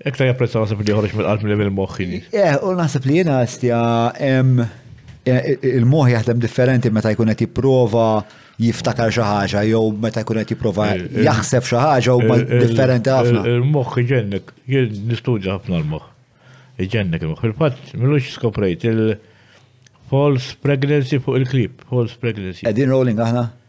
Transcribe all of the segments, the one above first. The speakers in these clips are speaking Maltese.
Ektar japprezza nasib li joħroġ mill-qalb li mill-moħħ. Eh, u nasib li jena stja eh, il-moħħ jaħdem differenti meta jkun qed jipprova jiftakar xi ħaġa jew meta jkun qed jipprova eh, eh, jaħseb xi ħaġa huma differenti ħafna. Il-moħħ iġennek, jien nistudja ħafna l-moħħ. Iġennek il-moħħ. Fil-fatt, millux skoprejt il-false pregnancy fuq il-klip, false pregnancy. Edin rolling aħna?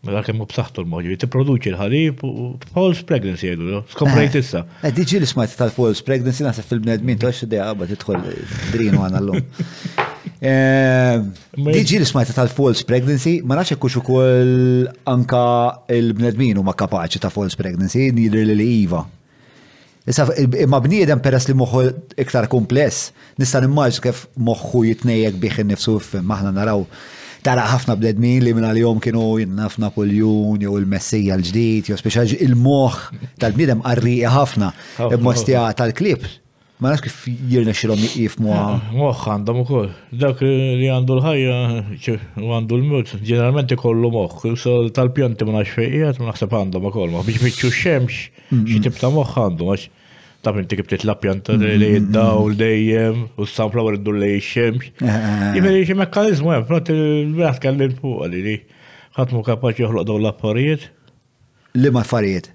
Mela kemm hu b'saħħtu l-mod, jiġifieri tipproduċi l-ħalib u false pregnancy jgħidu, skoprejt eh, issa. Eh, diġi li smajt tal-false pregnancy naħseb fil-bnedmin ta' x'idea qabad tidħol drinu għandna llum. Eh, diġi li smajt tal-false pregnancy, ma nafx hekk ukoll anka l-bnedmin huma kapaċi ta' false pregnancy, jidher li iva. Issa, imma bniedem peress li moħħu iktar kumpless, nista' nimmaġn kif moħħu jitnejjek bih innifsu fim aħna naraw tara ħafna bledmin li minn għalihom kienu jinnaf Napoljun jew il-Messija l-ġdid, jew speċa il-moħħ tal-bniedem qarrieqi ħafna. Immostja tal-klib Ma nafx kif jirnexxilhom jiqifmuha. Moħħ għandhom ukoll. Dak li għandu l-ħajja u għandu l-mut, ġeneralment ikollu moħħ. Tal-pjanti ma nafx fejn qiegħed, ma naħseb għandhom ukoll moħħ. Biex biċċu x-xemx, xi tip ta' moħħ għandhom għax taf inti kif titla' pjanta li id-dawl dejjem u s-sunflower iddur lej ix-xemx. Jiġifieri xi mekkaniżmu hemm, frott il-wieħed kellim fuq li ħadd mhu kapaċi joħloq dawn l-affarijiet. Li ma affarijiet?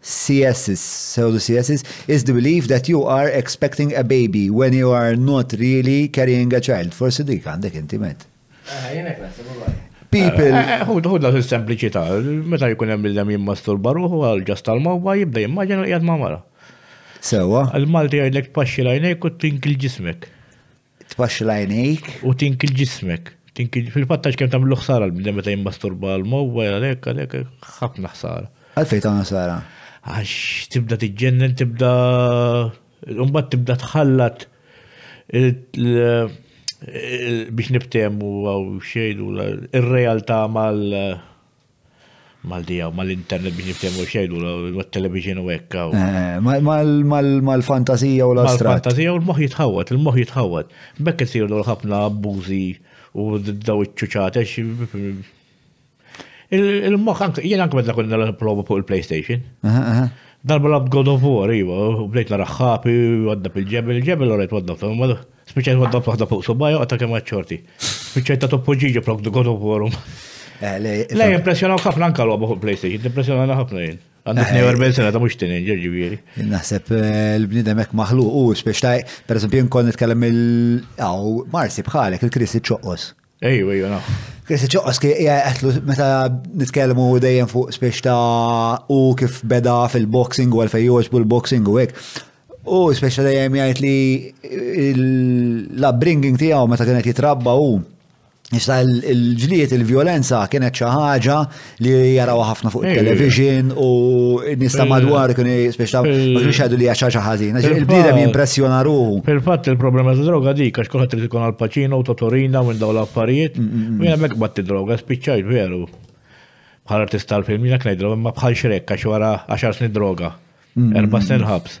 pseudocysts, is the belief that you are expecting a baby when you are not really carrying a child. Forsi dik għandek inti met. Aha, jien hekk naħseb ukoll. People. Eh, eh, Hu hu dak is-sempliċità, meta jkun hemm il-lem jimmasturba ruħu għal ġas tal-mawba jibda jimmaġina li qiegħed ma' mara. Sewa. Il-Malti jgħidlek tpaxxi lajnejk u tinkil ġismek. Tbaxxel għajnejk. U tinkil ġismek. Fil-fatt għax kemm tagħmlu ħsara l-bniedem meta jimmasturba għal mobile għalhekk għalhekk ħafna ħsara. Għalfejn tagħmel ħsara? Għax tibda tiġġennen, tibda imbagħad tibda tħallat biex nibtehmu għaw xejdu ir-realtà mal Malti hawn, mal-internet biex niftehmu xejn u l-television u hekk hawn. Eh, mal-fantazija u l-astrat. Mal-fantazija u l-moħħ jitħawwad, il-moħħ jitħawwad. Bekk isiru ħafna abbużi u daw iċ-ċuċat Il-moħħ anke jien anke meta konna nipprova fuq il-PlayStation. Darba lab God of War, iva, bdejt nara ħapi, għadda fil-ġebel, il-ġebel u rajt għadda fil-ġebel. Spiċċajt wadda f'waħda fuq subajja għatta kemm ċorti. Spiċċajt ta' toppo ġiġi flok du God of War. Eh, Le, impressjonaw ħafna anka l-għoba fuq PlayStation, impressjonaw ħafna jien. Għandu 42 sena ta' mux tinin, ġerġi viri. Naħseb eh, l-bnidem ek maħlu u speċta, per esempio, nkon nitkellem il-għaw Marsi bħalek, il-Kristi ċoqqos. Ejju, ejju, naf. Kif ċoqqos kif jgħetlu meta nitkellmu dejjem fuq spiex ta' u kif beda fil-boxing u għalfej joġbu l-boxing u hekk. U spiex ta' dejjem jgħid li l-upbringing tiegħu meta kienet jitrabba u Issa il-ġliet, il-violenza kienet xi ħaġa li jaraw ħafna fuq il-television u nista madwar kien speċta ma kienx għadu li għaxaxa ħażina. Il-bniedem jimpressjona ruħu. Fil-fatt il-problema ta' droga dik għax kulħadd trid ikun għal-paċino u totorina minn dawn l-affarijiet. Mm, mm, mm. Jiena mek batti droga spiċċajt veru. Bħal artista l-film jiena knejdru imma bħal xrek għax wara 10 snin droga. Erba' snin ħabs.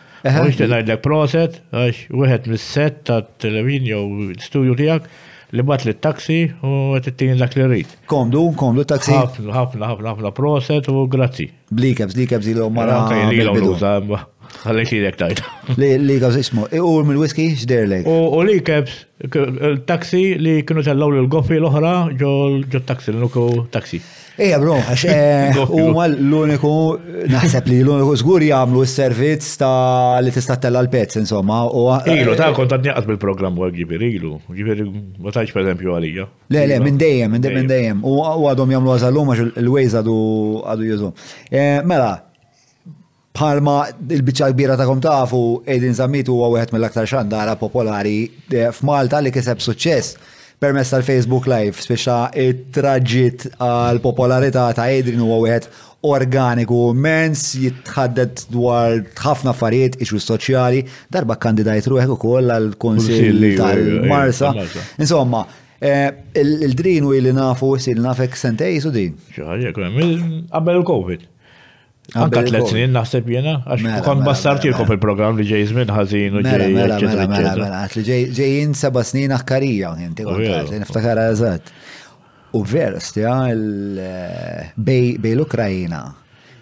U nixtieq ngħidlek proset għax wieħed mis-set tat-televin jew studju tiegħek li bat li taxi u qed ittini dak li rrid. Komdu, komdu taxi. Ħafna, ħafna, ħafna, ħafna proset u grazzi. Blikebs, blikebs li l-om mara. Anka li l-om nuża, għalek li l-ek tajt. Li li għaz ismu, u mill-whisky xder lejk. U li kebs, taxi li kienu tellaw l-goffi l-oħra ġo taxi, l-nuku taxi. Ejja, bro, għax eh, huma l-uniku, naħseb li l-uniku żgur jagħmlu s-servizz ta' li tista' tella l-pezz, insomma. Eh, ilu, ta' kont għadni għad bil-programm għal ġibir, ilu, ġibir, ma tajx per eżempju għalija. Le, le, minn dejjem, minn dejjem, u għadhom jagħmlu għażallum għax il-wejz għadu jużum. Eh, mela, Palma il-bicċa kbira ta' tafu, Edin Zammit huwa wieħed mill-aktar xandara popolari eh, f'Malta li kiseb suċċess permess tal-Facebook Live, speċa it-traġit għal-popolarità ta' Edin huwa wieħed organiku mens jitħaddet dwar ħafna affarijiet ixu soċjali, darba kandidajt ruħek u koll għal-konsil tal-Marsa. Insomma, eh, il-drin u il nafu sil nafek sentej su din. ċaħġa, qabel il-Covid. Anka tlet snin naħseb jena, għax mela, kon mela, bastartilkom mela. fil-program li ġej żmien ħażin u ġej. Mela, mela, mela, mela, li ġejjin seba snin aħkarija, inti għanti, niftakar għazat. U veru, stja, eh, bej l-Ukrajina,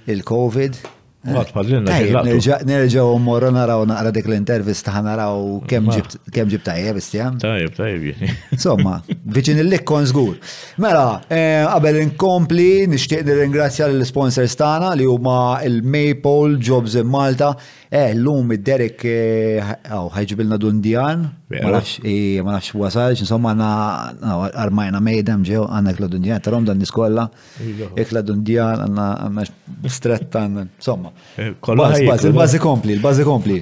il-Covid, Nerġaw morru naraw naqra dik l-intervista naraw kem ġib tajjeb istjam. Tajjeb, tajjeb. Somma, viċin il-likkon zgur. Mela, eh, qabel inkompli, nixtieq nirringrazzja l sponsors tagħna li huma il-Maple Jobs in Malta. Eh, llum id-Derek eh, aw ħajġibilna dun dijan. Ma nafx eh, ma nafx wasalx, insomma għandna armajna mejdem ġew għandna ikla dun dijan, tarom dan niskolla. Ikla dun dijan għandna stretta għandna. Insomma. Kollu il-bażi kompli, il-bażi kompli.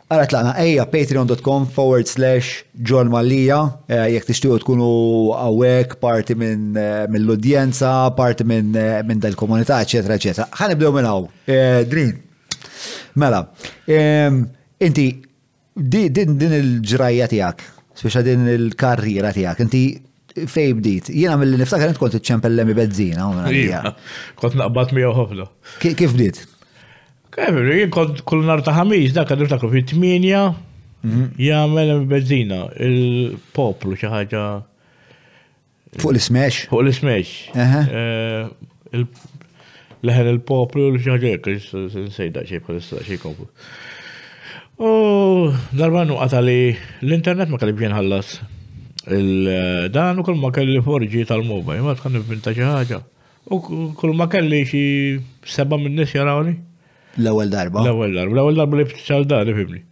Ara tlaqna ejja patreon.com forward slash John Mallia eh, jekk tixtiequ tkunu hawnhekk parti minn eh, mill-udjenza, parti minn eh, minn dal-komunità, eċetera, eċetera. Ħa nibdew minn hawn. Drin. Mela, ehm, inti din il-ġrajja tiegħek, speċa din il-karriera tiegħek, inti Fej bdit, jiena mill-li niftakar kont iċċempel l-emi bezzina, u minna hija. Kont naqbad miegħu ħafna. Kif bdiet? Kif, jien kont kull nar ta' ħamis, dak għad niftakar fi 8 mhm. jagħmel emi bezzina, il-poplu xi ħaġa. Fuq l-ismex? Fuq l-ismex. Eh, Leħen il-poplu li xaġek, nsejda xej bħalissa xej konfu. U darba nuqata li l-internet ma kalli ħallas il-dan u kull ma kelli forġi tal-mobile, ma tħan nivvinta xi ħaġa. U kull ma kelli xi seba' minn nies jarawni. L-ewwel darba. L-ewwel darba, l-ewwel darba li ftiċal dan, fimni.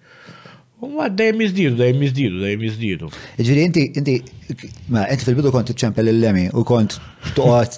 U ma dejjem jiżdiedu, dejjem jiżdiedu, dejjem jiżdiedu. Ġifieri inti inti ma inti fil-bidu kont iċċempel il-lemi u kont toqgħod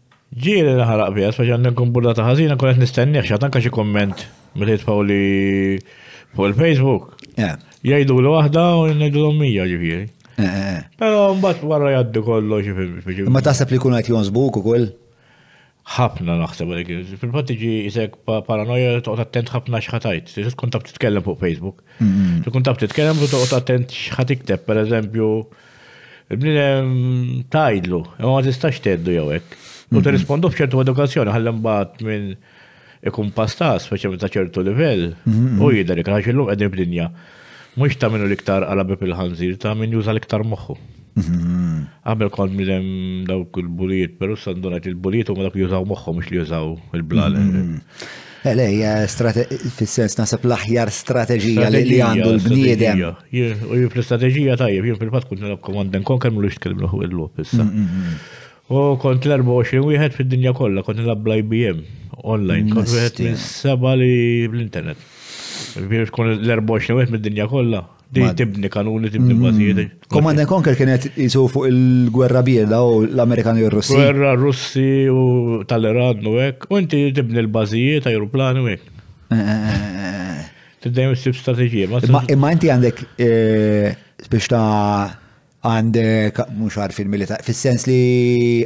Ġieli li ħaraq fija, speċjalment minn kumpullata ħażina, kont qed nistennieh x'għad anke xi kumment mill jitfgħu li fuq il-Facebook. Eh. Jgħidu l waħda u ngħidu l mija ġifieri. Eh, eh, Però mbagħad wara jgħaddi kollox. Ma taħseb li jkun qed jonsbuk ukoll? ħafna naħseb għalik. Fil-fatt iġi jisek paranoja toqgħod attent ħafna xħatajt. Trid tkun taf titkellem fuq Facebook. Mm-hmm. Tkun taf titkellem u toqgħod attent xħat ikteb, pereżempju. Il-bniedem tajdlu, imma ma tistax tgħeddu jew hekk. U tirrispondu b'ċertu edukazzjoni ħalli mbagħad minn ikun pasta, speċjalment ta' ċertu livell, u jidher iktar għax illum qegħdin f'dinja. Mhux ta' minnu l-iktar għala bib il-ħanżir, ta' min juża l-iktar moħħu. Qabel kont bniedem dawk il-bulijiet, però sandunat il-bulijiet huma dak li jużaw moħħhom mhux li jużaw il-blal. Le, le, hija fis-sens naħseb l-aħjar strateġija li għandu l-bniedem. U jien fl-istrateġija tajjeb, jien fil-fatt kont nilgħab Command and Conquer mhux tkellem l illum issa. Mm, mm, mm. U kont l-24 wieħed fid-dinja kollha, kont nilgħab bl-IBM online, kont wieħed minn seba li bl-internet. Biex tkun l-24 wieħed mid-dinja kollha. Di tibni kanuni, tibni mhm. bażijiet. Command and Conquer kienet jisu fuq il-gwerra bierda u l-Amerikani u r-Russi. Gwerra Russi u tal-Iran u hekk. U inti tibni l-bażijiet, aeroplani u hekk. Eh, eh, eh, Tiddejem s-sib strategija. Imma inti għandek biex ta' għandek mhux għarfien militari, fis-sens li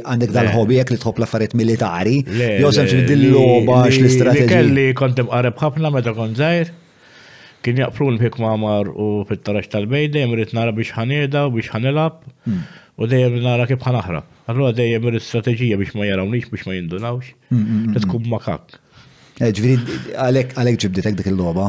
għandek dal-ħobi jekk li tħobb l-affarijiet militari, jew sempliċi dil-logħba l-istrateġija. Kelli kont imqareb ħafna meta kont żgħir, kien jaqprun fik mamar u fit-tarax tal-bejda, jemrit nara biex ħaneda u biex ħanilab, hmm. u dejjem nara kif ħanaħra. Allora dejjem ir strateġija biex ma jarawnix, biex ma jindunawx, hmm, hmm, tkun makak. Eh, ġviri, għalek ġibditek dik il-loba?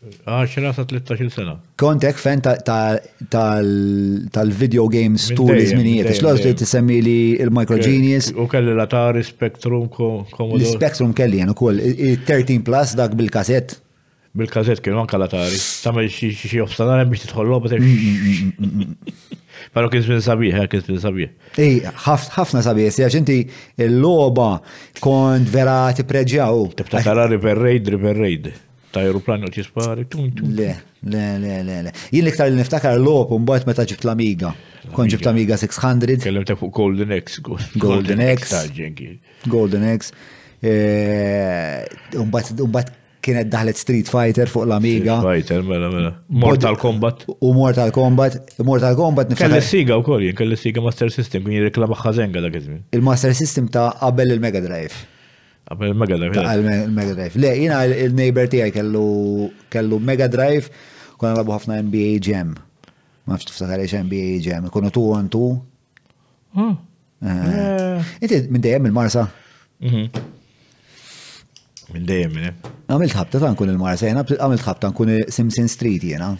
10 sa 13 sena. Kont hekk fan tal-video games tul iż-żminijiet. X'loż li tisemmi li il-Micro Genius. U kelli l-Atari Spectrum Commodore. L-Spectrum kelli jien ukoll. 13 Plus dak bil-kasett. Bil-kasett kienu anka l-Atari. Tagħmel xi obstanare biex tidħol logħba mm, mm, mm, Pero kien żmien sabiħ, eh, kien żmien sabiħ. Ej, ħafna sabiħ, għax inti l-logħba kont vera tippreġjaw. Tibta tara River Raid, River Raid. Ta' aeroplan għal ċispari, tun tun. Le, le, le, le, le. Jien iktar li niftakar l-op un bajt meta ġibt l-Amiga. Kon ġibt l-Amiga 600. Kellem ta' fuq Golden X. Golden X. Golden X. Eh, un bajt kienet daħlet Street Fighter fuq l-Amiga. Street Fighter, mela, mela. Mortal Kombat. U Mortal Kombat. Mortal Kombat niftakar. Kelli siga u koll, kelli siga Master System, kien jirreklama ħazenga dak iż-żmien. Il-Master System ta' qabel il-Mega Drive. Għamil il-Mega Drive. Għamil il-Mega Drive. Le, jina il-neighbor tijaj kellu Mega Drive, kuna labu ħafna NBA Jam. Ma fx tiftakar eċ NBA Jam, kunu tu għan tu. Hmm. Eh. Eh. Inti minn dejjem il-Marsa? Mhm. Minn dejjem minn. Eh. Għamilt ħabta ta' nkun il-Marsa, jena għamilt ħabta nkun Simpson Street jena.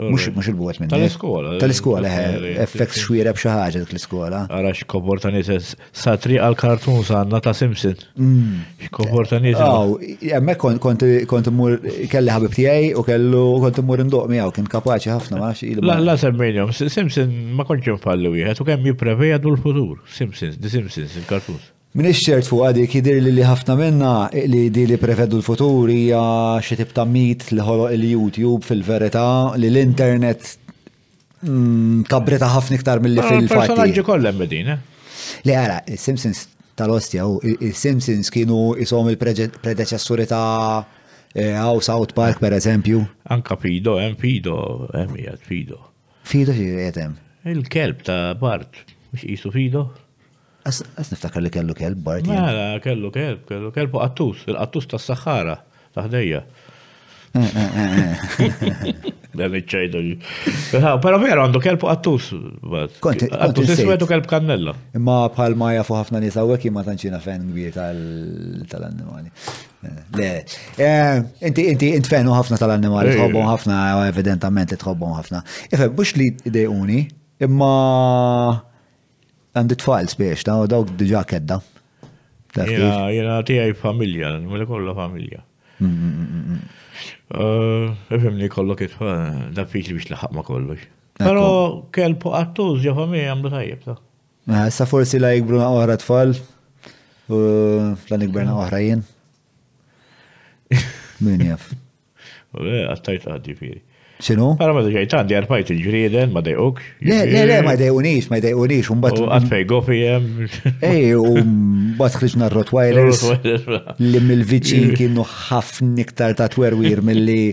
Mux il-buħet minn. Tal-iskola. Tal-iskola, eh, effekt xwira b'xi ħaġa dik l-iskola. Ara x'komporta nises satri għal-kartun sanna ta' Simpson. Mm. X'komporta nises. Aw, jemmek kont mur kelli ħabib tiegħi u kellu kont mur indoq miegħu kien kapaċi ħafna ma nafx La la semmejhom, Simpson ma kontx infallu wieħed u kemm jipprevejadu l-futur. Simpsons, The Simpsons, il-kartun. M'iniex ċert fuqha dik, jidhirli li ħafna minnha, li di li pprevedu l-futur hija xi tip ta' mit li ħoloq il-YouTube fil-verità, li l-internet mkabbritha ħafna iktar milli fil-fatti. Il-personaġġi kollha hemm din, eh? Le ara, is-Simpsons tal-ostja, is-Simpsons kienu isom il-predeċessuri ta' eh, South Park per eżempju. Anka Pido, hemm Pido, hemm jgħid Pido. Fido xi qed hemm? Il-kelb ta' Bart, mhux qisu Fido? Għas niftakar li kellu kelb Bart. Mela, kellu kelb, kellu kelb u qattus, il-qattus tas-saħħara ta' ħdejja. Dan iċċajdu. Pero vera għandu kelb għattus. Għattus iswedu kelb kannella. Imma bħal ma jafu ħafna nisa u għek ma tanċina fen kbir tal-annimali. Le, eh, inti inti intfenu ħafna tal-annimali, eh. tħobbhom ħafna, evidentament li tħobbhom ħafna. Ife, bux li dejuni, imma għandi tfal spiex, ta' dawk diġa kedda. Jena tijaj familja, mela kollha familja. Mm, mm, mm, eh, Ifimni kollok it-tfal, da fiċli biex laħaq ma kollox. Pero kelb għattuz ġafa mi għamlu tajjeb ta' Mela, issa forsi la jikbru na oħra tfal, u la nikber na oħra jien. Min jaf. Għattajt għaddi firi. Xinu? Għara ma dġajt għandi għarfajt il-ġrieden, ma dejquk. Le, le, le, ma dejqunix, ma dejqunix, un bat. Għatfej gofi jem. Ej, un bat xliġna Rottweilers. Li mill-viċin kienu ħafna iktar ta' twerwir mill-li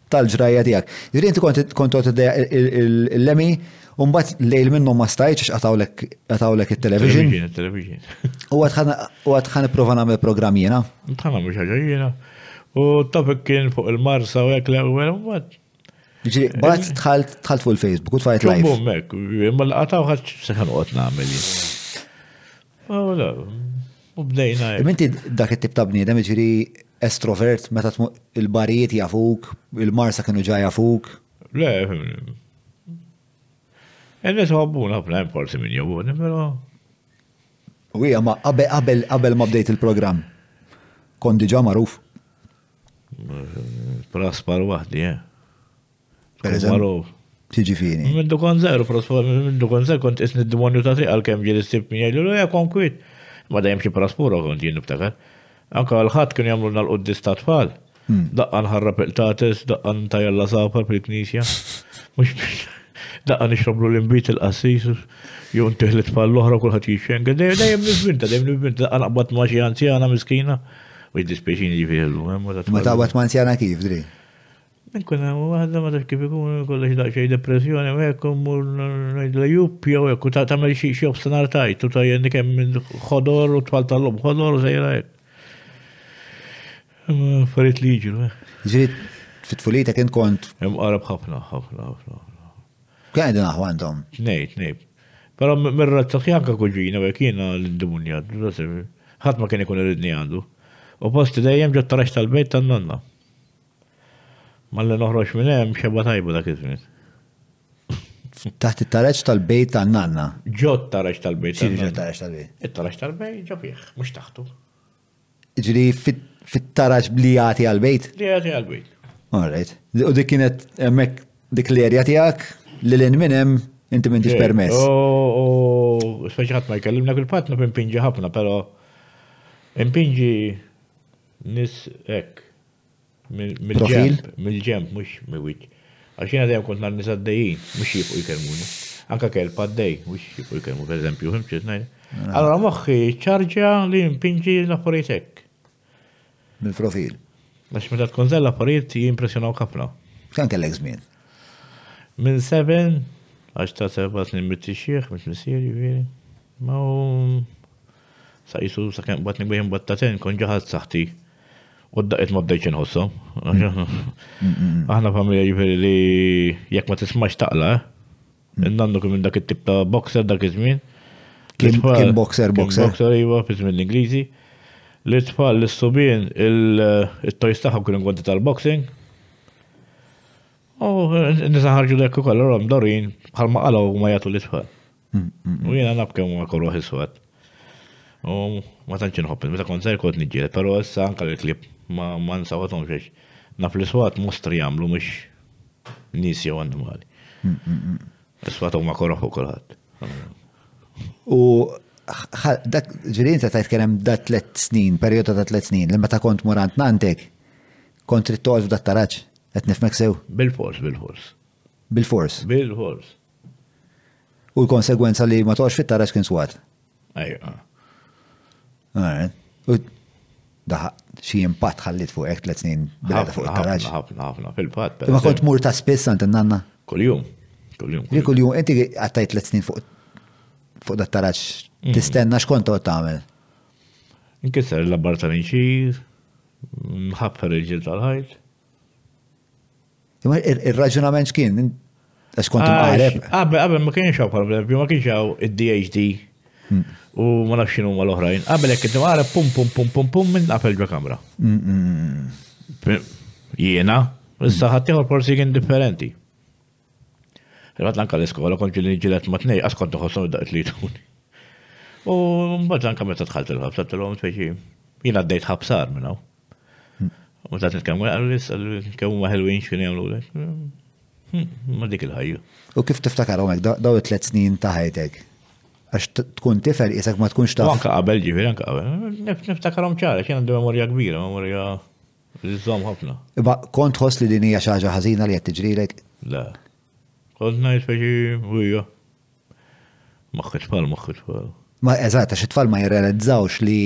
tal-ġrajja tiegħek. Ġifieri inti kont kont qed iddejjaq il- il- il- il-lemi u mbagħad lejl minnhom ma stajtx għax qatgħulek qatgħulek it-television. Television, il-television. U għad ħan- u għad ħan nipprova nagħmel programm jiena. Tħana mhux ħaġa jiena. U topic kien fuq il-marsa u hekk le u għal mbagħad. Ġifieri bagħad dħalt dħalt fuq il-Facebook u tfajt live. Ġumbum hekk, imma l-qataw ħadd se ħanoqgħod nagħmel jien. U bdejna. Minti dak it-tip ta' bniedem ġiri estrovert meta il-barijiet jafuk, il-marsa kienu ġa jafuk. Le, Enni tħobbuna ħafna importi minn jobuni, pero. U hija ma qabel ma bdejt il-programm. Kon diġa magħruf. Praspar waħdi, eh. Per eżempju. Tiġifieri. Minn du kon żgħir, minn du kon żgħir kont isni d-demonju ta' triq għalkemm ġieli ssib min jgħidlu l kon kwiet. Ma dejjem xi praspura kont jien niftakar. Anka l-ħadd kienu jagħmlu nagħlqu d-dis ta' tfal. Hmm. Daqqa nħarrab il-qtates, daqqa ntajalla safar fil-knisja. Mhux daqqa nixroblu l-imbit il-qassis, jew ntih li tfal l-oħra kulħadd jixxenga. Dejjem nivvinta, dejjem nivvinta, daqqa naqbad ma' xi anzjana miskina. Mhux dispjaċini ġifieri l-lum, eh, Ma taqbad ma' anzjana kif, dri? Inkun hemm waħda ma taf kif ikun kollox daqsxejn depressjoni u hekk mmur ngħidla jupp jew hekk u ta' tagħmel xi xi obstinar tajt u tajjenni kemm minn ħodor u tfal tal-lum ħodor u sejra hekk. Affarijiet li jiġru. Eh. Ġrid fit-tfulita kien kont. Hemm qarab ħafna, ħafna, ħafna. Kien għandhom aħwa għandhom. Tnejn, tnejn. Però mir-razza kjanka kuġina hekk jiena l-indimunja, ħadd ma kien ikun iridni għandu. U posti dejjem ġot tarax tal-bejt tan-nonna. Malli noħroġ minn hemm xebgħa tajba dak iż-żmien. Taħt it-taraġ tal-bejt ta' nanna. Ġo t-taraġ tal-bejt. Xi ġo taraġ tal-bejt? It-taraġ tal-bejt ġo fih, mhux taħtu. Ġri fit-taraġ li jagħti għal-bejt? Li jagħti għal-bejt. Alright. U dik kienet hemmhekk dik l-erja tiegħek li lin minn hemm inti m'intix permess. U speċi ħadd ma jkellimna fil-patna pinpinġi ħafna, però impinġi nis hekk. Mill-ġemp, mill-ġemp, mux mill-wiċ. Għaxina dajem kont nar nisa d-dejjin, mux jibqu jikelmuni. Anka kelpa d-dej, mux jibqu jikelmu, per eżempju, fim ċitna. Mela. Allora moħħi ċarġa li mpinġi l-affaritek. Mill-profil. Għax meta tkun zell affarijiet jimpressjonaw kafna. Kan kellek żmien? Minn 7, għax ta' 7 snin mit-tixieħ, mit-missiri, viri. Ma u sa jisu sa kem batni bieħ mbattaten kon ġaħat saħti. U d-daqet ma bdejċ nħossom. Aħna familja ġifiri li jek ma tismax taqla, eh? nannu kim dak it-tip ta' boxer dak iż-żmien. Kim boxer, boxer. Boxer, iva, fi żmien l-Ingliżi. Li tfal l-subien il-tojs taħħom kienu gwanti tal-boxing. U nisaħarġu dak ukoll, għom dorin, bħal ma qalgħu ma jagħtu l-isfal. U jiena naf kemm huwa koroħ iswed. U ma tantx inħobb, meta kont żgħir kont niġġiel, però issa anke l-klib ma ma nsawwathomx għax naf li swat mostri jagħmlu mhux nies jew annimali. Iswat huma koroħ u kulħadd. U dak ġirin ta' tajt kienem da' tlet snin, periodu ta' tlet snin, li meta kont murant nantek, kont trid toqgħod f'dat taraġ, qed nifmek sew. Bil-fors, bil-fors. Bil-fors. Bil-fors. U l-konsegwenza li ma toqgħodx fit-taraġ kien swat. Ejja. Daħaq xi impatt ħallit fuq hekk tliet snin bil-għada fuq it-taraġ. Ħafna, ħafna, fil-fatt. Ma kont mur ta' spiss għand in-nanna. Kuljum. Kuljum. Li kuljum, inti għattajt tliet snin fuq fuq dat taraġ mm. tistenna x'kont toqgħod tagħmel. Inkisser il-labbar tal-inċir, nħaffer il-ġil tal-ħajt. Imma il-raġunament x'kien? Għax kont imqareb. Qabel ma kienx hawn bħal eżempju, ma kienx hawn id-DHD hmm. u ma nafx x'inhu ma l-oħrajn. Qabel hekk kint imqareb pum pum pum pum pum minn qabel ġo kamra. Hmm, hmm, Jiena, issa ħadd ieħor forsi kien differenti. Fil-fatt anka l-iskola kont ġili ġilet ma' tnej, għas kont nħossu daqt li tuni. U mbagħad anka meta tħalt il-ħabsa tilhom speċi jien għaddejt ħabsar minn hawn. U ta' nitkellmu għallis, kemm huma ħelwin x'kien jagħmlu lek. Hmm, ma dik il-ħajja. U kif tiftakar hawnhekk daw it-tliet snin ta' ħajtek? Għax tkun tifel isek ma tkunx taf. Anka qabel ġifier anka qabel. Niftakarhom ċara x'jien għandu memorja kbira, memorja Iżżomm ħafna. Imma kont tħoss li din hija xi ħaġa ħażina li qed tiġrilek? Le. Kont ngħid feġi ħwija. Moħħ it-tfal, moħħ it-tfal. Ma eżatt, għax it-tfal ma jirrealizzawx li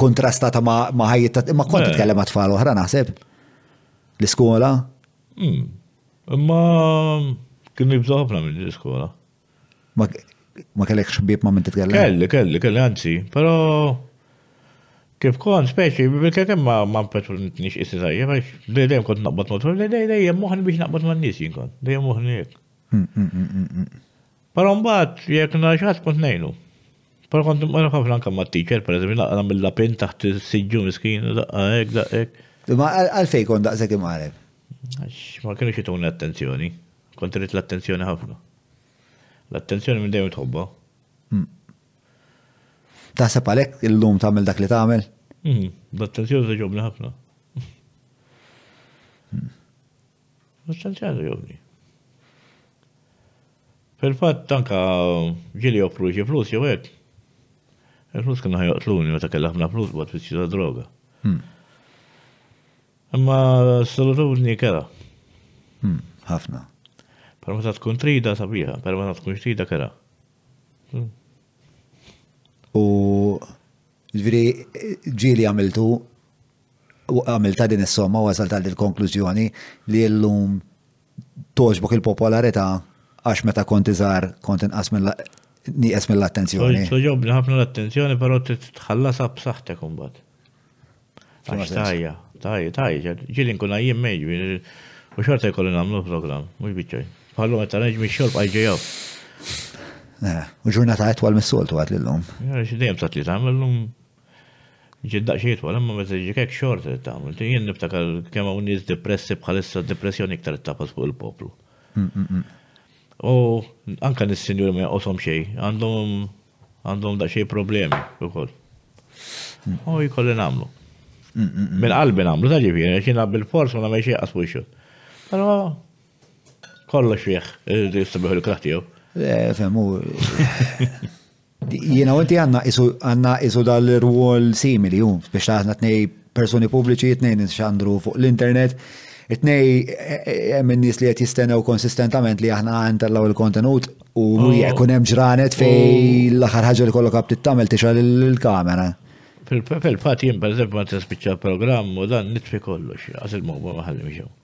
kontrastata ma ħajjit imma kont titkellem ma' tfal oħra naħseb l-iskola. Hmm. Imma kien jibża ħafna minn l-iskola. Ma kellek xbib ma minn titkellem? Kelli, kelli, kelli, anzi, pero kif kon, speċi, bil-kelkem ma ma nix issi sajja, għax dejjem kont naqbad motor, dejjem dejjem moħni biex naqbad ma nis jinkon, dejjem moħni jek. Mm, mm, mm, pero mbaħt, jek naġħat kont nejnu. Pero kont nqarra ħafna anka ma t-teacher, per eżempju, naqra mill-lapin taħt s-sidġu miskin, daqqa ek, daqqa ek. Ma għalfej kon daqqa kim għarek? Ma kienu xituni attenzjoni. Kont rrit l-attenzjoni ħafna. L-attenzjoni minn dejjem tħobba. Hmm. Taħseb għalhekk illum tagħmel dak li tagħmel? Hmm, l-attenzjoni tagħġobni ħafna. Hmm. L-attenzjoni tagħġobni. Fil-fatt tanka ġili offru xi flus jew hekk. Il-flus kienu ħajoqtluni meta kellha ħafna flus bad fiċċju ta' droga. Imma s-solitudni kera. Hmm, ħafna. Per meta tkun trida sabiħa, per meta tkun xtida kera. Hmm. U ġviri ġili għamiltu u għamilta din is-somma wasal tal il-konklużjoni li l-lum toġbok il-popolarità għax meta konti zar konti nqas nieqes mill-attenzjoni. Toġobni ħafna l-attenzjoni, però titħallasha b'saħħtek imbagħad. Għax tajja, tajja, tajja, ġili nkun għajjim meġbi, u xorta jkolli namlu program, mux bieċaj. Pallu għetta neġmi xorb għajġejaw. Eh, u ġurnata għet għal mis-soltu għat l-lum. Eh, Xidem ta' tlieta, l-lum ġidda xiet għal, imma meta ġikek xort tagħmel. Jien niftakar kemm hawn nies depressi bħalissa depressjoni iktar tapas fuq il-poplu. Mm, mm, mm. U anka nis-sinjur ma jaqosom xej, għandhom Għandhom daqsxejn problemi ukoll. U jkolli nagħmlu. Minn qalbi nagħmlu ta' ġifieri, għax jiena bil-fors ma nagħmel xejn qas wixxu. Però kollox fih, jistabiħu l-kraħ tiegħu. Eh, Femmu. Jiena u inti għandna isu dal-rwol simili, biex taħna tnej persuni pubbliċi, it-tnejn inxandru fuq l-internet, it-tnej hemm in-nies li qed jistennew konsistentament li aħna ntellaw il-kontenut u oh. jekk hemm ġranet fej oh. l-aħħar ħaġa li kollok għab tittamel tixra lill-kamera. Fil-fat jien per eżempju ma tispiċċa programm u dan nitfi kollox, għas il-moba ma ħallimx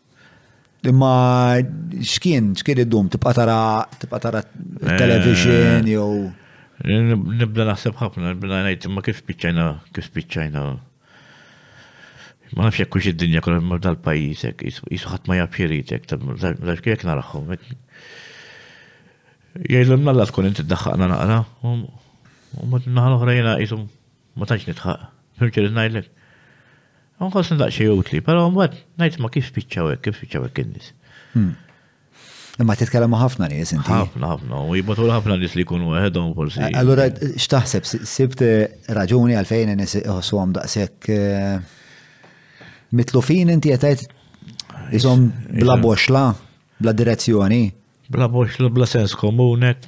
Imma xkien, xkien id-dum, tibqa tara, tibqa tara eh. television jew. Nibda naħseb ħafna, nibda ngħid ma kif spiċċajna, kif spiċċajna. Ma nafx jekk id-dinja kollha ma dal-pajjiż hekk, jisu ħadd ma jaf xiritek, taf kif narahom. Jgħidlu nalla tkun inti ddaħħaqna naqra, u ma naħal oħra jiena jisu Ma tantx nidħaq, fimtx irrid ngħidlek? U nħossni daqsxejn utli, però mbagħad ngħid ma kif spiċċaw hekk, kif spiċċaw hekk in-nies. Hmm. Imma titkellem ma' ħafna nies inti. Ħafna, ħafna, u jibgħatu ħafna nies li jkunu waħedhom forsi. Allura x'taħseb sibt eh, raġuni għalfejn in-nies iħossuhom daqshekk eh, mitlufin inti qed Isom bla boxla, bla direzzjoni. Bla boxla, bla sens komunek.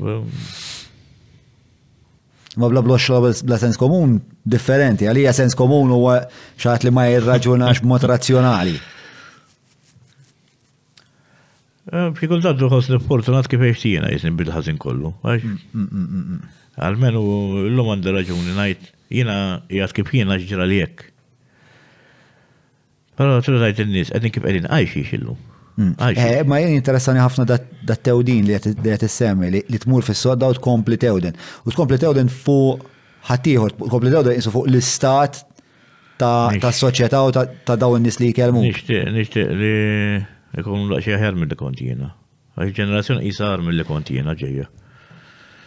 Ma bla boxla, bla sens komun differenti. Għalija sens komun huwa xaħat li ma jirraġunax b'mod razzjonali. Eh, Fikul ta' ġuħos li fortunat kif eċti jena jisni bil-ħazin kollu. Mm, mm, mm, Għalmenu l-lum għandi raġuni najt jena jgħat kif jena ġġra li jekk. Però tu rajt in-nies qegħdin kif qegħdin għajxi xillum. Mm. Eh, ma jien interessani ħafna dat tewdin li qed issemmi li tmur fis-sodda u tkompli tewden. U tkompli tewden fuq ħaddieħor, tkompli tewden isu fuq l-istat ta' soċjetà u ta' dawn in-nies li jkellmu. Nixtieq nixtieq li jkun daqsxejn ħer mill-kont jiena. Għax ġenerazzjoni qisha agħar milli kont jiena ġejja.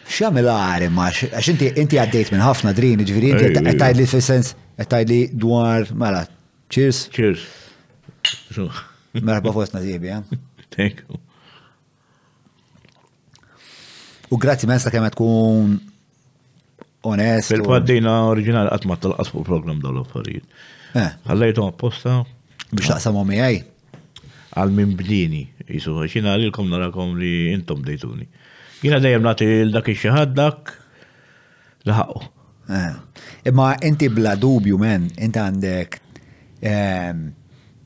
X'jagħmilha agħar imma għax inti inti għaddejt minn ħafna Drin, jiġifieri inti qed qed tgħidli fis-sens qed tgħidli dwar mela cheers. Cheers. Merħba fostna sieħbi, ha? Thank you. U grazzi mens ta' kemm qed tkun onest. Fil-paddina oriġinali qatt ma talqas fuq program dawn l-affarijiet. Eh. Ħallejthom apposta. Biex taqsamhom miegħi. Għal minn bdini, jisu, xina għalilkom narakom li intom dejtuni. Jina dejjem nagħti l dak xi dak li ħaqqu. Eh. Imma inti bla dubju men, inti għandek ehm,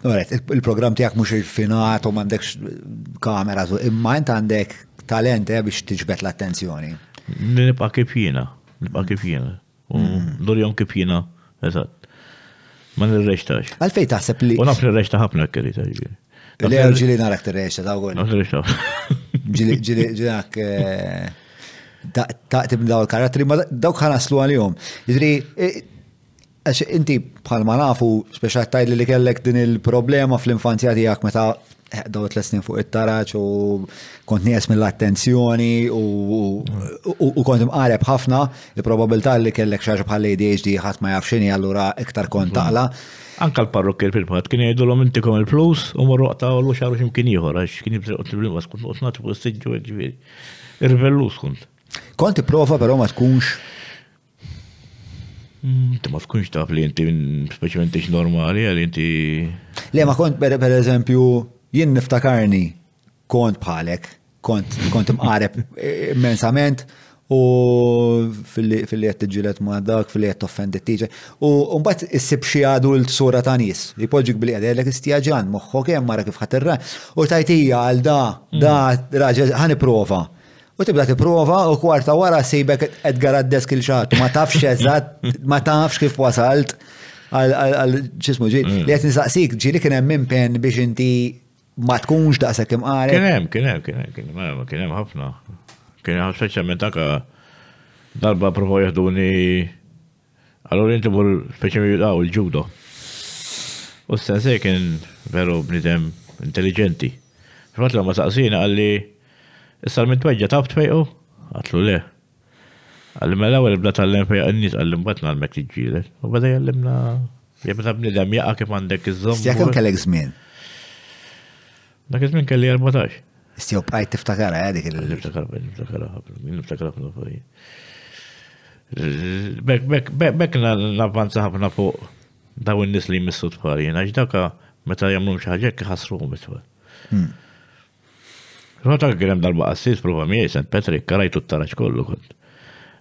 Għaret, il-program tijak mux il-finat u mandekx kamera, imma jent għandek talent eh, biex tiġbet l-attenzjoni. Nibqa kif jina, nibqa kif jina. U mm. dorjon kif jina, eżat. Ma nirreċtax. Għalfej taħseb li. U naf nirreċta ħafna kelli ta' ġili. Le ġili narak t-reċta ta' għol. Naf nirreċta. Ġili, ġili, ġinak. Eh, ta' tibni daw il-karatteri, ma dawk ħanaslu għal-jom. Jidri, eh, Għax inti bħalma nafu, speċa tajli li kellek din il-problema fl-infanzja tiegħek meta daw tles snin fuq it-taraġ u kont nies mill-attenzjoni u kont imqareb ħafna, il-probabilità li kellek xaġa bħal ADHD ħadd ma jaf x'inhi allura iktar kont taqla. Anka l-parrukkier fil-fatt kien jgħidulhom intikom il-flus u morru qtawlu xaru x'imkien ieħor għax kien jibżel qod il-blimma skont noqgħod nagħti fuq is-siġġu ġifieri. Irvellu skont. Kont tipprova però ma tkunx Inti ma tkunx taf li inti speċjalment ix normali għal inti. Le ma kont per eżempju jien niftakarni kont bħalek, kont kont imqareb immensament u fil-li qed tiġilet ma' dak, fil-li qed toffendi t-tiġa. U mbagħad issib xi għadu l-sura ta' nies, jpoġġik billi qegħdelek istjaġan moħħok hemm mara kif ħadd u tajtija għal da, da raġel ħan prova. U tibda tipprova u kwarta wara sejbek qed għaddes kil xatt, ma tafx eżatt, ma tafx kif wasalt għal ċismu ġi. Mm. Li qed nistaqsik ġieli kien hemm impenn biex inti ma tkunx daqshekk imqari. Kien hemm, kien hemm, kien hemm, kien hemm, kien hemm ħafna. Kien hemm speċjalment anke darba provaw jeħduni Allora inti mur speċi minn daw il-ġudo. U s-sensej kien veru bnidem intelligenti. Fimmat l ma saqsina għalli, issa l-min tweġġa taf tfejqu? Għatlu le. Għalli mela għal bda tal-lem fejqa n-nis għalli mbat nalmek t-ġilet. U bada jgħallimna, jgħallimna bnidem jaqa kif għandek iż-żom. Stjakem kellek zmin. Dak iż-żmien kelli 14. Istiegħu bqajt tiftakara eh, dik il- Niftakar, niftakar, niftakar ħafna affarijiet. Bek, bek, bek, bek na- navvanza ħafna fuq daw in-nies li jmissu tfal jien, għax daka meta jagħmlu xi ħaġa hekk iħassruhom it-tfal. Hmm. Rota kien hemm darba qassis prova miegħi St. Patrick karajtu t-taraġ kollu kont.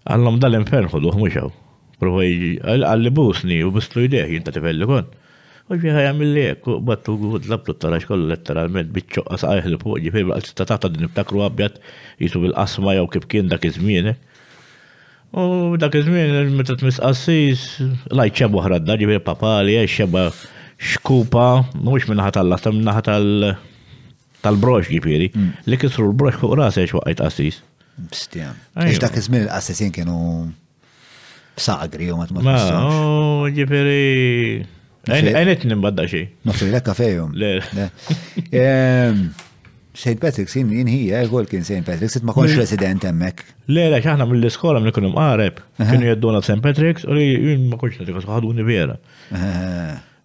Għallhom dal-infern ħuduh mhux hawn. Prova jiġi, qalli busni u bistlu jdejh, jien ta' tifel li kont. U xi ħa jagħmilli hekk, u qbadtu u dlabtu t-taraġ kollu letteralment biċ-ċoqqa saqajh 'l fuq, ġifieri ma qgħadtx tista' tagħtad niftakru abjad qisu bil-qasma jew kif kien dak iż-żmien hekk. U dak iż-żmien meta tmiss qassis, rajt xebgħa oħra d-dar, ġifieri papà li għex xebgħa xkupa, mhux min-naħa tal-laħta, min-naħa tal-brox ġifieri, mm. li kisru l-brox fuq rasi għax waqgħet qassis. Bstjan. Għax dak iż-żmien il-qassisin kienu Sagri, u ma t-mot. Ma, oh, ġifiri. Għenet nimbadda xie. Ma fil-lekka fejum. Le. Ehm, St. Patrick's jien jien hija għol kien St. Patrick's, ma konx resident hemmhekk. Le, le, xaħna mill-iskola minn kunu mqareb, kienu jedduna St. Patrick's u li jien ma konx nagħtik ħaduni vera.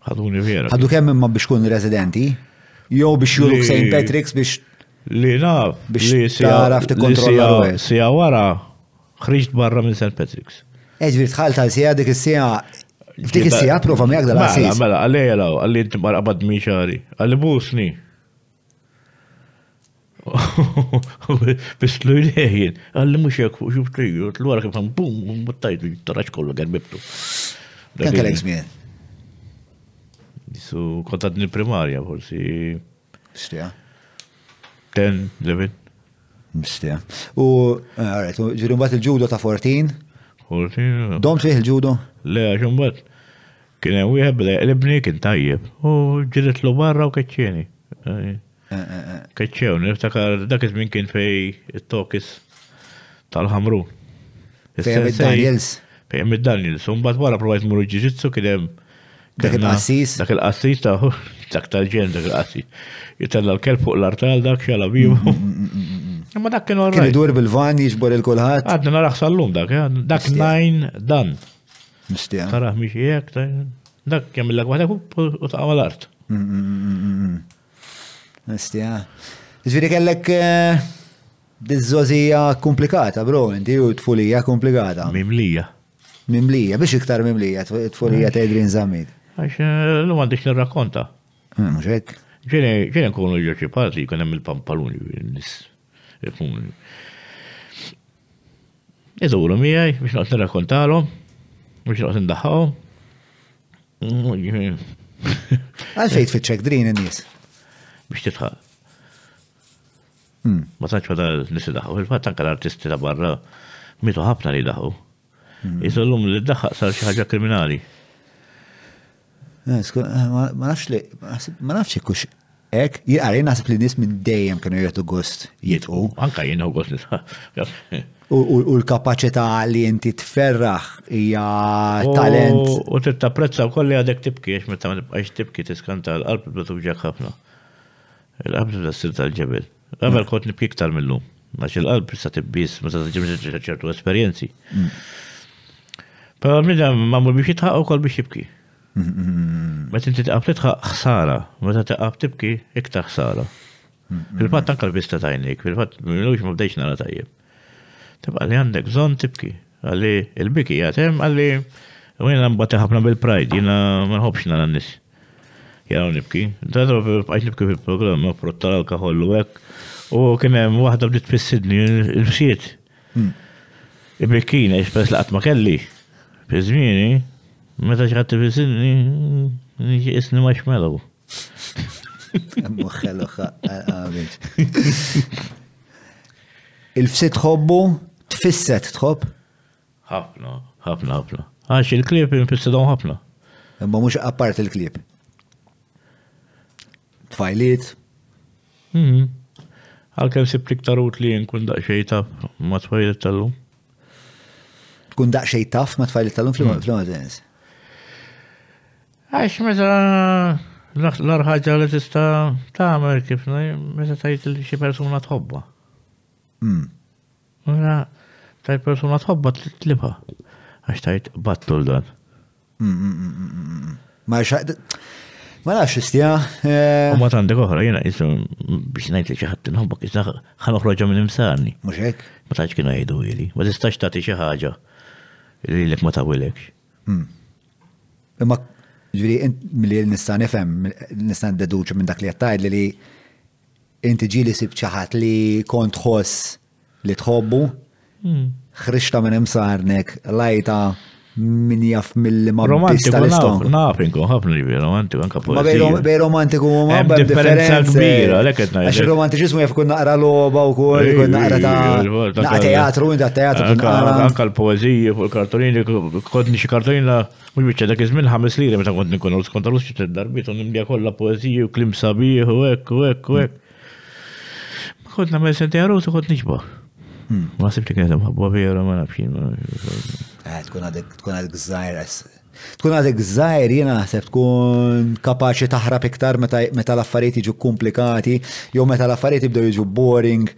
Ħaduni vera. Ħadu kemm imma biex kun residenti? Jew biex juruk St. Patrick's biex li naf biex taraf tikkontrolla. Sija wara Ħriġt barra minn St. Patrick's. Eġvir tħal tal sija dik is-sija. Dik is-sija prova mi għagdala. Mela, mela, għalli jelaw, għalli inti barra bad miċari, għalli busni. Bistlu jleħin, għalli mux jek fuq xuf triju, tlu għara kifan bum, muttajtu, jittaraċ kollu għan bibtu. Kan kellek zmien? Su kontat nil-primarja, forsi. Mistija. Ten, David. Mistija. U, eh, għarret, ġiri mbagħad il-ġudo ta' 14. 14. Dom fih il-ġudo? Le, għax mbagħad kien hemm wieħed bla jaqlibni kien tajjeb. U ġiret lu barra u keċċieni. Eh, eh, Keċċew, niftakar dak iż-żmien kien fej it-tokis tal-ħamru. Fejn id-Daniels. Fejn id-Daniels. Mbagħad wara provajt mur ġiġitsu kien hemm Dak il-qassis. Dak il-qassis ta' dak tal-ġen, dak il-qassis. Jitella l-kelb fuq l-artal dak xala biju. Mm, mm, mm, Imma dak kienu għarra. Kien dur bil-van jiġbor il-kulħat. Għadna narax sal-lum dak, eh? dak najn dan. Mistija. Tarax miex jek, dak kemm il-lak waħda u ta' għal-art. Mistija. Ġviri kellek eh, dizzozija komplikata, bro, inti u tfulija komplikata. Mimlija. Mimlija, biex iktar mimlija, t-tfolija ta' Adrian Zamid. Għax, eh, l-lum għandix nirrakonta. Eh, mux hekk. Ġene nkunu ġoċi parti, jkun hemm il-pampaluni, nis. Iduru miegħi biex noqgħod nirrakontalhom, biex noqgħod indaħħahom. Għalfejn tfittxek drin in-nies. Biex titħaq. Hmm. Ma tantx ma dan nis daħu, il-fatt anke l-artisti ta' barra mitu ħafna li daħu. Hmm. Jisallum li daħħaq sar xi ħaġa kriminali. Eh, eh, ma nafx li, ma nafx kux ek, jgħari nasib li nis minn dejjem kienu jgħetu għost jitqu. Anka jgħinu għost nisa. U l-kapacita li inti tferraħ hija talent. U titta prezza u kolli għadek tibki, għax meta ma tibqax tibki tiskanta l-qalb bla tuġak ħafna. Il-qalb tibda ssir tal-ġebel. Qabel kont nibki iktar mill-lum, għax il-qalb issa tibbis meta tiġi ċertu esperjenzi. Mm. Però l-bnidem mamur biex jitħaq u kol biex jibki. Meta inti taqab titħaq ħsara, meta taqab tibki iktar ħsara. Fil-fatt anka l-vista tajnik, fil-fatt minux ma bdejx nara tajjeb. Tibqa li għandek zon tibki, għalli il-biki jgħatem, għalli u jena mbati ħafna bil-pride, jena ma nħobx nara n-nis. Jaraw nibki. Ta' darba bqajt nibki fil-programm, ma' frott tal-alkohol u hekk. U kien hemm waħda bdiet tfissidni l-fsiet. Hmm. Ibikkina, jispess li qatt ma kelli. Fi żmieni, meta xi ħadd ifissidni, niġi isni marshmallow. Il-fsit tħobbu, tfisset tħobb? Ħafna, ħafna, ħafna. Għax il-klieb infissidhom ħafna. Imma mhux appart il-klieb. Tfajliet. Mhm. Għalkemm sibt iktar utli nkun daqsxejn taf ma' tfajliet tal-lum. Tkun daqsxejn taf ma' tfajliet tal-lum fl-imma hmm. sens. Għax meta l-arħaġa li tista tagħmel kif meta tgħid li xi persuna tħobba. Hmm. Mela, tajt persuna tħobba tlibha. Għax tajt battul dan. Ma xaqt. Ma nafx istija. Eh. U ma tandek oħra, jena jisu biex najt li xaħat nħobbok, jisa ħan uħroġa minn imsarni. Mux hekk? Ma taċ kienu jgħidu jili. Ma tistax tagħti xi ħaġa li l-ek ma tawilekx. Hmm. Imma ġviri, mill-li nista' nifhem, nista' deduċi minn dak li qed li Inti ġieli sibt xi ħadd li kont tħoss li tħobbu, hmm. ħriġta minn imsarnek, lajta min jaf mill-li ma Romantiku, naf, inkun ħafna li romantiku, anka poezija. Bej romantiku u ma bej differenza kbira, lekket najdu. Għax romantiċismu jaf kun naqra loba u kol, kun naqra ta' teatru, inta teatru. Anka l-poezija fuq il-kartolini, kodni xie kartolina. Mhux biċċa, dak iż-żmien ħames liri meta kont nikkun hawn skont tal uffiċċju tliet darbiet u nimliha kollha poeżiji u kliem sabiħ u hekk u hekk u hekk. Kont nagħmel sentej għarus u kont niġba. Hmm. Ma sibti kienet hemm ħabba vera ma nafx jien. Eh, tkun għadek tkun għadek żgħir Tkun għadek żgħir jiena naħseb tkun kapaċi taħrab iktar meta l-affarijiet jiġu komplikati jew meta l-affarijiet jibdew jiġu boring.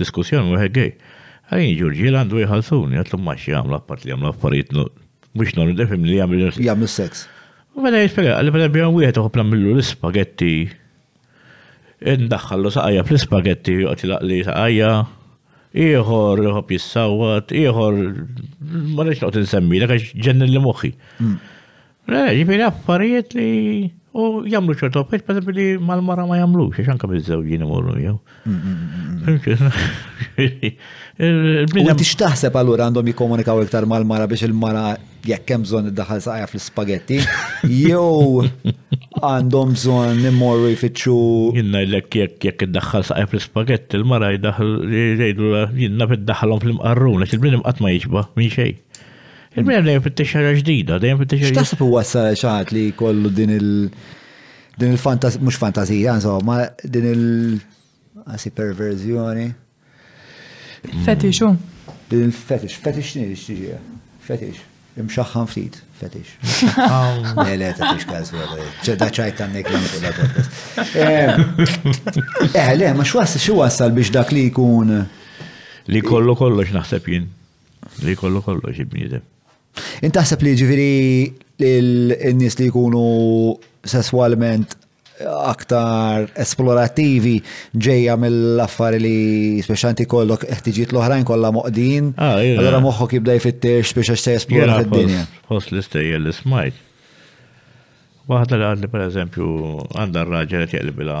Diskussjon wieħed gay. Għalin jiġu rġiel għandu jħallsuni, għatlhom ma x'jagħmlu apart li jagħmlu affarijiet mhux normali defim li jagħmlu. Jagħmlu sex. U meta jispjega għalli meta bjam wieħed uħob nagħmlu l-ispagetti Indaħħallu saqajja fl-ispagetti joqgħod jilaqli saqajja, ieħor iħobb jissawwat, ieħor ma nix noqgħod insemmi dak għax ġenni li moħħi. Hmm. Eh, ġifiri affarijiet li u jamlu ċertu affarijiet, per esempio, li mal-mara ma jamlu, xiex anka bizzewġin imorru jew. U tix taħseb għallur għandhom jikomunikaw iktar mal-mara biex il-mara jekk hemm bżonn id-daħal saqja fl-spagetti, jew għandhom bżonn immorru jfittxu. Jinna jlek jekk jekk id-daħal saqja fl-spagetti, il-mara jdaħal jgħidu jinna fid-daħalhom fl-imqarrun, għax il-bniedem qatt ma jiġba minn xejn. Il-bnedem dejjem fittex ħaġa ġdida, dejjem fittex ħaġa. X'taħseb huwa xaħat li kollu din il- din il-fantazija, mhux fantazija, insomma, din il- għasi perverżjoni. Fetixu. Din il-fetix, fetix nix tiġi, fetix. Imxaħħan ftit, fetix. Le, le, ta' fix kazu, ċedda ċajt għannek l fuq Eh, le, ma xwas, xu wassal biex dak li jkun. Li kollu kollox naħseb jien. Li kollu kollu xi bniedem. Intaħseb li ġifieri l-nies li jkunu sesswalment aktar esplorattivi ġejja mill-affari li speċanti kollok ħtiġiet l-oħrajn kollha moqdin. Ah, allora moħħok jibda jfittex biex għax se jesplora fid-dinja. Fost l-istejjer li smajt. Waħda li għandi per eżempju għandha r-raġel qed jaqlibilha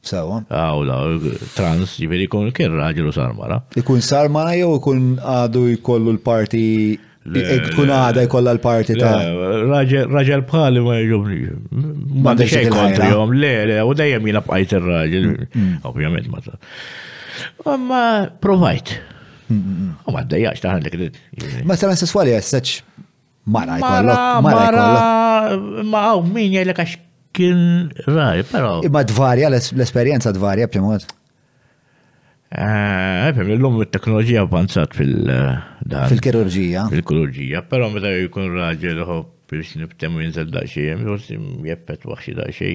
Sewa. Għawla, trans, ġifiri kun kien raġel u sar mara. Ikun sar mara jew ikun għadu jkollu l-parti Kun għada jkollha l-parti ta' raġel bħali ma jġobni. Ma da xejn kontri jom, le, le, u dejjem jiena bqajt ir-raġel, mm, mm. ovvjament ma ta' Imma provajt. Mm, u ma d-dajjax taħan li kredit. Ma s-sessuali jessaċ Mara jkollok, mara jkollok. Ma għaw, min jgħidlek għax kien rari, pero. Imma dvarja, l-esperienza dvarja bċimot. Eh, Għafem, l-lum il-teknoloġija avanzat fil-dan. Fil-kirurġija. Fil-kirurġija, pero meta jkun raġel uħob biex nibtemu jinżel daċxie, jemmi jeppet waħxi daċxie.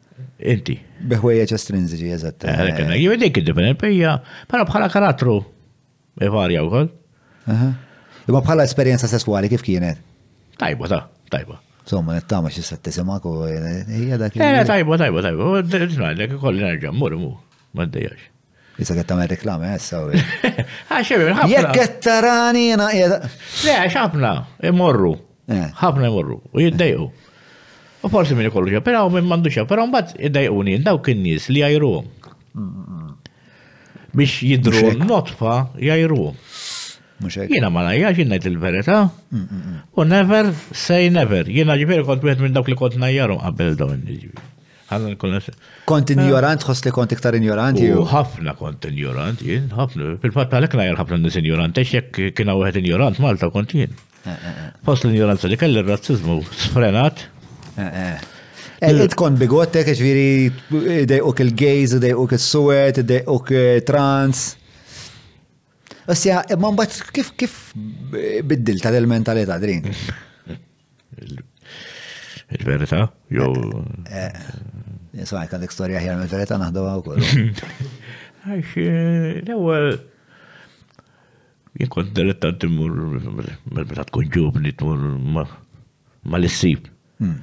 Inti. Biħwejjeġ estrinziċi, eżatt. Eh, Jien dik id-dipendent, pija, però bħala karattru, varja wkoll. Imma bħala esperjenza sesswali kif kienet? Tajba, ta' tajba. Somma, nittama xie sa' tisimak u eh, hija dak. Eh, tajba, tajba, tajba. Ġnajlek, kolli nerġa' mur, mu, ma' d-dejax. Issa qed tagħmel reklama eh, issa. Ah, Jekk qed tarani jiena qiegħda. Le, għax ħafna imorru. Eh. Ħafna imorru u jiddejqu. U forsi minn ikollu xi però minn m'għandu xi, però mbagħad iddejquni dawk in-nies li jajruhom. Biex jidru notfa jajruhom. Jiena ma najjax jinnajt il-verita. U never say never. Jiena ġifieri kont wieħed minn dawk li kont najjaru qabel dawn il-ġifieri. Ħalla l-kollas. Kont injorant, ħoss li kont iktar injorant. U ħafna kont injorant, jien, ħafna. Fil-fatt għalek najr ħafna nis injorant, ex jek kiena u għed injorant Malta kont jien. Eh, eh, eh. Ħoss l-injoranza li kelli r-razzizmu sfrenat. Ed kont bigottek, ġviri, dejquk il-gays, dejquk il-suwet, dejquk trans. Ossia, imma mbagħad kif kif biddil tal-mentalità din? Il-verità jew Nisma' kan dik storja ħjar mill-verità naħdu wkoll. Għax eh, l-ewwel jien kont dilettant immur meta tkun ġubni tmur ma l-issib. Hmm.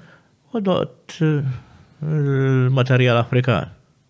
U dot eh, il-materjal Afrikan.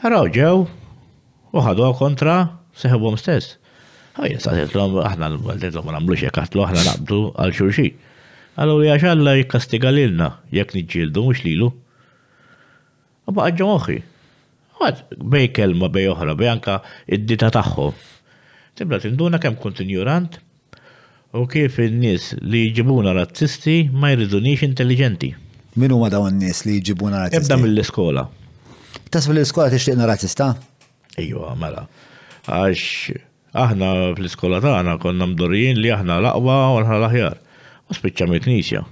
Però ġew u ħaduha kontra seħibhom stess. Ħajja saħitlhom aħna l-għaldejthom ma nagħmlux hekk għatlu aħna naqbdu għal xulxin. Qaluli għax Alla jikkastiga lilna jekk niġġieldu mhux lilu. U baqgħet ġo moħħi. Għad bej kelma bej oħra bej anka id-dita tagħhom. Tibda tinduna kemm kont injurant U kif in-nies li jġibuna razzisti ma jridunix intelliġenti? Min huma dawn in-nies li jġibuna razzisti? Ebda mill-iskola. Taħseb li l-iskola tixtieqna razzista? Ejwa, mela. Għax aħna fl-iskola tagħna konna mdorrijin li aħna l-aqwa u aħna l-aħjar. U spiċċa mill-Knisja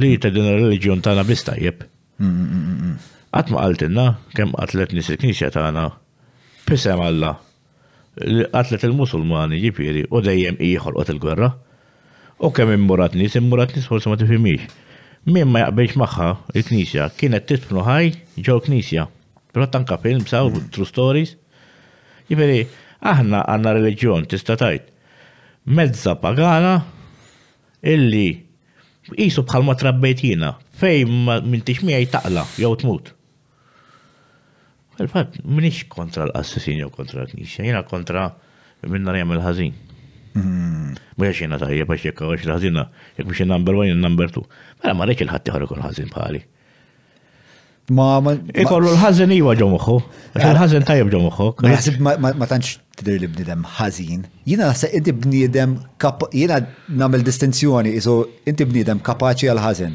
li tedin ir-reliġjon tagħna biss tajjeb. Qatt ma qaltilna kemm qatlet nies il-Knisja tagħna b'isem Alla. li qatlet il-Musulmani ġifieri u dejjem hi ħolqot il-gwerra. U kemm immurat nies, immurat nies forsi ma tifhimhiex. Min ma jaqbilx magħha, il-Knisja, kienet tidfnu ħaj ġol-Knisja. Fil-fatt anke films hawn, true stories. Ġifieri, aħna għandna reliġjon tista' tgħid mezza pagana illi qisu bħalma trabbejt jiena, fejn m'intix miegħi taqla' jew tmut. Il-fatt, minix kontra l-qassisin jew kontra l-knisja, jena kontra minna li jagħmel ħażin. Hmm. Mhux għax jiena tajjeb għax jekk għax l-ħażina, jekk mhux number one, number two. Mela ma rridx il-ħadd ieħor ikun ħażin bħali. Ma ma. Ikollu l-ħażin iwa ġo moħħu. Il-ħażin tajjeb ġo moħħu. Ma naħseb ma tantx tidher li bnidem ħażin. Jiena naħseb inti bniedem jiena nagħmel distinzjoni isu inti bniedem kapaċi għal ħażin.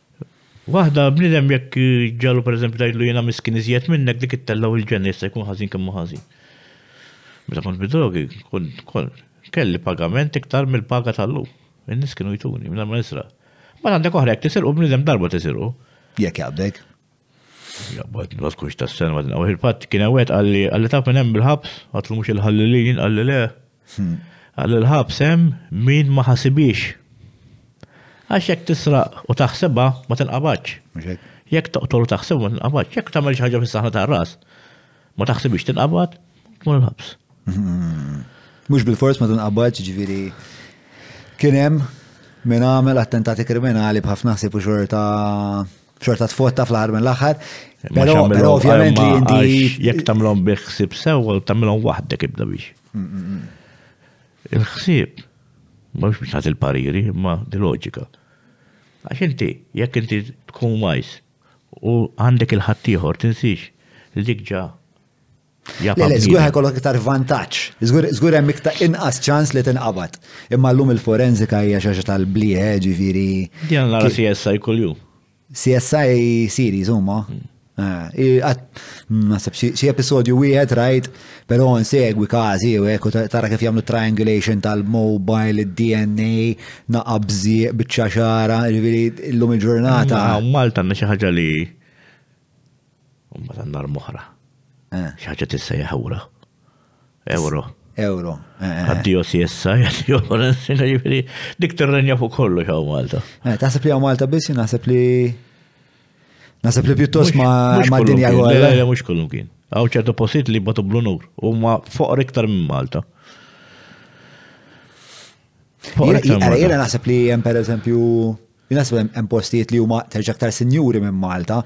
Waħda, bniedem jekk ġġagħlu pereżempju tgħidlu jiena miskin iżjed minnek dik ittellgħu il-ġenna jista' jkun ħażin kemm hu ħażin. Meta kont bid-drogi, kont kont kelli pagament iktar mill-paga ta' llum. In-nies kienu jtuni mingħajr ma nisraq. Mbagħad għandek oħra jekk tisirqu bniedem darba tisirqu. Jekk jaqbdek. Jaqbad, ma tkunx ta' sena ma tinqaw. Il-fatt kien għawet għalli għalli taf minn hemm bil-ħabs, għatlu mhux il-ħallilin, għalli le. Hmm. Għalli l-ħabs hemm min ma ħasibix. Għax jekk tisraq u taħsibha ma tinqabadx. Jekk toqtol u taħsibha ma tinqabadx. Jekk tagħmel xi ħaġa fis-saħna tar-ras, Ma taħsibix tinqabad, tmur il-ħabs. Mhux bil-fors ma tinqabad, ġifieri kien hemm min għamel attentati kriminali b'ħafna ħsieb u xorta xorta tfotta fl-aħħar minn l-aħħar. Però ovvjament li inti jekk tagħmlhom bi ħsieb sewwa tagħmilhom waħdek ibda biex. Mm, mm, mm. Il-ħsieb ma biex biex il-pariri, ma di loġika. Għax inti, jekk inti tkun wajs, U għandek il-ħaddieħor, tinsiex, li dik ġa Le, le, żgur ħajkollok iktar vantaġġ. Żgur hemm iktar inqas ċans li tinqabad. Imma llum il-forenzika hija xi ħaġa tal-blieħ, ġifieri. Din nara CSI kuljum. CSI series huma. Mm. Ah, Nasab xi episodju wieħed rajt. Right? Però nsegwi każi u hekk u tara kif jagħmlu triangulation tal-mobile, id-DNA, naqa' bżieq biċċa xara, ġifieri llum il-ġurnata. Hawn Malta għandna xi ħaġa li mbagħad għandna l-moħra. Eh. Xi ħaġa tissejjaħ ura. Euro. Euro. Eh, eh, addio siessa, addio forense, ġifieri dik tirrenja fuq kollox hawn Malta. Taħseb li hawn Malta biss naħseb li Nasab li pjuttost ma' dinja għolla. Le, mux kullum kien. Għaw ċertu posit li batu blunur. U ma' foqra iktar minn Malta. Għara, jena nasab li jem per eżempju, nasab jem postijiet li huma terġa ktar sinjuri minn Malta,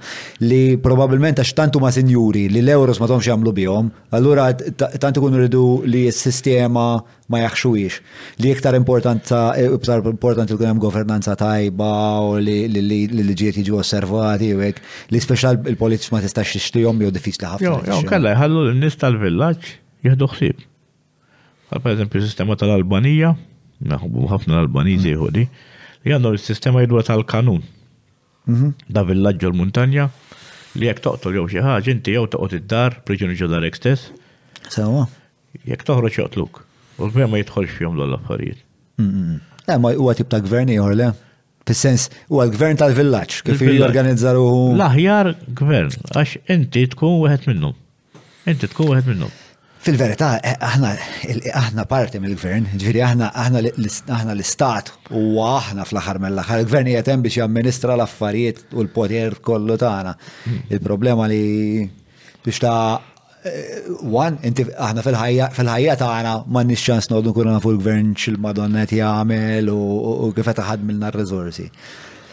li probabilment għax tantu ma' sinjuri li l-euros ma' tomx jamlu bihom, allura tantu kunu rridu li s-sistema ma jaħxuhiex li iktar importanza iktar importanti jkun hemm governanza tajba u li l-liġijiet jiġu osservati u hekk li speċjal il-poliz ma tistax tixtihom jew diffiċli ħafna. Jew kellha jħallu lin-nies tal-villaġġ jieħdu ħsieb. Bħal pereżempju sistema tal-Albanija, naħbu ħafna l-Albaniżi jieħu li għandhom is-sistema jidwa tal-kanun. Mhm. Da villaġġ ġol muntanja li jekk toqtol jew xi ħaġa inti jew toqgħod id-dar, priġuni ġo darek stess, Sewa. jekk toħroġ joqtluk. U l-gvern ma jidħolx fihom l affarijiet. Eh, ma huwa tip ta' gvern ieħor le. Fis-sens, huwa l-gvern tal-villaġġ, kif Il-villaġġ. jorganizza ruħu. L-aħjar gvern, għax inti tkun wieħed minnhom. Inti tkun wieħed minnhom. Fil-verità, aħna aħna parti mill-gvern, ġifieri aħna aħna l-istat u aħna fl-aħħar mill-aħħar. Il-gvern qiegħed hemm biex jamministra l-affarijiet u l-poter kollu tagħna. Hmm. Il-problema li biex ta' eh, Wan, inti aħna fil-ħajja tagħna m'għandniex ċans noqogħdu nkunu nafu l-gvern x'il-Madonna qed jagħmel u kif qed ħadmilna r-riżorsi.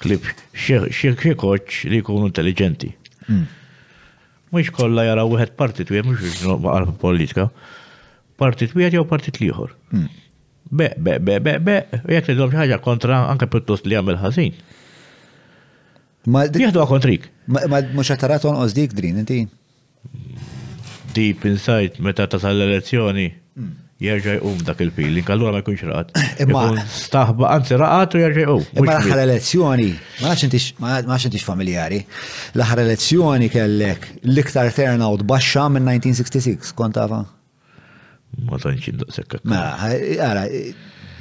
Klib xi koċ li jkunu intelligenti. Hmm. Mhux kollha jara wieħed partit wieħed mhux biex naqbaqal politika. Partit wieħed jew partit liħor. Hmm. Be, be, be, be, be, jekk tidhom xi ħaġa kontra anke pjuttost li jagħmel ħażin. Jieħdu kontrik. Ma mhux qed tara tonqos dik drin inti. deep inside meta tasal l-elezzjoni hmm. jerġa' jqum dak il-feeling, allura ma jkunx raqat. Imma staħba, anzi raqat u jerġa' jqum. Imma l-aħħar elezzjoni, ma nafx intix familjari, l-aħħar elezzjoni kellek l-iktar turnout baxxa minn 1966, kont tafa? Ma tantx indaqshekk. Ma, ara,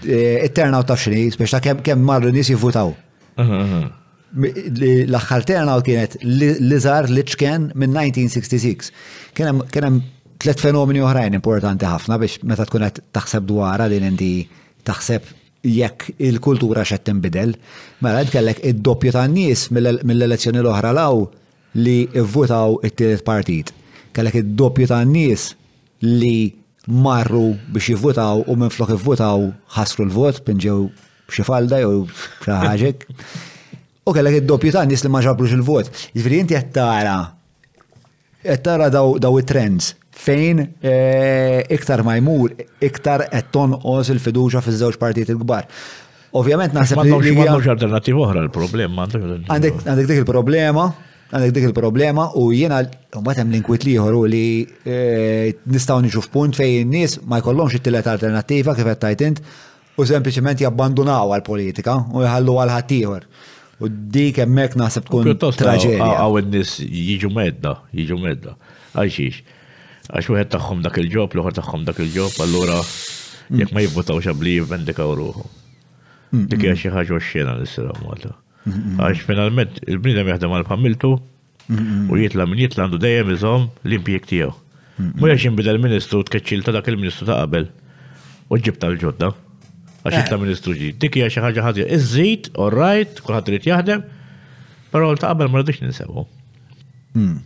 it-turnout taf xini, speċta kemm kemm marru nies jivvutaw. L-aħħar turnout kienet li żar li ċken minn 1966. Kien hemm tliet fenomeni oħrajn importanti ħafna biex meta tkun qed taħseb dwarha din inti taħseb jekk il-kultura xed tinbidel. Mela qed kellek id-doppju tan-nies mill-elezzjoni l-oħra law li vvutaw it-tielet partit. Kellek id-doppju ta' nies li marru biex jivvutaw u minflok ivvutaw ħasru l-vot, pinġew xi falda jew xi ħaġek. U kellek id-doppju ta' nies li ma ġabrux il-vot. Ġifieri inti qed tara qed tara daw it-trends fejn eh, iktar ma jmur iktar qed tonqos il-fiduċa fiż-żewġ partit il-kbar. Ovvjament naħseb li. M'għandhomx alternattiva oħra l-problema. Għandek dik il-problema, għandek dik il-problema u jiena mbagħad hemm l-inkwit liħor u li eh, nistgħu niġu f'punt fejn in-nies ma jkollhomx it-tielet alternattiva kif qed tajt int u sempliċement jabbandunaw għal-politika u jħallu għal ħaddieħor. U dik hemmhekk naħseb tkun traġedja. Għaw n-nis jiġu medda, jiġu medda. Għajxiex. Għax wieħed tagħhom dak il-ġob, l-oħra tagħhom dak il-ġob, allura mm. jekk ma jivvotawx għabli jivvendikaw ruħu. Mm, Dik hija mm. xi ħaġa xxena li ssir Malta. Għax finalment il-bniedem jaħdem għal familtu u jitla' min jitla' għandu dejjem iżomm l-impjieg tiegħu. Mhux għax jinbidel ministru tkeċċil ta' dak il-ministru ta' qabel u ġib tal-ġodda. Għax jitla' eh. ministru ġid. Dik hija xi ħaġa ħażja. Iżżid, all right, kulħadd irid jaħdem, però ta' qabel ma rridux ninsebu. Hmm.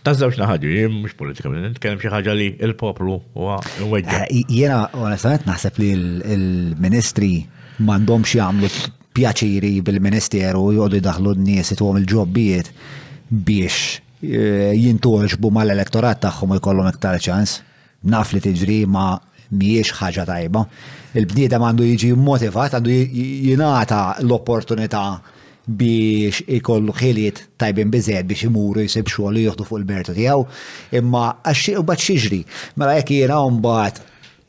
Ta' żewġ naħadu, jien mhux politikament, nitkellem xi ħaġa li l-poplu huwa weġġa. Eh, jiena onestament naħseb li l-ministri m'għandhomx jagħmlu pjaċiri bil-ministeru jgħodu daħlu n-nies ituhom il-ġobbijiet biex eh, jintuġbu mal-elettorat tagħhom u jkollhom iktar ċans. Naf li tiġri ma mhijiex ħaġa tajba. Il-bniedem għandu jiġi motivat, għandu jingħata l-opportunità biex ikollu ħiliet tajbin biżejjed biex imuru jsib xogħol u jieħdu fuq il-mertu tiegħu. Imma għax imbagħad xiġri. Mela jekk jiena mbagħad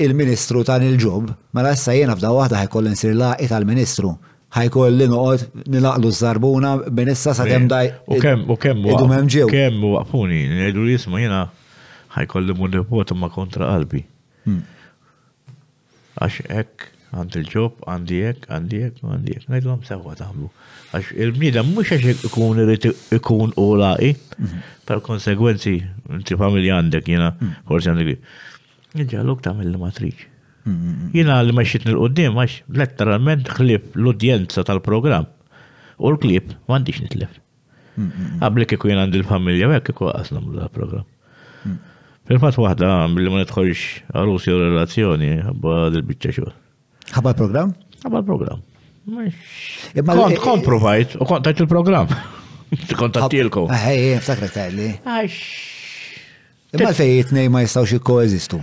il-Ministru tan il-ġob, mela issa jiena f'da waħda ħajkolli nsir laqi tal-Ministru. ħajkolli noqgħod nilaqlu ż-żarbuna minn issa sa kemm daj. U kemm u kemm u kemm ġew. Kemm u waqfuni, ngħidu jisma' jiena ħajkolli mu nipota ma' kontra qalbi. Hmm. Għax hekk għand il-ġob, għandi hekk, għandi hekk, għandi hekk. Ngħidlhom sewwa tagħmlu. Għax il-bniedem mhux għax ikun irid ikun u laqi, hmm. tal-konsegwenzi inti familja għandek jiena hmm. forsi għandek. Iġġalok ta' mill ma trid. Jina li meċċit nil-qoddim għax letteralment xlif l-udjenza tal-program u l-klib mandiċ nitlef. Għabli kiku jina għandi l-familja għek kiku għasna mulla program. Fil-fat wahda billi ma nitħolx għarusi u relazzjoni għabba dil-bicċa xur. Għabba l-program? Għabba l-program. Kont, kont provajt, u kont tajt il-program. Kontattilkom. Ejje, ftakret li. Għax. Imma fejn it-tnejn ma jistgħux jikkoeżistu.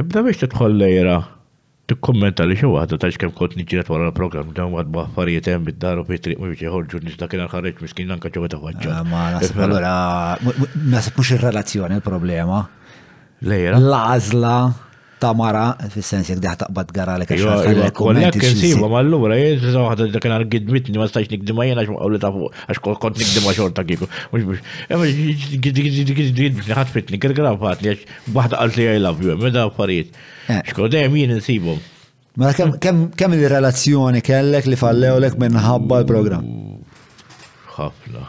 Ibda biex tidħol lejra tikkummenta li xi waħda tgħidx kemm kont niġġieled wara l-programm dawn għad ma affarijiet hemm id-dar u fit-triq ma biex jeħorġu n-nies dakinhar ħareġt miskin anke ġewwa ta' faċċa. Eh, ma nasib allura nasib mhux ir-relazzjoni l-problema. Lejra. L-għażla ta' mara, fil-sens jek diħa taqbad gara li kaxħa. Iva, kollek nsibu, ma l-lura, jizza waħda d-dak għar gidmitni, ma stajx nikdima jena xmaqaw li ta' fuq, għax kont nikdima xorta kiku. Mux biex, ema gidmitni, ħatfitni, kil-graf ħatni, għax waħda għalt li I love you, meda affarijiet. Eh. Xkod, dajem jien nsibu. Ma kem kem il-relazzjoni kellek li fallewlek minħabba l-program? Ħafna.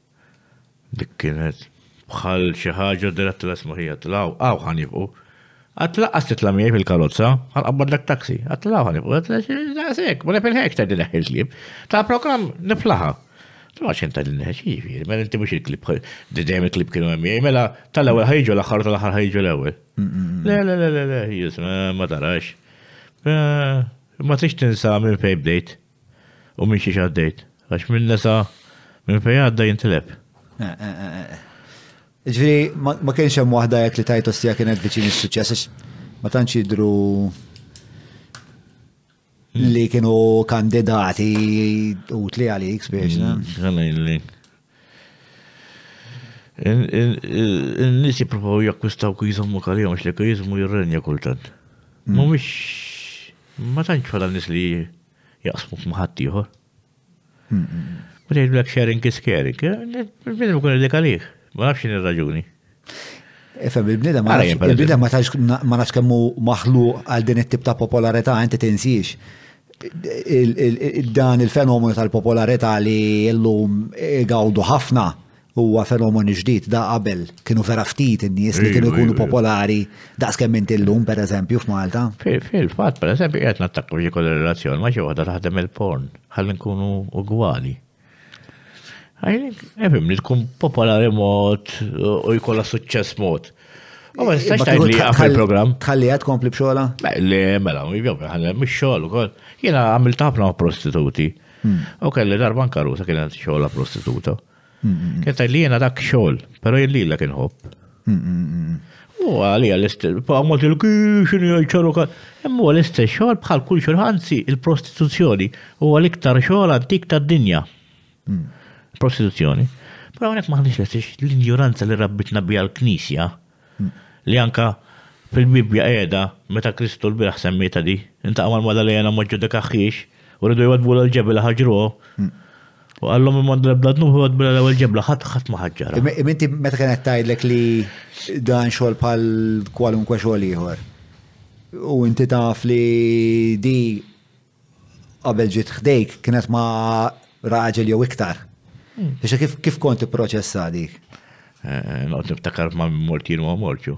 Dik kienet bħal xi ħaġa diretta l-esma ħija tlaw, għaw ħan jibqu. Għat laqqas titla miegħi fil-karozza, għal qabbad dak taxi, għat law ħan jibqu, għasek, ma nifilħekx ta' din il-klib. Ta' program niflaħa. Ma xen ta' din il-klib, mela inti mux il-klib, didem il-klib kienu għemmi, mela tal-ewel ħajġu l-axar tal-axar ħajġu l-ewel. Le, le, le, le, le, jisma, ma tarax. Ma tix tinsa minn fej bdejt. U minn xiex għaddejt? Għax minn nesa minn fejn għadda jintileb. Eh, eh, eh, Ġifieri ma kienx hemm waħda jekk li tajt ostija kienet viċin is-suċċess għax ma tantx jidru li kienu kandidati utli għalik spiex. Għalajlik. Il-nisi provaw jakkwistaw kizmu kalijom, xli kizmu jirrenja kultant. Mm. Mumiex, ma tanċ fadal nis li jaqsmu maħat tiħor. Mm, mm, Ma tgħidlek sharing is caring, eh? il-bnedem ikun dik għalih, ma nafx il-raġuni. Ifem, il-bnidem ma il-bnidem ma tax ma nafx kemmu maħlu għal din it-tip ta' popolarità inti tinsiex. Dan il-fenomenu tal-popolarità li llum gawdu ħafna huwa fenomenu ġdid da qabel kienu vera ftit in-nies li kienu jkunu popolari daqs kemm inti llum pereżempju f'Malta. Fil-fatt pereżempju qed nattakku jkollu relazzjoni ma xi waħda taħdem il-porn ħalli nkunu ugwali. Efim, li tkun popolari mod u jkolla suċċess mod. U ma nistax tajt li għaf il-program. Tħalli għad kompli bxola? Le, mela, u jibjob, għalli, mux xol u kol. Jena għamil tafna prostituti. Hmm. U kelli darba nkaru sa kienet xola prostituta. Hmm, hmm, kien tajt li jena dak xol, pero jellila kien hop. U għalija l-istess, għamot il-kix, il-ċaru ka. Imma l-istess xogħol bħal kull xogħol ħanzi il-prostituzzjoni u għal-iktar xogħol antik ta' dinja. Mm. Prostituzzjoni. Pero għonek maħnix l-istess l-injuranza li rabbitna bija l-knisja mm. li anka fil-Bibja qiegħda meta Kristu l-biraħ semmieta di, inta għamal madalena ma ġudikaħħiex u rridu jwadbu l-ġebel ħagġru. Mm. U għallom imman drebla dnuħi għod bla l-ewel ġebla, ħat ħat maħat ġara. Minti meta kienet tajdlek li dan xol pal kwalunkwe xol ieħor. U inti taf li di qabel ġiet ħdejk kienet ma raġel jew iktar. Hmm. Biex kif kont ipproċessa dik? Eh, eh, Naqt niftakar ma' mortien u mortju.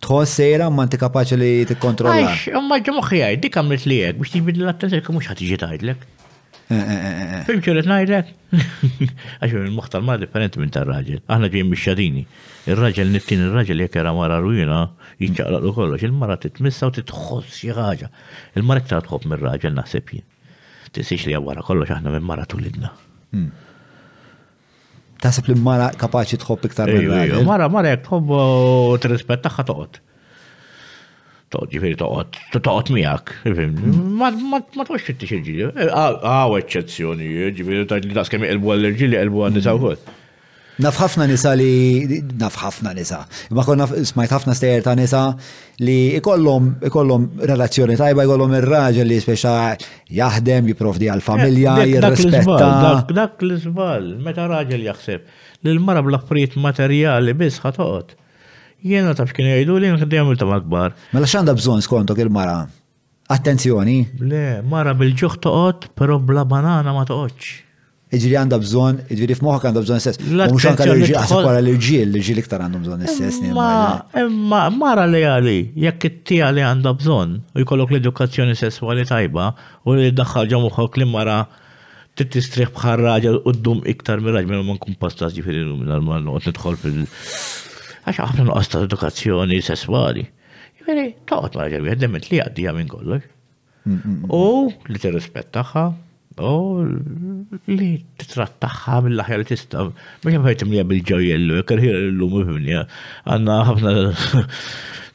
Tħoss sejra ma inti kapaċi li tikkontrolla. Għax, imma ġo moħħi għaj, dik għamlet li hekk biex tiġbidli l-attenzjoni kif mhux ħadd iġi tgħidlek. Eh, eh, eh, Fim ċolet ngħidlek? Għax il-moħħ tal-mara differenti minn tar-raġel. Aħna ġejjin mix-xadini. Ir-raġel nittin ir-raġel jekk era mara rwina jinċaqlaqlu kollox. Il-mara titmissa u titħoss xi ħaġa. Il-mara iktar tħobb mir-raġel naħseb jien. Tisiex li wara kollox aħna minn mara tulidna. Hmm. Taħseb li mara kapaċi tħobb iktar minn raġel. Mara, mara jek tħobb u t-rispet taħħa toqgħod. Toqgħod ġifieri toqgħod, toqgħod miegħek, Ma tħox fittix il-ġili. Għaw eċċezzjoni, ġifieri tajt li daqskemm iqilbu għall-irġieli iqilbu għan-nisa mm. wkoll. Naf ħafna nisa li naf ħafna nisa. Ma konna smajt ħafna stejjer ta' nisa li ikollhom ikollhom relazzjoni tajba, ikollhom ir-raġel li speċa jaħdem, jipprovdi għall-familja, Dak- dak jirrispetta. l-iżball, dak- Dak l-iżball, meta raġel jaħseb li l-mara bl-affarijiet materjali biss ħatoqgħod. Jiena taf kien jgħidu li nħdem il-tam akbar. Mela x'għandha bżonn skontok il-mara? Attenzjoni! Le, mara bil-ġuħ toqgħod, però bla banana ma toqgħodx. Jiġifieri għandha bżonn, jiġifieri f'moħħok għandha bżonn is-sess. U mhux anke l-irġiel, aħseb wara l-irġiel, l-irġiel iktar għandhom bżonn is-sess. Imma, imma mara leali, jekk it-tiegħa li għandha bżonn u jkollok l-edukazzjoni sesswali tajba u li ddaħħal ġo moħħok li mara trid tistrieħ bħal raġel u ddum iktar mir-raġel minn ma nkun pastas jiġifieri minn ma noqgħod nidħol fil- Għax ħafna nuqqas ta' edukazzjoni sesswali. Jiġifieri toqgħod ma' raġel wieħed li jgħaddiha minn kollox. U li tirrispettaha, u li titrattaha mill-aħjar li tista' mhux hemm ħajtim li bil-ġojjellu, jekk il-ħir illum il-fimnija għandna ħafna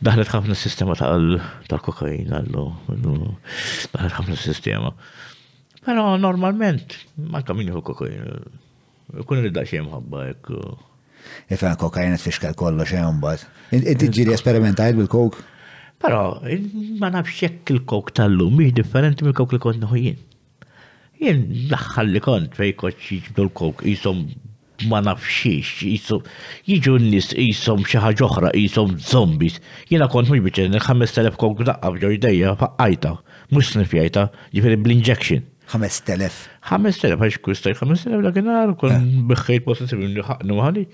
daħlet ħafna sistema tal-kokaina llum. Daħlet ħafna sistema. Però normalment ma kemm jieħu kokaina. Kun li daqsxejn mħabba hekk. Ifhem kokaina tfixkel kollox hemm mbagħad. Inti ġieli esperimentajt bil-kok? Però ma nafx jekk il-kok tal-lum mhix differenti mill-kok li kont neħu jien. Jien daħħal li kont fejn kont jiġbdu l-kok qishom ma nafxiex, jisom, jiġu n-nis jisom xaħġa oħra, jisom zombis. Jina kont mux bieċen, 5.000 kok daqqa f'ġo jdejja, faqqajta, mux snifjajta, ġifiri bl-injection. 5,000. 5,000, għax kustaj 5,000 dak il-nar, kun eh. biħħejt possessiv li ħakni maħali.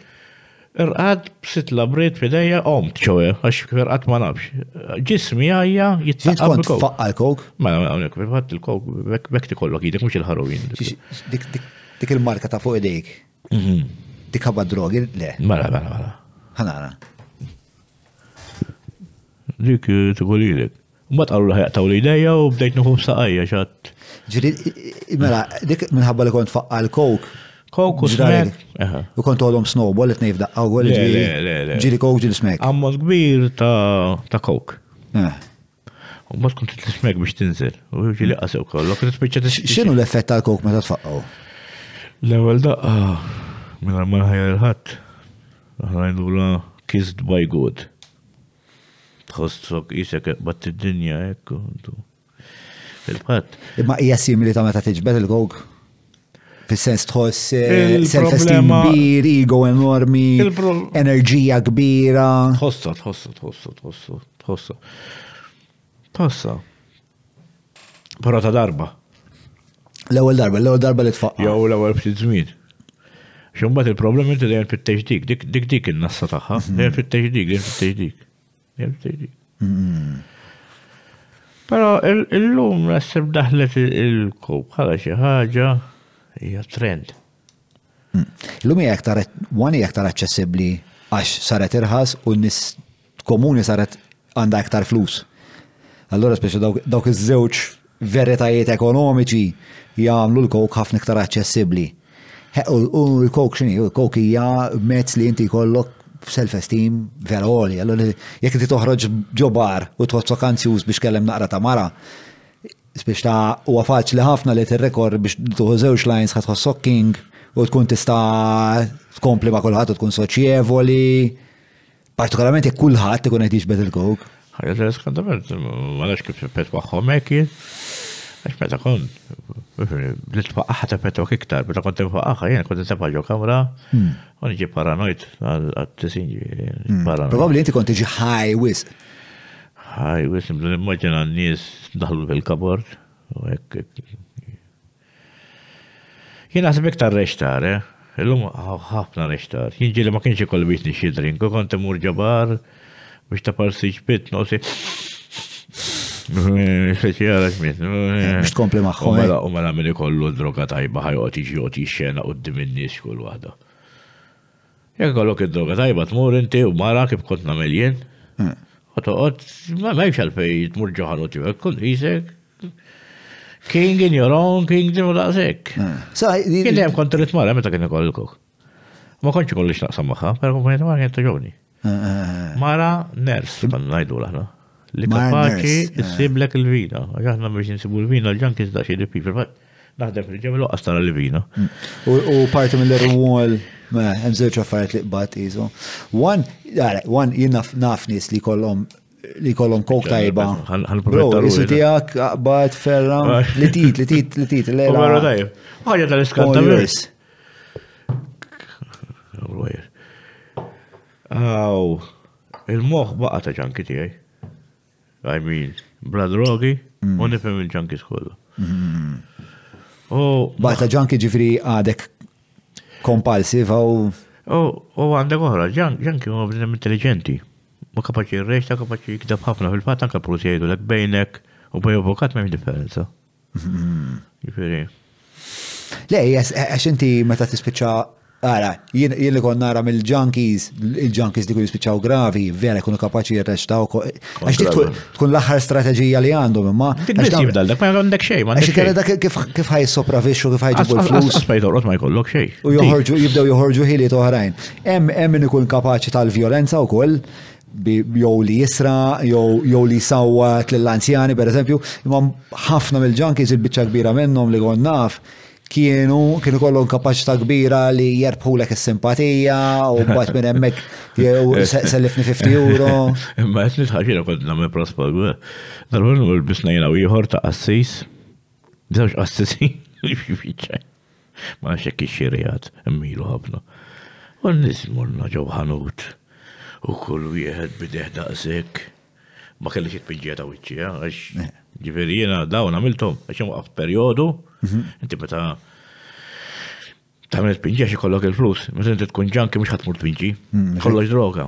Irqad b'sit labrit fidejja om ċoħe, għax irqad ma nafx. Ġismi għajja jittaqqa bil-kok. Faqqa l-kok? Ma mela, għamnek, mela, fatt il-kok, bekk ti kollok jidek, mux il-ħarowin. Dik il-marka ta' fuq idejk. Mhm. Dik ħabba drogi, le. Mela, mela, mela. Ħanara. Dik eh, t-għolilek. Mbagħad qalu li ħajaqtaw li jdejja u bdejt nieħu f'saqajja x'għadd. Ġifieri, mela, dik minħabba li kont faqqa l-kowk. Kowk u smek. U kont għolhom snowball li tnejf daqqa u għolli ġieli. Ġieli kowk ġieli smek. Ammont kbir ta' kowk. Eh. U mbagħad kont tismek biex tinżel. U ġieli qasew kollok, kont spiċċa tismek. X'inhu l-effett tal-kowk meta tfaqqgħu? L-ewwel daqqa minn ma ħajja l-ħadd. Aħna ngħidulha kissed by good. Tħossok isek eqbad id-dinja hekk intu. Fil-fatt. Imma hija simili ta' meta tiġbed il-gog. Fis-sens tħoss eh, self-esteem kbir, ego enormi, enerġija kbira. Tħossa, tħossa, tħossa, tħossa, tħossa. Tħossa. Però ta' darba. L-ewwel darba, l-ewwel darba li tfaq. Jew l-ewwel ftit żmien. Xumbat il-problemi inti dejjem fittex dik, dik dik dik in-nassa tagħha, mm-hmm. dejjem fittex dik, dejjem fittex dik. Dejjem fittex dik. Mm-hmm. Però illum naħseb daħlet il-kub bħala xi ħaġa hija trend. Illum hija aktar one hija aktar aċċessibbli għax saret irħas u nis komuni saret għandha aktar flus. Allora speċi dawk iż-żewġ veritajiet ekonomiċi jagħmlu l-kok ħafna iktar aċċessibbli. U l-kok xini, l-kok hija mezz li inti kollok self-esteem vera għoli. Allora jekk inti toħroġ ġobar u tħossok anzjuż biex kellem naqra ta' mara, Spiex ta' huwa faċli ħafna li tirrekorri biex tuħu żewġ lines ħadd ħossok king u tkun tista' tkompli ma' kulħadd u tkun soċjevoli. Partikolarment jekk kulħadd ikun qed jiġbed il-kok. Ħaġa ta' skandament, ma nafx kif tippet magħhom hekk Għax meta kon, bdiet tfaqqaħ ta' petok iktar, meta kont tfaqqaħ, jien kont nisab ġo kamra, hmm. u nġi paranojt għal-tisinġi. Hmm. Probabli inti kont iġi ħaj wisq. Hi wisq nibda nimmaġina n-nies daħlu fil-kabord u hekk. Jien naħseb iktar rextar, eh? Illum ħafna rextar. Jien ġieli ma kienx ikolli biex nixxi drink, u kont imur ġabar biex ta' parsi ġbit nosi. Xeċjara xmiet. Biex tkompli maħħu. Mela, u mela minn ikollu droga tajba ħajqot iġi joti xena u d-dimin nis kull wahda. Jekk ikollok id-droga tajba tmur inti u mara kif kont nagħmel jien. U toqgħod ma hemmx għalfejn tmur ġo ħanut tiegħek, kun qisek king in your own kingdom u daqshekk. Kien hemm kont irid mara meta kien ikoll il-kok. Ma kontx ikollu x'naqsam magħha, però kont ngħid ma kien ta' ġovni. Mara ners kont ngħidu aħna. Li kapaċi issiblek il-vina, għax aħna biex insibu l-vina l-ġank iżda xi dippi fil-fatt. Naħdem fil-ġemel u qastara li vina. U parti mill-rwol hemm żewġ affarijiet li qbad isu. One, one jien naf nies li kollhom li kollhom kok tajba. Bro, isu tiegħek qbad ferra li tit, li tit, li tit. Vera tajb. Ħaġa tal-iskanta vers. Aw, il-moħħ baqa' ta' ġanki tiegħi. I mean, bla drogi, u nifhem il-ġankis kollu. Bata ġanki ġifri għadek kompalsiv għaw. U għandek oħra, ġanki u bżinem intelligenti. Ma kapaċi jirreċta, kapaċi jikdab ħafna fil-fat, anka l-pulizija jgħidu l bejnek u bej avokat ma differenza. Ġifieri. Le, għax inti meta tispiċċa Ara, jien li kon nara mill-junkies, il-junkies li kun jispiċaw gravi, vera kunu kapaċi jirrextaw. Għax tkun l-aħħar strategija li għandhom imma. Dal dak ma għandek xej, ma għandek xej. dak kif ħaj sopravixxu, kif ħaj ġibu l-flus. Aspajt orqot ma jkollok xej. U joħorġu, jibdew joħorġu ħiliet oħrajn. Hemm min ikun kapaċi tal-vjolenza wkoll, jew li jisra, jew li jsawwat lill-anzjani, per eżempju, imma ħafna mill-ġankies il-biċċa kbira minnhom li kont naf kienu kienu kollhom kapaċità kbira li jerbħulek is-simpatija u mbagħad minn hemmhekk jew sellifni 50 euro. Imma qed nitħaġina kont nagħmel prospagu. Dal-ħun u l-bisna jiena u ieħor ta' qassis Żewġ qassisin fiċċa. Ma nafx hekk ix-xiriat immilu ħafna. U n-nies morna ġew ħanut u kull wieħed bideh daqshekk. Ma kellix it-tpiġġija ta' wiċċi, għax ġifieri jiena dawn għamilthom għax hemm waqaf perjodu, mhm. inti meta tagħmel tpiġġija xi kollok il-flus, meta inti tkun ġanki mhux ħadd tmur tpiġġi, mhm, kollox droga.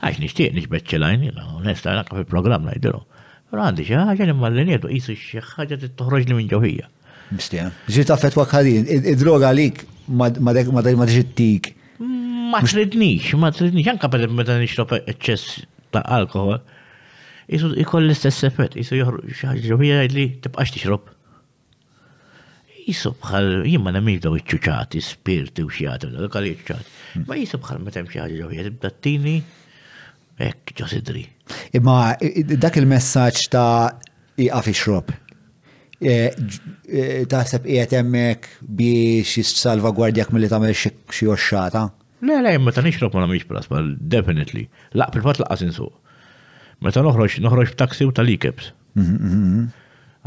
Għax nixtieq niġbed xi lajn jiena, onest, anke fil-programm ngħidilhom. Però għandi xi ħaġa li malli nieħdu qisu xi ħaġa trid toħroġni minn ġew ħija. Mistija. Ġiet affettwak ħażin, id-droga għalik ma tix ittik. Ma tridnix, ma tridnix, anke per meta nixrob eċċess ta' alkohol, isu ikoll l-istess effett, isu joħroġ xi ħaġa ġew ħija jgħidli tibqax tixrob. Jisu bħal, jien ma nemminx daw iċ-ċuċati, spirti u xjata, dak għal ċuċati. Hmm. Ma jisu bħal meta hemm xi ħaġa ġewħija tibda tini hekk ġo sidri. Imma dak il-messaġġ ta' iqaf ixrob. E, e, taħseb qiegħed hemmhekk biex jissalvagwardjak milli tagħmel xi oxxata? Le, le, meta nixrob ma nagħmilx plasma, definitely. Laq fil-fatt laqas insuq. Meta noħroġ, noħroġ b'taksi u tal-ikeps.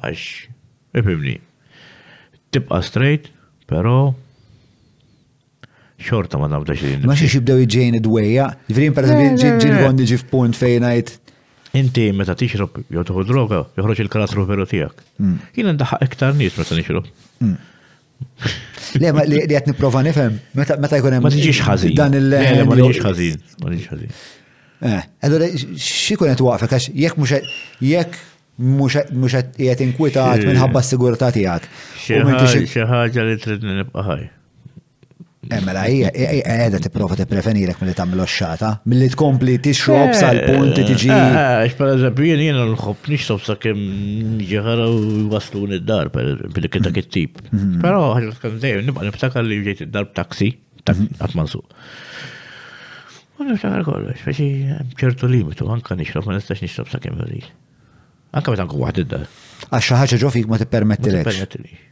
Għax, ifimni, tibqa straight, pero xorta ma nabda xejn. Ma xiex jibdew iġejn id-dwejja, ġifieri per ġin kondi ġif punt fejn għajt. Inti meta tixrob jew tieħu droga, joħroġ il-karattru veru tiegħek. Mm. Jiena ndaħħaq iktar nies meta nixrob. Mm. Le, li qed nipprova nifhem, meta jkun hemm. Ma tiġix ħażin. Dan il Le, ma tiġix ħażin, ma tiġix ħażin. Eh, allora x'ikun qed waqfek għax jekk mhux jekk mhux qed qiegħed inkwitat minħabba s-sigurtà tiegħek. Xi ħaġa li trid nibqa' ħaj. Eh, mela, hija qiegħda tipprova tipprevenilek milli tagħmel oxxata, milli tkompli tixrob eh, sal-punt li tiġi. Eh, għax pereżempju jien jien nħobb nixrob sakemm ġeħara u jwasluni d-dar pereżempju li kien dak it-tip. Mhm. Però ħaġa kan dejjem nibqa' niftakar li ġejt id-dar b'taksi, mhm. qatt ma nsuq. U niftakar kollox, biex ċertu limitu, anka nixrob ma nistax nixrob sakemm rrid. Anka meta nkun waħd id-dar. Għax xi ħaġa ġo fik ma tippermettilekx.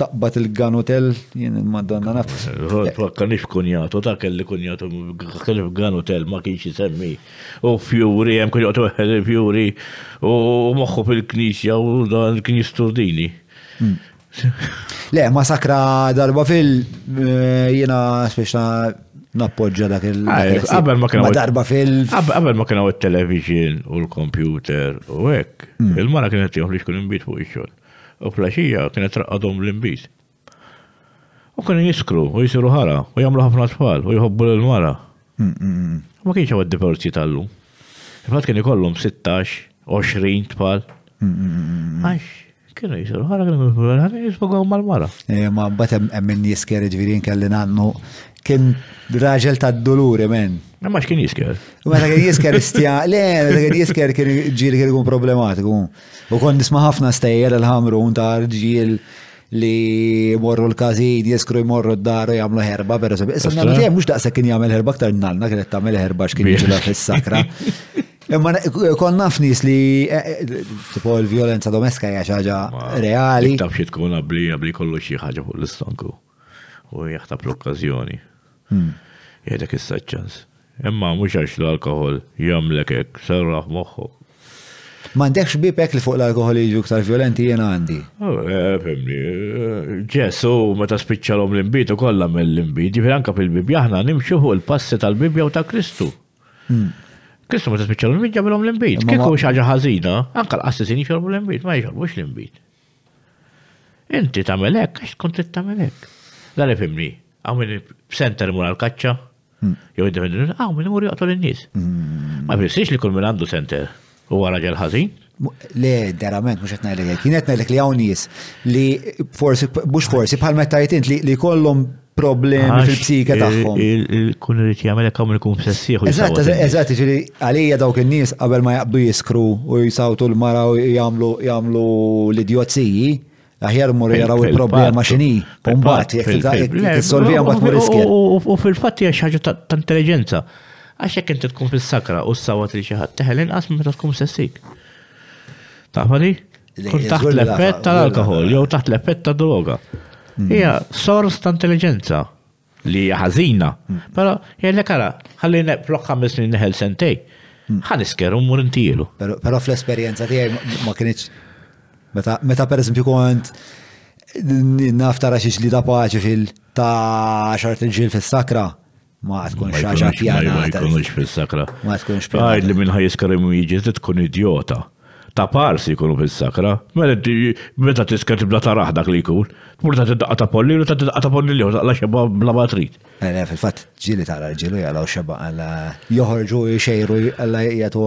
Taqbad il-ganutel, jien il-Madonna naf. Kanix kunjato, ta' kelli kunjato, kelli ganutel ma kienx jisemmi. U fjuri, jem kien joqtu fjuri, u moħħu fil-knisja, u dan kien jisturdini. Hmm. Le, ma sakra darba fil eh, jena speċa nappoġġa dak il- Qabel ma kienu. darba fil. Qabel ma kienu il-television u l-computer u hekk. Hmm. Il-mara kienet jgħu li xkun imbit fuq ix-xogħol. U flaxija kienet traqqadhom l-inbid. U kienu jiskru, u jsiru ħara, u jagħmlu ħafna tfal, u jħobbu lill-mara. Ma kienx hawn id-divorzji tal-lum. Infatti kien ikollhom 16, 20 tfal. Għax kienu jisiru ħara kienu ħana jisfogaw mal-mara. Eh, ma bat hemm jisker ġifieri kelli nannu kien raġel ta' doluri men. Ma x'kien jisker. Meta kien jisker istja, le, meta kien jisker kien ġieli kien ikun problematiku. U kon nisma ħafna stejjer il-ħamrun ta' rġiel li morru l-kazin, jeskru jmorru d-dar u jagħmlu ħerba, per eżempju. Issa nagħmlu tiegħi mhux daqshekk kien jagħmel ħerba aktar nanna kienet tagħmel ħerba x'kien jiġilha fis-sakra. Imma kon naf nies li eh, eh, tipo l-violenza domestika hija xi ħaġa reali. Taf xi tkun qabli qabli kollu xi ħaġa fuq l-istonku. u jaħtab l-okkażjoni. Jgħidlek issa ċ-ċans. Imma mhux għax l-alkohol jagħmlek hekk, serraħ moħħok. M'għandekx bibek li fuq l-alkohol jiġu iktar violenti jien għandi. Oh, eh, fimni, eh, ġesu meta spiċċalhom l-inbid u kollha mill-inbid, ġifier anke fil-Bibja aħna nimxu fuq il-passi tal-Bibja u ta' Kristu. Hmm. Kristu meta spiċċalhom l-inbid ġabilhom l-inbid. Kieku xi ħaġa ħażina, anke l-qassisin jixorbu l-inbid, ma jixorbux l-inbid. Inti tagħmel hekk għax tkun trid tagħmel hekk. Dan ifimni, għaw minn center imur għal-kaċċa, hmm. jew independent, għaw minn imur joqtol in-nies. Hmm. Ma jfissirx li kull minn għandu center u għara ġel ħażin. Le, darament, mux għetna l-għek. Jien għetna l-għek li għaw nis li forsi, mux forsi, bħal metta jtint li kollom problemi fil-psike tagħhom. Kun irid jagħmel hekk hawn ikun b'sessieħ. Eżatt, eżatt, ġifieri għalija dawk in-nies qabel ma jaqbdu jiskru u jsawtu l-mara u jagħmlu jagħmlu l-idjozziji, aħjar mmur jaraw il-problema x'inhi, u mbagħad jekk tissolvija mbagħad mur iskien. U fil-fatt hija xi ħaġa ta' intelligenza. Għax jekk inti tkun fis-sakra u s-sawat li xi ħadd teħel inqas meta tkun sessik. Tafani? Kun taħt l-effett tal-alkohol jew taħt l-effett ta' droga. Mm. Hija sors ta' intelligenza li hija ħażina. Mm. Però jgħidlek ara, ħalli flok ħames snin neħel sentej. Mm. Ħan isker u mur intielu. Però fl-esperjenza tiegħi ma kienx meta per eżempju kont naf tara xi ġlida paċi fil ta' xart il-ġil fis-sakra. Ma tkunx xaġa pjana. Ma tkunx fil-sakra. Ma tkunx pjana. Għajd li minn ħajiskar imwieġi tkun idjota. Ta' parsi jkunu fil-sakra. Mela meta tiskar tibda ta' raħdak li jkun. Tmur ta' tidqa ta' polli u ta' tidqa ta' polli li taqla xeba bla ma trid. Mela fil-fatt ġili ta' raġilu jgħalaw xeba għalla joħorġu jxejru għalla jgħatu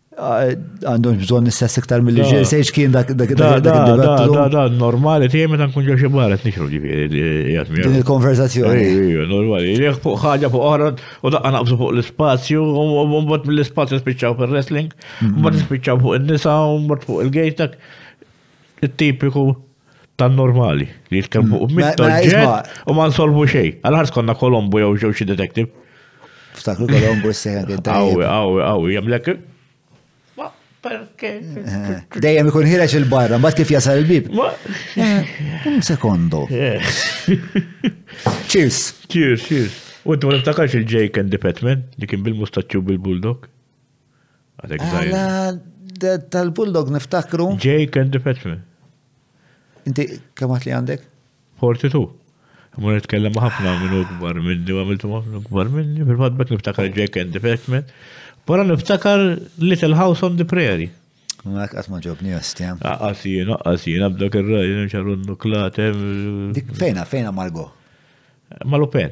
Għandhom bżon nistess iktar mill-li ġej, sejx kien dak dak dak dak dak normali tiegħi meta nkun ġew xi barra nixru ġifieri din il-konversazzjoni. Normali, jekk fuq ħaġa fuq oħra u daqqa naqbżu fuq l-ispazju u mbagħad mill-ispazju spiċċaw fir-wrestling, mbagħad nispiċċaw fuq in-nisa u mbagħad fuq il-gejtak. it-tipiku tan normali li jitkellmu fuq mm. mitt mela, oġġett u ma nsolvu xejn. Għal ħars konna Kolombo jew ġew xi detective. Ftakru Kolombo s-seħen kien Awi, awi, awi, jemlek. Dejjem ikun ħireġ il-barra, mbagħad kif jasal il-bib. Eh, un sekondo. Eh. Cheers. Cheers, cheers. U inti ma niftakarx il-Jake and the Petman li kien bil-mustaċċu bil-bulldog? Għadek zaħir. Tal-bulldog niftakru. Jake and the Petman. Inti kemm li għandek? 42. Mur nitkellem ħafna minn ukbar minni, għamiltu ħafna ukbar minni, fil-fatt bek niftakar Jake and the Petman. Para niftakar Little House on the Prairie. Mak għat maġobni għastja. Għasien, għasien, għabdak il-rajn, ċarun nuklatem. Dik fejna, fejna Margo? Malupen.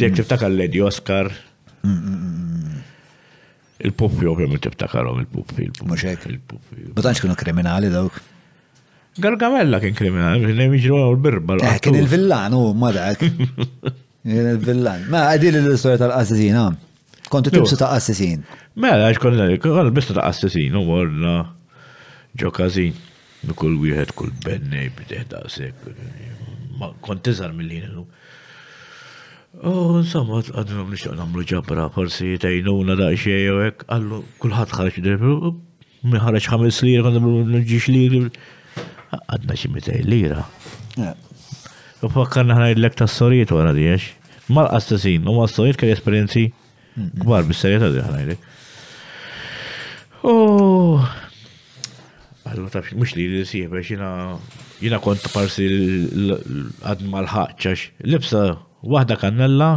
Ġek tiftakar Lady Oscar. Il-puppi ovvjament tiftakarhom il-puppi. Mhux hekk. Il-puppi. Ma tantx kienu kriminali dawk. Gargamella kien kriminali, biex nem iġru għaw l-birba. Eh, kien il-villan u ma dak. Kien il-villan. Ma għadil l-istoria tal-qazizina. Kontu tibsu ta' qassisin. Mela, għax konna konna bistu ta' qassisin u morna ġo kazin. Kull wieħed kull bennej bdeħ da' sekk. Kont iżar mill-lin illum. U insomma, għadhom nixtieq nagħmlu ġabra, forsi tajnuna da' xejn u hekk, għallu kulħadd ħarġ dirbu, minn ħarġ ħames lira, konna nġiex lira. Għadna xi mitej lira. U fakkarna ħnajdlek tas-sorijiet wara li għax. Mal-qas ta' sin, u ma' storijiet kelli esperjenzi kbar bis-serjetà li ħanajlek. U għal ma tafx mhux li li sieħ biex jiena jiena kont parsi għad mal-ħaġġ għax libsa waħda kannella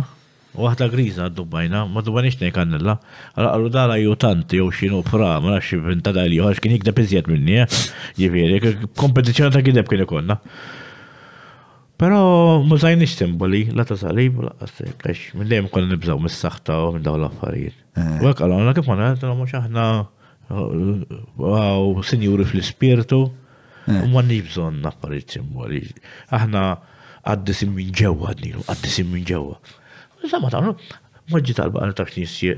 u waħda griża dubbajna, ma dubbajniex nej kannella. Għala qalu dara ju tant jew xinu fra, ma nafx vinta dal ieħor x'kien jikdeb iżjed minni, eh? ġifieri, kompetizzjoni ta' kideb kien ikonna. Però mużajniex simboli, la ta' salib, la qassek, għax minn dejjem konna nibżaw mis-saħta u minn dawn l-affarijiet. Eh. U għak għalona kif għana għetna mux aħna għaw sinjuri fl-spirtu, eh. u għanni bżon affarijiet simboli. Aħna għaddisim minn ġewa, għaddisim minn ġewa. Zama ta' maġġi talba għal ta' xnisje.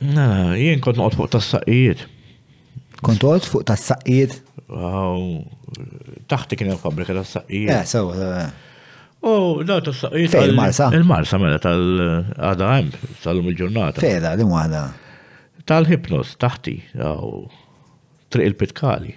Jien kont noqgħod fuq tas-saqqijiet. Kont toqgħod fuq tas-saqqijiet? Taħti kien hemm fabbrika tas-saqqijiet. Eh, sewa. U da tas-saqqijiet. Il-Marsa. Il-Marsa mela tal-għada hemm tal-lum il-ġurnata. Fejda, li waħda. Tal-Hipnos taħti, triq il-Pitkali.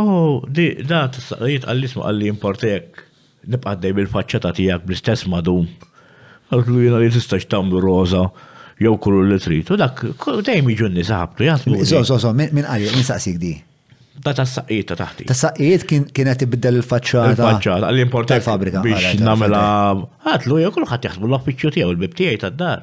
U di da tistaqrijiet qalliet ma qalli jimporta jekk nibqa' għaddej bil-faċċata tiegħek bl-istess madum? Qaltlu jiena li tistax tagħmlu roża jew kulur li trid u dak dejjem jiġu n-nisa ħabtu jaħsbuli. Żomm żomm żomm min qal jekk nistaqsik di? Da tas-saqqijiet ta' taħt hi. Tas-saqqijiet kienet ibiddel il-faċċata. Il-faċċata qalli jimporta jekk. Tal-fabbrika. Biex nagħmilha qaltlu jew kulħadd jaħsbu l-offiċċju tiegħu l-bieb tiegħi tad-dar.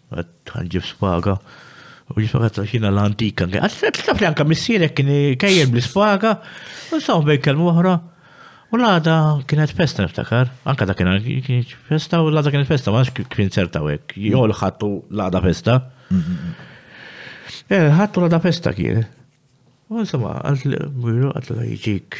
Għad ħanġib spaga. U l-ispaga ta' xina l-antika. Għad taf li anka missierek kien kejjer bl-ispaga. U saw bej kelmu oħra. U l-għada kienet festa niftakar. Anka da kienet festa u l-għada kienet festa. Max kien serta u għek. Jol ħattu l-għada festa. Eh, ħattu l-għada festa kien. U insomma, għad li għad li jġik.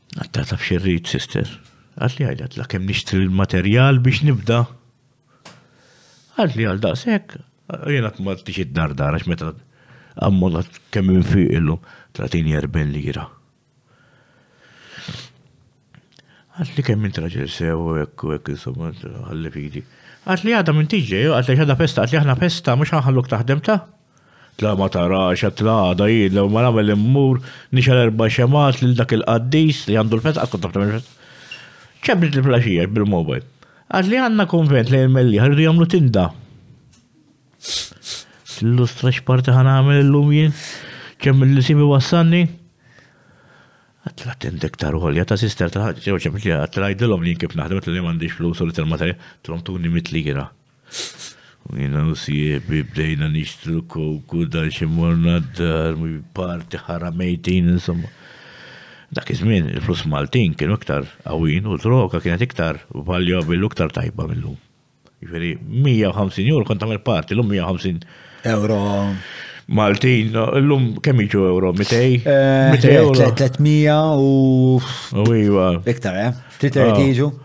Għatta taf xirrit, sister. Għat li għajda tla kem nixtri l-materjal biex nibda. Għat li għal daqsek, jena t t tixid dar dar, għax meta għammonat kem infi illu 30-40 lira. Għat li kem intraġel sew, ekku, ekku, insomma, għalli fidi. Għat li għada minn tiġi, għat li għada festa, għat li għana festa, mux għanħalluk taħdem ta' La ma tarax għad la għada jien lew ma nagħmel immur nixgħel erba' xemgħat lil dak il-qaddis li għandu l-festa qatt kont taf tagħmel festa. Ċebbit il-flaxija bil-mobile. Għad li għandna konvent lejn il-Mellieħa rridu jagħmlu tinda. Tillustra x'parti ħa nagħmel illum jien? Kemm li sibi wassanni? Għad la tindek tarolja ta' sister ta' ħaġa, ċebbit li għad la jidilhom li jien kif naħdem li m'għandix flus u li tal-materja, trom tuni mit-lira. U jiena u sieħbi bdejna nixtru koku dan xi morna d-dar, parti ħara mejtin, insomma. Dak iż-żmien il-flus Maltin kienu iktar qawwin u droga kienet iktar valjabil u iktar tajba minnhom. Jiġifieri 150 euro kont tagħmel parti, l-lum 150 euro. Maltin, l-lum kemm jiġu euro? 200? 200 eh, euro? 300 u. U iva. Iktar, eh? 300 jiġu?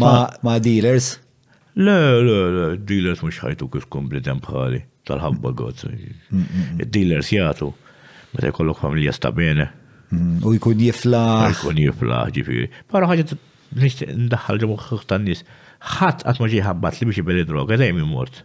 Ma' dealers? Le, le, le, dealers mux ħajtu kif kun bnidem bħali tal-ħabba għod. Dealers jgħatu, meta jkollok familja sta bene. U jkun jifla. Jkun jifla, ġifiri. Para ħagġa nishtiq ndaħħal ġemuħ tan-nis. ħadd qatt ma ġie ħabbat li biex ibeli droga, dejjem imort.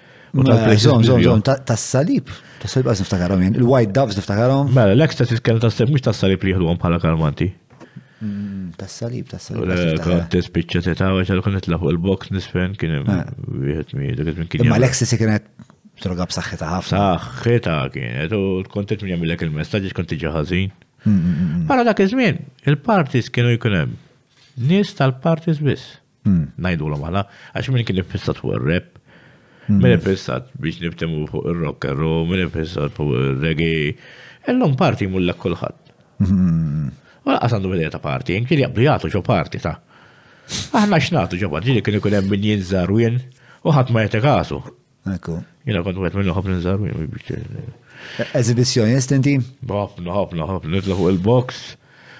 U mela, tal-President. Tas-salib. Tas-salib għaz niftakarom jien. Il-White Doves niftakarom. Mela, l-eks ta' titkellem tas-salib, mux tas-salib li jħduhom bħala kalmanti. Mm, tas-salib, tas-salib. Eh, kont spiċċa teta' għax għal konet laħu il-box nisfen kien hemm eh. wieħed mi dak minn kien. Imma l-eks se kienet droga b'saħħitha ħafna. Saħħitha kienet u kont qed jagħmilek il-messaġġ kont tiġi ħażin. Mm, mm, Ara dak iż-żmien, il-partis kienu jkun hemm. Nies tal-partis biss. Hmm. Najdu l għala, għax minn kien fissat fuq il-rap, hmm. minn fissat biex nibtemu fuq il-rock and roll, minn fissat fuq il-reggae, illum party mullek kullħat. Hmm. Għala għasandu bidja ta' party, jien kien jabdu jgħatu ġo party ta' Aħna xnatu ġobad, ġili kien ikun hemm min jinżar u jien u ħadd ma jagħti kasu. Ekku. Jena kont għet minn ħafna nżar u jemmi biex. Eżibizjoni, estenti? Ħafna, ħafna, ħafna, nitlu fuq il-box.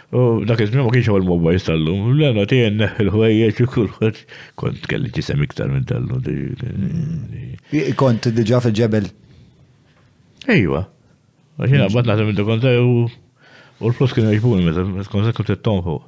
U dak iż ma kienx għal mobba jistallu. L-għana tijen neħħil ħwejjeġ u kullħat. Kont kelli ġisem iktar minn tallu. Kont diġa fil-ġebel? Ejwa. Għaxina bat naħdem id-dokonta u l-flus kienu jġbuni, meta kont kont t-tom fuq.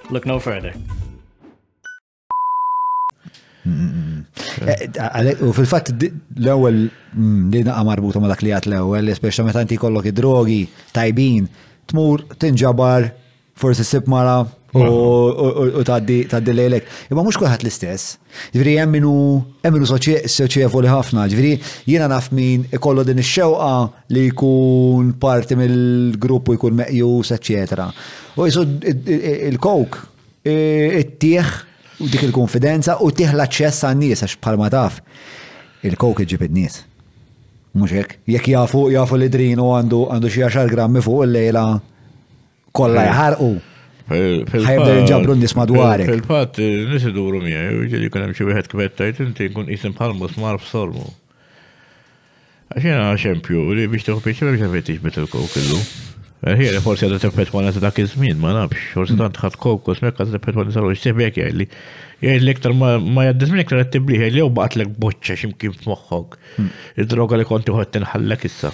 Look no further. Eh, eh, u fil-fat l-ewel mm, li naqa marbuta ma dak li għat l-ewel, speċa meta inti kollok id-drogi tajbin, tmur tinġabar, forsi sib mara u taddi lejlek. Imma mux kullħat l-istess. Ġviri, hemm minu, hemm minu soċjevoli ħafna, ġviri, jiena naf min ikollu din ix-xewqa li jkun parti mill-grupp u jkun meqjus, eccetera. U jisu il-kowk, it-tieħ u dik il-konfidenza u tieħ l-aċċess għan nies għax bħalma taf il-kok iġib id-nies. Mhux hekk, jekk jafu jafu li drin u għandu għandu xi 10 grammi fuq il-lejla kollha jħarqu. Ħajbda jġabru n-nis madwari. Fil-fat, nis iduru miegħi, u ġili kunem xi wieħed kif tajt inti kun isim bħal musmar f'sormu. Għax jiena xempju li biex teħu pieċi ma biex għafetix bit il-kow kellu. Ħieri forsi għadha teffet ma nasa dak iż-żmien, ma nafx, forsi tant ħadd kow kos mekk għadha teffet ma nasa l xsib jek jgħidli. Jgħidli iktar ma jgħaddis minn iktar għattibliħi li jew baqatlek boċċa ximkien f'moħħok. Hmm. Id-droga li konti ħott tinħallek issa.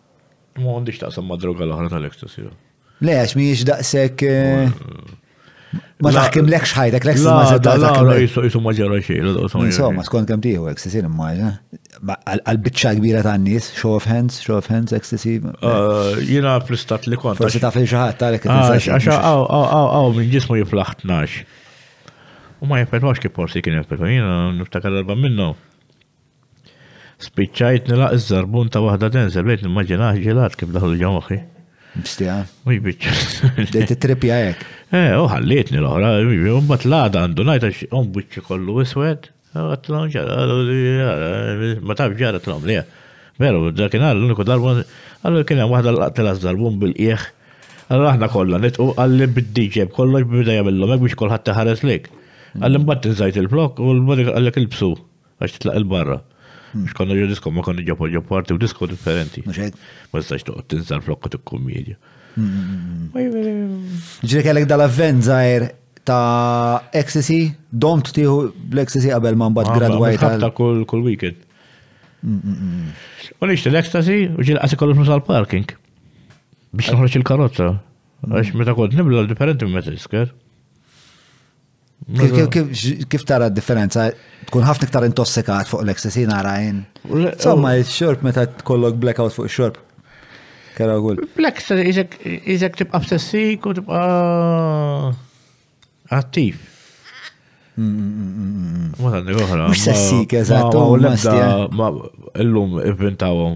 Ma għandix taqsam ma' droga l-oħra tal-ecstasy. Le, għax mi jiex daqsek. Eh, ma taħkim lek xħajtek, lek ma taħkim. Jisu jisu maġġara xej. Insomma, skont kem tiħu ecstasy l-immaġna. Għal-bicċa kbira ta' nis, show of hands, show of hands, ecstasy. Ah, jina fl-istat li kont. Forsi taf li xaħat tarek. Ah, għax għaw, għaw, għaw, għaw, minn ġismu jiflaħ 12. U ma jifetwax kif forsi kien jifetwa, jina niftakar darba minnu. Spiċċajt nilaq iż-żarbun ta' waħda denżel, bdejt nimmaġinah ġilat kif daħlu ġo moħħi. Bstija. Mhux biċċa. Bdejt titripja hekk. Eh, u ħallietni l-oħra, mbagħad l-għada għandu ngħid għax hom biċċi kollu iswed. Għatlom ġara, ma taf ġara tlom li. Veru, dakinhar l-uniku darba, allura kien hemm waħda l-qatela żarbun bil-qieħ. Allura aħna kollha nitqu għalli bid-diġeb kollox bidejja mill-lomek biex kolħadd taħares lejk. Għalli mbagħad tinżajt il-flok u l-body għallek il-bsu. Għax titlaq il-barra. Hmm. Għax konna ġo disko, ma konna ġo ġo parti u disko differenti. Ma tistax toqgħod tinżal flokku tikkummedja. Hmm. Ġri kellek dal-avvent zaħir ta' ecstasy, domt tiħu l-ecstasy qabel ma mbagħad gradwajt. Ta' kull weekend. Hmm, u nixti l-ecstasy u ġil qasi kollu flus għal-parking. Biex noħroġ il-karozza. Għax meta kont nibla differenti minn meta isker. Kif tara d-differenza? Tkun ħafna iktar intossikat fuq l-ecstasy narajn. Insomma, il-xorb meta tkollok blackout fuq xorb. Kera għul. L-ecstasy jizek tibqa b'sessik u tibqa attiv. Ma tandi oħra. Mux sessik, eżattu. L-lum ivvintawom.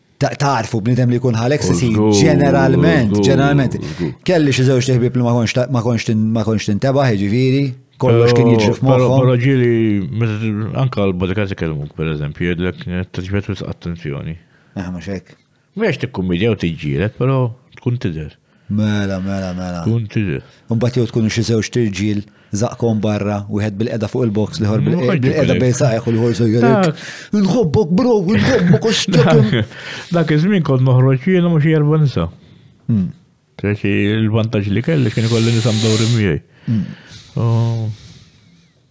Tarfu bnidem li jkun ħalek sisi, ġeneralment, ġeneralment. Kelli xi żewġ teħbib li ma konx tinteba, ġifieri, kollox kien jiġri f'moħħom. Però ġieli, anka l-bodyguards ikellmuk, per eżempju, jgħidlek taġbet wisq attenzjoni. Eħ, mhux hekk. Mhux tikkummedja u tiġġieled, però tkun tidher. Mela, mela, mela. Tkun tiġi. Imbagħad jew tkunu xi żewġ tirġiel żaqkom barra, wieħed bil-qeda fuq il-box, liħor bil-qeda bejn saqajh u l-ħor sejjerek. Inħobbok bro, inħobbok għax Dak iż-żmien kont noħroġ jiena mhux jerba nisa. Hmm. Għaxi il-vantaġġ li kelli kien ikolli nisa mdawri miegħi. Hmm.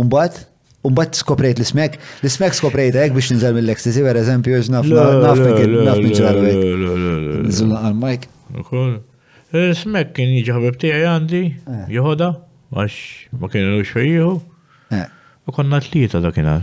Umbat, umbat skoprejt l-ismek, l-ismek skoprejt għek biex nżel mill-ekstasi, per eżempju, naf naf naf nġralu għek. Nżilna għal-mike. L-ismek kien jġabib tijaj għandi, eh. jħoda, għax ma kien l-xfejju. Eh. U konna t-tlieta dakinar.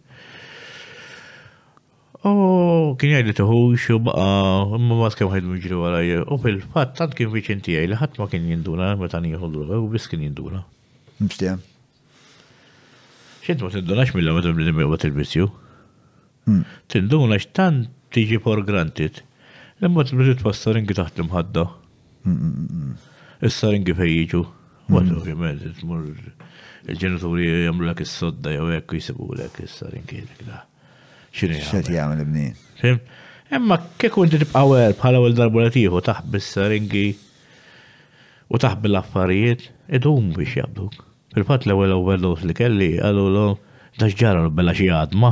U kien jgħid li tuħux u baqa, imma ma kemm ħajdu jiġri warajja. U fil-fatt tant kien viċin tiegħi li ħadd ma kien jinduna meta nieħu droga u biss kien jinduna. Mstiem. Xint ma tindunax mill meta bniedem jgħod il-vizzju. Hmm. Tinduna x'tant tiġi for granted. Imma tbidu tpassar inki taħt l-imħadda. Is-saringi fej jiġu, għad mm. ovvijament, il-ġenituri jamlu l-ek il-sodda jew ek jisibu l-ek il-saringi dik da. ċini għamil. ċet jgħamil ibni. Fim? Emma kieku inti tibqa għer bħala għal darbu li tiħu taħbi s-saringi u taħbi l-affarijiet, idum biex jabduk. Fil-fat l-ewel overdose li kelli, għallu l-om, daġġara l-bella xie għadma.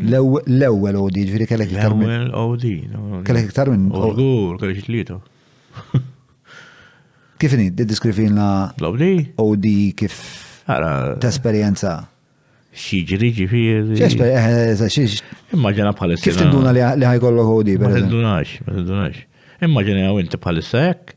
L-ewwel OD, ġifieri kellek iktar minn. L-ewwel OD. Kellek iktar minn. Ugur, kellek ġlieta. Kif inhi, diskrivilna. L-OD? OD kif. Ara. T-esperjenza. Xieġri ġifieri. Xieġri, eħe, xieġ. Immaġina bħalissa. Kif tinduna li ħajkollok OD, per Ma tindunax, ma tindunax. Immaġina għaw inti bħalissa hekk.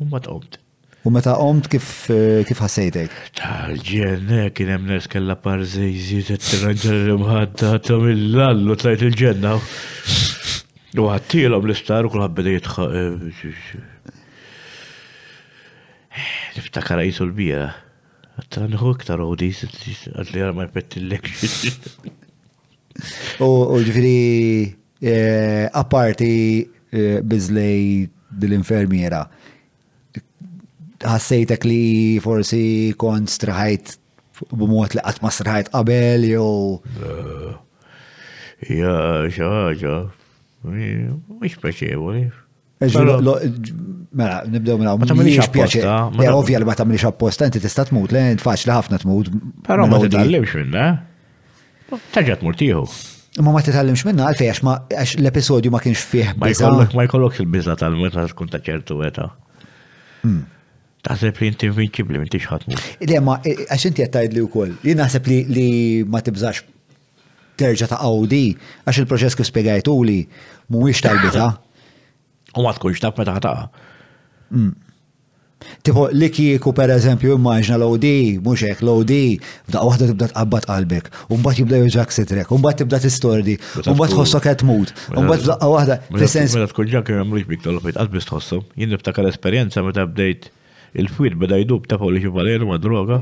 U ma tqomt. U meta qomt kif ħassejtek? Tal-ġen, eh, kien hemm nes kellha parżejżi tirranġa l-imħadda ta' mill-allu tajt il-ġenna. U għattilhom l-isptar u kull ħabbida jitħa. Niftakar għajsu l-bira. Għattra nħu iktar u di, għalli għarma jpettilek. U ġifiri, eh, apparti eh, bizlej dil-infermiera, ħassejtek li forsi kont straħajt b'mod li qatt ma straħajt qabel jew. Eh, ja, xi ħaġa, mhix pjaċevoli. Mela, nibdew minna. Ma tamilix apposta. Ja, ovvja li ma tamilix apposta, inti tista' tmut, le, faċli ħafna tmut. Però ma titallimx minna. Taġġa tmur tiħu. Ma ma titallimx minna, għalfej, għax l-episodju ma kienx fih. Ma jkollok, ma jkollok il-bizna tal-mut għaz kun ta' ċertu għeta. Hmm. Taħseb li inti invincibli, inti xħatmu. Le, ma, eh, għax inti għattajd li u koll. Li naħseb li ma tibżax terġa' taqgħu di għax il-proċess kif spjegajt hu li mhuwiex talbitha. U ma tkunx taf meta ħataqa. Mm. Tipo li kieku per eżempju immaġna l-OD, mhux hekk l-OD, f'daq waħda tibda tqabbad qalbek, u mbagħad jibda jużak sitrek, u mbagħad tibda tistordi, u mbagħad tħossok qed tmut, u mbagħad f'daqqa waħda fis-sens. Meta tkun ġank jagħmlux bik tolloq qalbi tħossom. Jien niftakar esperjenza meta bdejt Il-fwied beda jdub ta' fuq li xi valenu ma' droga.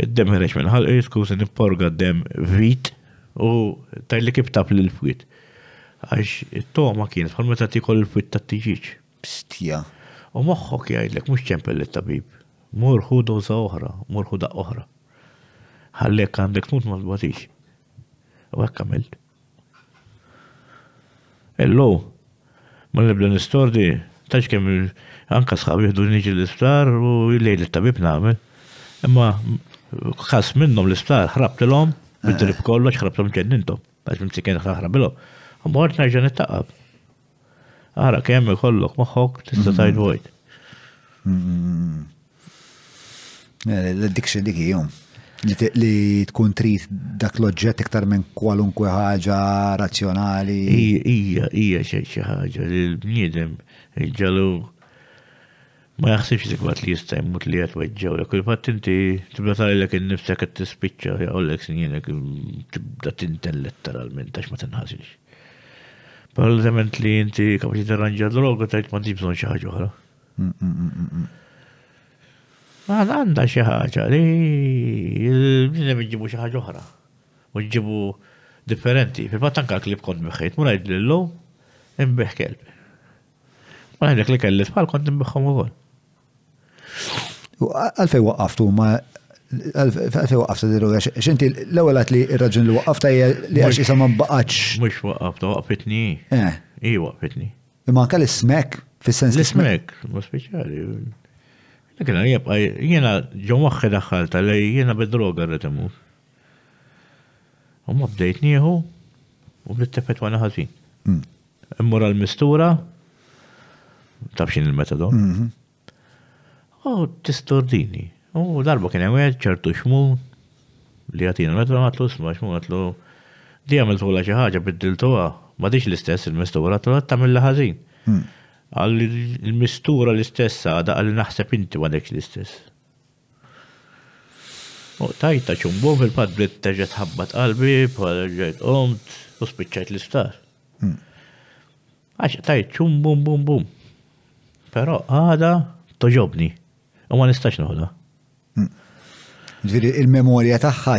Id-dem ħreġ minn ħalqi, skużi nipporga d-dem vit u tajli kif taf li l-fwied. Għax it-toma kienet bħal meta tikol il-fwied tat-tiġiġ. Bstja. U moħħok jgħidlek mhux ċempel lit-tabib. Mur ħu doża oħra, mur ħu daqqa oħra. Ħalli jekk għandek tmut ma tbatix. U hekk għamilt. Hello. Ma nibda nistordi, tax kemm anka sħab jieħdu niġi l-isptar u jillejn it-tabib nagħmel. Imma kas minnhom l-isptar ħrabtilhom bid-drib kollox ħrabtilhom ġennintom. Għax minn sikin ħrabilhom. Mort nerġa' nittaqab. Ara kemm ikollok moħħok tista' tajt vojt. L-addiction dik jom. Li tkun trid dak l-oġġett iktar minn kwalunkwe ħaġa razzjonali. Ija, ija xi ħaġa li l-bniedem ġalu Ma jaħsibx dik waqt li jista' jmut li qed weġġgħulek. Fil-fatt inti tibda tgħidlek innifsek qed tispiċċa jaqgħulek snienek tibda tinten letteralment għax ma tinħasilx. Però l-element li inti kapaċi tirranġa droga tgħid ma tibżon xi ħaġa oħra. Mm, mm, mm, Għan għanda xi ħaġa li l-bnidem iġibu xi ħaġa oħra. U ġibu differenti. Fil-fatt anka klib kont meħħejt, murajt l-lum, imbeħ kelb. Ma għandek li kelli tfal kont nbiħħom ukoll. Għalfej waqqaftu ma għalfej waqqaftu diru għax xinti l-ewwel għat li r-raġun li waqqafta hija li għax isa ma baqgħatx. Mhux waqqafta waqqfitni. Eh. Hi waqqfitni. Imma anke l-ismek fis-sens li smek. Ma speċjali. Lekin jibqa' jiena ġo moħħi daħħal tal jiena bid-droga rrid imur. U ma bdejt nieħu u bdiet tefet wara ħażin. Hmm. Immur għal-mistura, taf xin il-metodu. Mhm. U tistordini. U darba kien hemm ċertu xmu li għatina metodu għatlu sma xmu għatlu di għamil tħula xi ħaġa biddiltuha ma dix l-istess il-mistura tħula tagħmilha ħażin. Hmm. Għal il-mistura l-istess għada għal naħseb inti ma dekx l-istess. U tajta ċumbu fil-fatt bdiet terġa' tħabbat qalbi bħal ġejt qomt u spiċċajt l-isptar. Hmm. Għax tajt ċumbu bum bum. Però għada toġobni u ma nistax noħda. Hmm. Ġviri il-memorja tagħha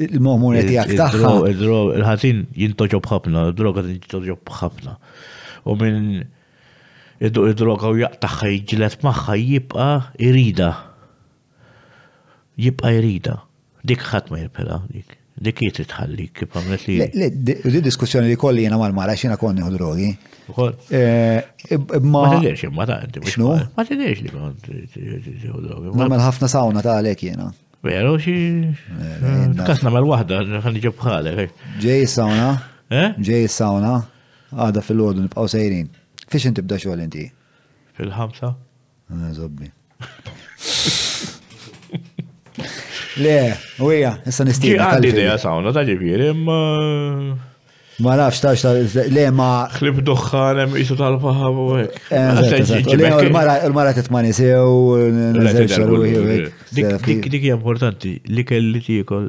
il-memorja tiegħek tagħha. Il-ħażin jintoġob ħafna, il-droga jintoġob ħafna. U minn Iduq id-droga u jaqtagħha jiġġieled magħha jibqa' jridha. Jibqa' jridha. Dik ħadd ma jirbħilha dik. Dik hi trid tħallik kif għamlet lili. Le, le, di- u di diskussjoni li kolli jiena mal-mara x'jiena kont nieħu drogi. Ukoll. Eh, ib- Imma Ma tidhirx imma ta' inti. mhux X'nu? ma- Ma tidhirx li kont tieħu droga. Ma- nagħmel ħafna sawna ta' għalhekk jiena. Veru xi. Eh, Kas nagħmel waħda, ħan iġib bħalek. Ġej is-sawna, Eh? ġej is-sawna. Għada fil-ħodu nibqaw sejrin. Fiex inti bda xogħol inti? Fil-ħamsa? Zobbi. Le, u hija, issa nistiq. Għandi idea sawna ta' ġifieri, imma. Ma nafx ta' ta' le ma. Klib duħħan hemm isu tal-faħam u hekk. Il-mara titmani sew, Dik hija importanti li kelli tiekol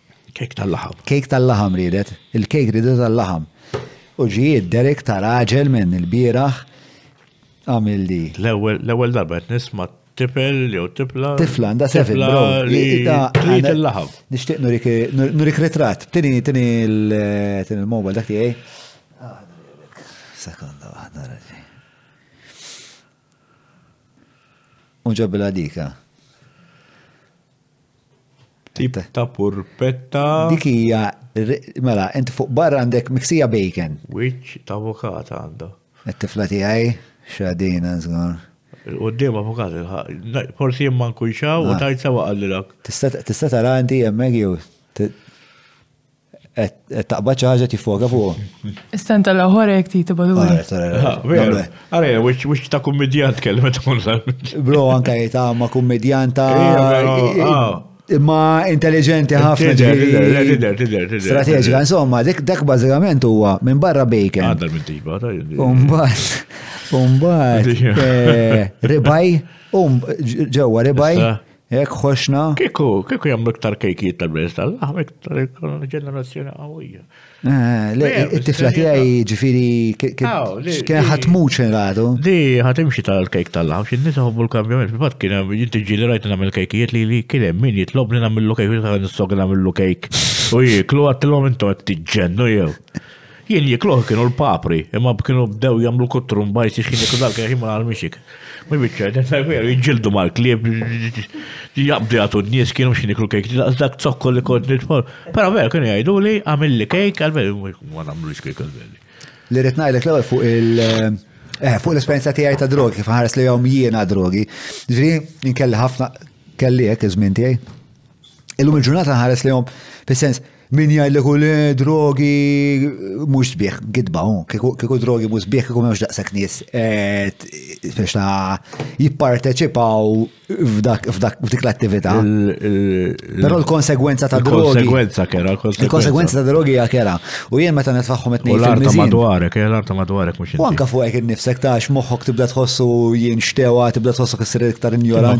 Kejk tal-laħam. Kejk tal-laħam riedet. Il-kejk riedet tal-laħam. U ġijiet Derek ta' raġel minn il-bieraħ għamil di. L-ewwel darba qed nisma' tifel jew tifla. Tifla għandha seven bro. Trid il-laħam. Nixtieq nurik ritratt. Tini tini l-mobile dak tiegħi. Sekonda waħda raġi. Unġabila dika. Tip ta' purpetta. Dik hija mela int fuq barra għandek miksija bacon. Wiċċ ta' avukata għandha. It-tifla tiegħi xadina żgur. Il-qudiem avukat, forsi jien ma nkunx hawn u tajt sewa qallilek. Tista' tara inti hemmhekk jew Qed taqbad xi ħaġa tiffoka fuq. Istan tal-aħħar jekk ti tibgħod uri. Ara, wix ta' kummedjant kellim qed Bro anke jgħid ah, ma kummedjanta. Imma ah. intelligenti ħafna ġifieri. Strateġika, insomma, dak bażikament huwa minn barra bacon. Għadda minn tiba, Umbat, umbat, eh, ribaj, um, ġewwa ribaj. Hekk ħoxna. Kieku, kieku jagħmlu iktar kejkijiet tal-bejs tal-laħm, iktar ġenerazzjoni qawwija. Eh, le, it-tifla tiegħi ġifieri kien ħatmuċ radu. Di ħatimxi tal-kejk tal-laħm, xi nies iħobbu l-kambjament, fil-fatt kien hemm inti ġieli rajt nagħmel kejkijiet li li kien hemm min jitlobni nagħmillu kejk, kien nissog nagħmillu kejk. U jieklu għattilhom intom qed tiġġennu jew. Jien jikluh kienu l-papri, imma b'kienu bdew jamlu kuttrum bajsi xin jiklu dal kien jimma għal-mixik. Mi bieċa, dan ta' veru, jġildu mal-klib, jaqbdu jgħatu n-nis kienu xin jiklu kejk, daqs dak zokko li kont nitmor. Pero veru, kienu jgħidu li għamil li kejk għal-veru, ma namlu li kejk għal-veru. Li ritnajdek l-għu fuq il- Eh, fuq l-esperienza tiegħi ta' drogi, kif ħares li jom jiena drogi. Ġri, inkelli ħafna, kelli hekk iż-żmien tiegħi. Illum il-ġurnata ħares li jom, fis-sens, Min jgħidlek u le drogi mhux sbieħ gidba hu, kieku drogi mhux sbieħ kieku m'hemmx daqshekk nies biex ta' jipparteċipaw f'dik l-attività. Però l-konsegwenza ta' drogi. Il-konsegwenza kera. Il-konsegwenza ta' drogi hija kera. U jien meta nitfaħħom qed ngħid. L-arta madwarek, eh, l-arta madwarek mhux. U anke fuq hekk innifsek tax moħħok tibda tħossu jien xtewa, tibda tħossu kissir iktar injoranti.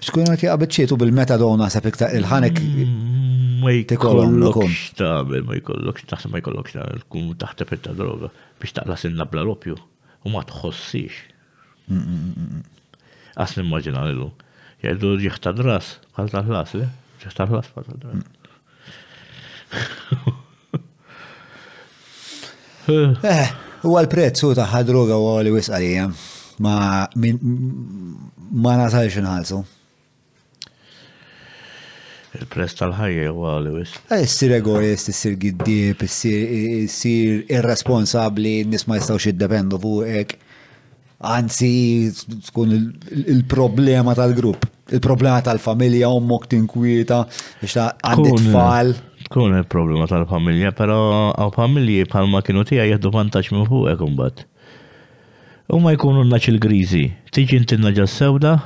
Xkun għak jaqbet ċietu bil-meta dawn naħseb iktar il-ħanek. Mm, ma jkollokx tabel, ma jkollokx taħseb ma jkollokx tabel, kun taħt effett ta' droga biex taqla sinna bla l-opju u ma tħossix. Għas nimmaġina l-lu. Jgħidu ġiħta dras, bħal tal-ħlas, le? Ġiħta dras bħal tal-ħlas. Eh, huwa l-prezz u taħħa droga u li wisq għalija. Ma ma nasalx inħalsu. Il-prezz tal-ħajja huwa li wisq. Eh, issir egoist, issir giddib, issir irresponsabbli, nisma' jistgħux jiddependu fuqek. Anzi, tkun il-problema tal-grupp, il-problema tal-familja, ommok tinkwieta, biex ta' għandi tfal. Tkun il-problema tal-familja, pero għaw familji bħalma kienu tija jihdu vantaċ minn fuq ekumbat. U ma jkunu naċ il-grizi, tiġi intinna ġas-sewda,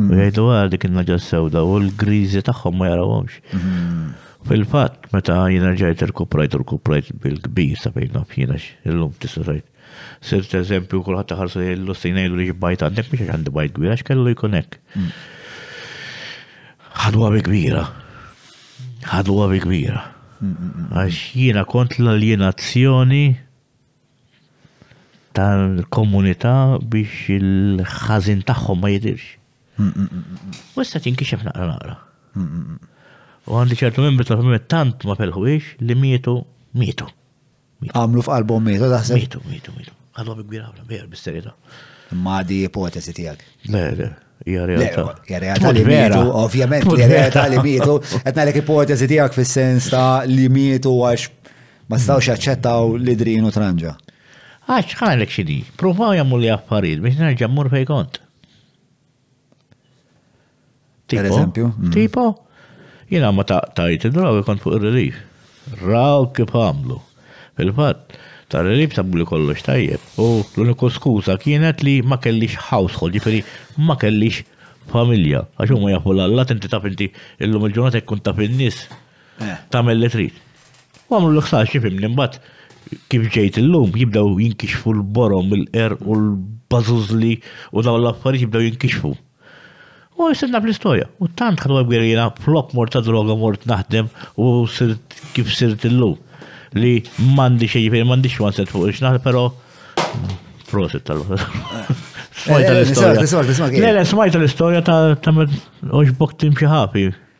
Mm. U jgħidu għal ah, dik il-naġa sewda u l-grizi tagħhom ma jarawhomx. Mm. Fil-fatt, meta jiena ġajt irkuprajt u rkuprajt bil-kbir sa fejn naf jiena illum tista' tgħid. Sirt eżempju kulħadd taħarsu jgħidu se jgħidu li bajt għandek biex għandi bajt kbir għax kellu jkun hekk. Mm. Ħadwa bi kbira. Ħadwa bi kbira. Għax jiena kont l-alienazzjoni tal-komunità biex il-ħażin tagħhom ma jidirx. U issa tinkixef naqra naqra. U għandi ċertu membri tal-familja tant ma felħwix li mietu, mietu. Għamlu f'qalbhom mietu daħseb. Mietu, mietu, mietu. Għadhom ikbir ħafna, vera, bis-serjetà. Ma di ipotesi tiegħek. Le, le. Hija realtà. Hija realtà li mietu, ovvjament, hija realtà li mietu. Qed ngħidlek ipotezi tiegħek fis-sens ta' li mietu għax ma stawx jaċċettaw li drinu tranġa. Għax ħalek xidi, provaw jammu li affarijiet biex nerġa' mmur fej kont. Per eżempju? Mm. Tipo, jina ma ta' tajt id-draw kont fuq il-relief. Raw kif għamlu. Fil-fatt, tara li b'sabuli kollox tajjeb u l-uniku skuża kienet li ma kellix household, jiġifieri ma kellix familja. Għax huma jafu l-allat, inti taf inti illum il-ġurnata jkun taf in-nies tagħmel li trid. U għamlu l-ħsara xi fhimni mbagħad kif ġejt illum jibdew jinkixfu l-borom, il-qerq u l-bażużli u dawn l-affarijiet jibdew jinkixfu. U jistilna bl-istorja. U tant ħadwa l-gwerriera, flok mort ta' droga mort naħdem u sirt kif sirt illum. Li mandi xejn ġifieri m'għandix wanset fuq ix-xnaħ, però prosit tal Smajta l-istorja. Le, le, smajta l-istorja ta' oġbok tim xi ħafi.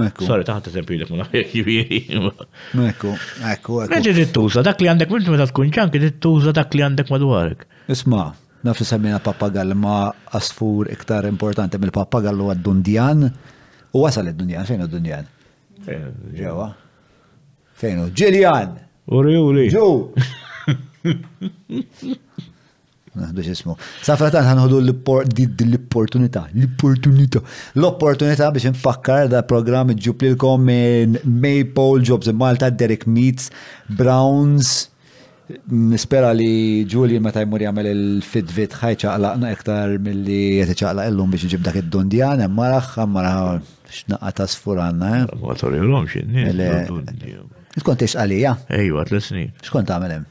Mekku. Sorry, taħt eżempju li kuna fek jibiri. Mekku, mekku. Reġi tittuża dak li għandek minn meta tkun ċanki tittuża dak li għandek madwarek. Isma, naf semmina pappagall ma asfur iktar importanti mill pappagallu għad-dundjan u wasal id-dundjan, fejn id-dundjan? Ġewa. Fejn u? Ġiljan! Uri, uri. Ġu! Naħdu xismu. Safra ta' nħanħudu l-opportunità, l-opportunità, l-opportunità biex nfakkar da' program ġub lilkom minn Maple, Jobs Malta, Derek Meets, Browns, Nispera li Julian meta jmur jagħmel il-fitbit ħajċa għalaqna iktar milli qed iċaqla illum biex iġib dak id-dundjan hemm maraħ maraħ x'naqqa ta' sfur għandna. Eh? Ma torilhomx in-nies. Tkun tix għalija? Ejwa, tliet snin. X'kont tagħmel hemm?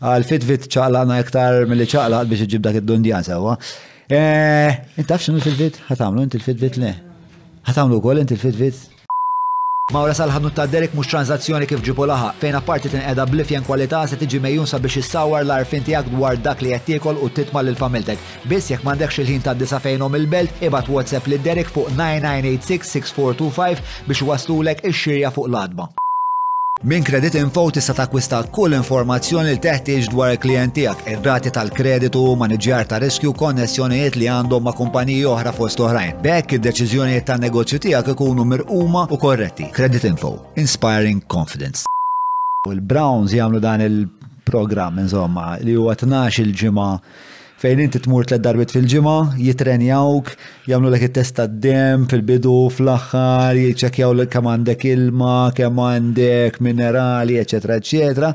Għal fitfit ċaqlaqna iktar mill-li ċaqlaq biex iġib dak id-dundjan sewa. Eh, intaf xinu l-fitfit? Ħatamlu inti l-fitfit le? Ħatamlu kol inti l-fitfit? Mawra sal-ħanut ta' Derek mhux transazzjoni kif ġibu laħa, fejn apparti tinqeda blifjen kwalità se tiġi mejjun sabiex issawwar l-għarfien tiegħek dwar dak li qed tiekol u titma' lil familtek. Biss jekk m'għandekx il-ħin tgħaddi sa fejnhom il-belt, ibgħat WhatsApp lil Derek fuq 9986-6425 biex iwasslulek ix-xirja fuq l-għatba. Minn Creditinfo tista' takkwista kull informazzjoni li teħtieġ dwar il-klijent tiegħek, ir-rati tal-kreditu, maniġjar ta' riskju, konnessjonijiet li għandhom ma' kumpaniji oħra fost oħrajn. B'hekk id-deċiżjonijiet tan-negozju tiegħek ikunu mirquma u korretti. Creditinfo, inspiring confidence. Il-Browns jagħmlu dan il-programm insomma li huwa tnax-il ġimgħa fejn inti tmur tliet darbit fil-ġimgħa, jitrenjawk, jagħmlulek it-test tad-demm fil-bidu, fl-aħħar, jiċċekkjaw kemm għandek ilma, kemm għandek minerali, eċetera, eċetera.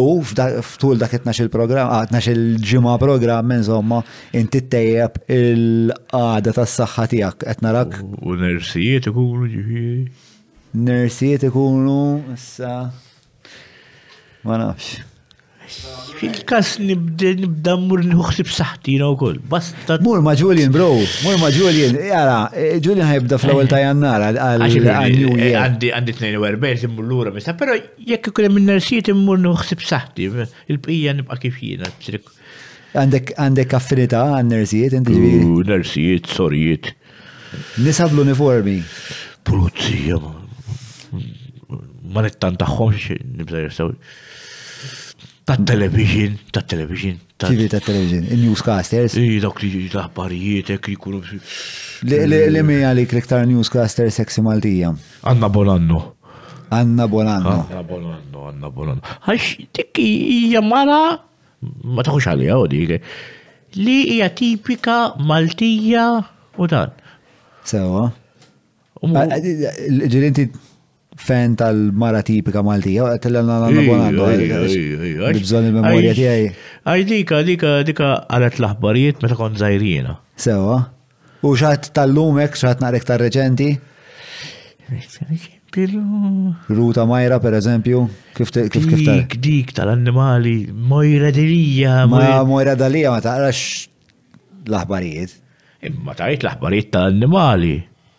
U f'tul dak it-tnax il-programm, ah, tnax il-ġimgħa programm, insomma, inti ttejjeb il-qagħda tas-saħħa tiegħek qed narak. U nersijiet ikunu ġifieri? Nersijiet ikunu issa. Ma nafx. Fil-kas nibda nibda mur nħuħsib saħtina u koll. Basta. Mur ma Julian, bro. Mur ma Julian. Jara, eh, Julian ħajibda fl-ewel ta' jannar għal-New Year. Għandi għandi 42 simmur l-ura misa, pero jekk ikun minn nersiet immur nħuħsib saħti. Il-bqija nibqa kif jiena. Għandek affinità għan nersiet, inti ġviri? Nersiet, sorijiet. Nisa bl-uniformi. Pulizija. Ma nittan taħħom xie nibza jirsaw. Ta' television, ta' television. Ġivi ta' television, il-newscasters. Iji, dawk li l-aħbarijiet, ek jikunu. Li mi għali kliktar newscaster sexy Maltija. Anna Bonanno. Anna Bonanno. Anna Bonanno, Anna Bonanno. Għax tikki hija mara Ma taħux għalija u dik. Li hija tipika Maltija u dan. Sewa. Ġiri inti fan tal-mara tipika Maltija, għet l-għanna għanna bonandu. Bżon il-memorja tijaj. Għaj dika, dika, dika għalet l-aħbarijiet meta kont zaħirjina. Sewa. U xaħat tal-lum ek, xaħat narek tal-reċenti? Ruta Majra, per eżempju, kif kif kif Dik, dik tal-annimali, Mojra Dilija. Ma Mojra Dalija ma taqrax l-aħbarijiet. Imma tajt l-aħbarijiet tal-annimali.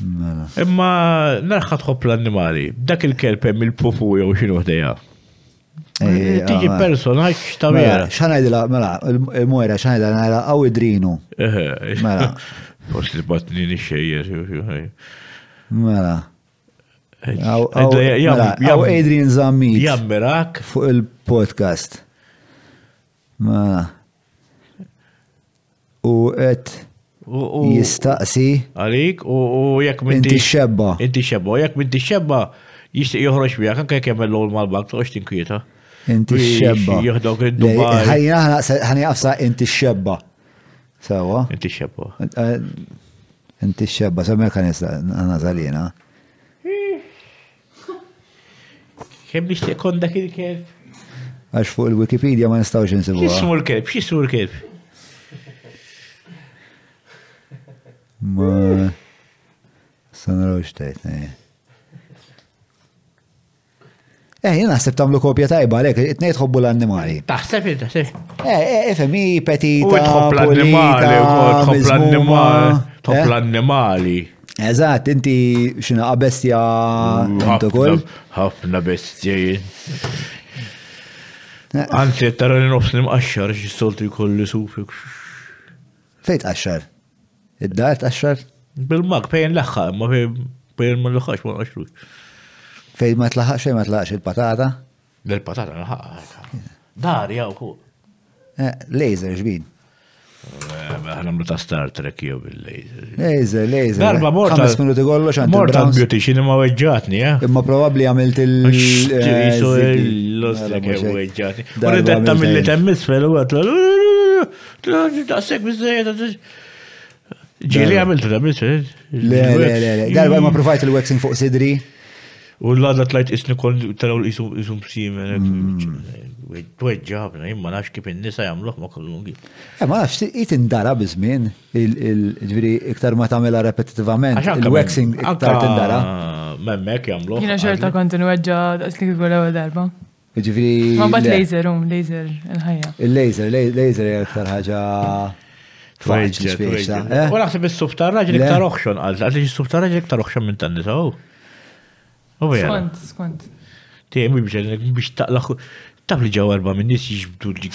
Mela. Imma narħa tħobb l-annimali. Dak il-kelb hemm il-pufu jew xinu ħdejha. Eh, eh, tiġi ah, personaġġ ta' mela, vera. Xanajdila, mela, il-mojra xanajdila najla għaw idrinu. Eh, mela. Fost li batni nixxejjer. Mela. Għaw Adrian Zammit. Jammerak. Fuq il-podcast. Mela. U qed jistaqsi. Għalik u jekk minn. Inti xebba. Inti xebba. U jekk minn xebba jixtieq joħroġ miegħek anke jekk jagħmel l-ewwel mal-bank toqgħodx tinkwieta. Inti xebba. Joħdok id-Dubai. Ħajja ħani qafsa inti xebba. Sawa. Inti xebba. Eh, inti xebba, sa' mekanista għana zalina. Kemm biex tekon dak il-kelb? Għax fuq il-Wikipedia ma nistawx insibu. Xismu l-kelb, xismu l-kelb. Ma. Sanaraw xtajt, eh. Eh, jina naħseb tamlu kopja tajba, lek, it-nejt tħobbu l-annimali. Taħseb, taħseb. Eh, eh, ifem, i petita, tħobb l-annimali, tħobb l-annimali, tħobb eh? l-annimali. Eżatt, inti xina bestja ukoll. Ħafna bestja jien. Eh. Anzi, tara li nofs li mqaxxar, xissoltu jkolli sufik. Fejt qaxxar? Id-dar qaxxar? Bil-mak, fejn laħħa, ma fejn ma laħħax ma qaxxrux. Fejn ma tlaħħax, fejn ma tlaħħax il-patata? L-patata nħaqqa. Dari għaw fuq. Eh, laser ġbin. Għamlu ta' Star Trek jew bil-laser. Laser, laser. Darba morta. Għamis minuti kollu xan. Morta l-beauty xini ma weġġatni, eh? Imma probabli għamilt il- L-ostrek eh, weġġatni. Għarri detta mill-li temmis fel u għatlu. Daqsek bizzejja, Ġili għamilt da biss, eh? Le, le, le, le. Darba ma provajt il-waxing fuq sidri. U l-għadda tlajt isni kol taraw l-isum simen. Mm. Tweġġa ħafna, imma nafx kif in-nisa jagħmluh ma kollu. Eh, ma nafx, it indara bizmin, ġviri iktar ma tagħmilha repetitivament, il-waxing iktar tindara. Memmek jagħmluh. Jiena xorta kont inweġġa daqslik l-ewwel darba. Ġifiri. Ma bat laser, um, laser il-ħajja. Il-laser, laser jgħal iktar ħagġa. Eh? U naħseb il-suf ta' raġel iktar oħxon, għal għal il-suf ta' raġel iktar oħxon minn tan nisa u. U vera. Skont, skont. Tiegħi biex taqlaħ. Taf li ġew erba' minn nies jiġbdu li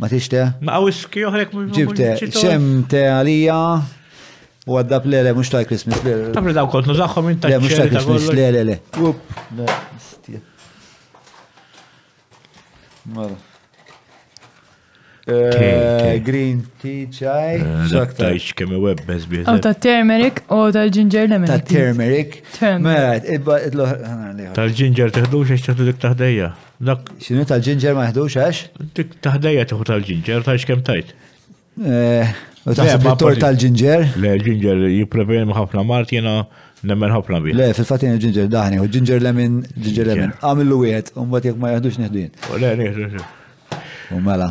Ma tixte? Ma għawis ki oħrek mux. Ġibte, xem te għalija. U għaddab le le, mux tal Christmas le. Tafri daw kont nużaxħom minn tal Mux tal Christmas le le le. Mara. Eh, green tea, chai. Zaktaj, eh, kemmi webbes biex. Għaw ta' turmeric u tal-ginger lemon. Ta' turmeric. Mela, tal-ginger teħdu xiex teħdu dik taħdejja. Dak. Xinu tal-ġinġer ma jħdux għax? Dik taħdejja tieħu tal-ġinġer ta' xkem tajt. Eh, u taħseb ma tor tal-ġinġer? Le, ġinġer jipreveni ħafna mart jena nemmen ħafna bi. Le, fil-fatin il-ġinġer daħni, u ġinġer lemin, ġinġer lemin. Għamillu wieħed, un bat jek ma jħdux neħdin. Le, neħdu. U mela.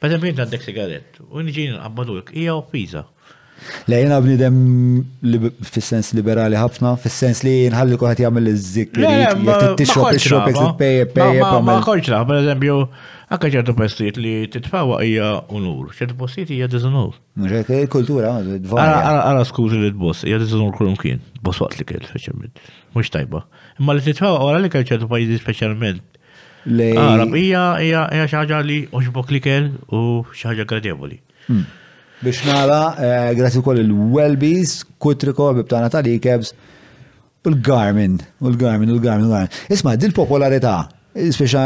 Pereżempju jien għandek sigarett u niġi nqabbadulk hija offiża. Le jiena bniedem fis-sens liberali ħafna, fis-sens li nħalli kulħadd jagħmel iż-żikk irid tixrob ixrob iżid pejjeb pejjeb. Ma kollx naħ, pereżempju, anke ċertu postijiet li titfawa hija unur, ċertu postijiet hija diżunur. Kultura, dvar. Ara skużi li tboss, hija diżunur kull imkien, boss waqt li kell, speċjalment. Mhux tajba. Imma li titfawa wara li kell ċertu pajjiżi speċjalment Għarab, hija hija hija xi ħaġa li oġbok li kell u xi ħaġa gradevoli. Hmm. Biex nara, eh, grazzi wkoll il-Welbies, Kutriko, bib tagħna tal-Ikebs, u l-Garmin, u l-Garmin, u l-Garmin, u l-Garmin. Isma, din popolarità, speċa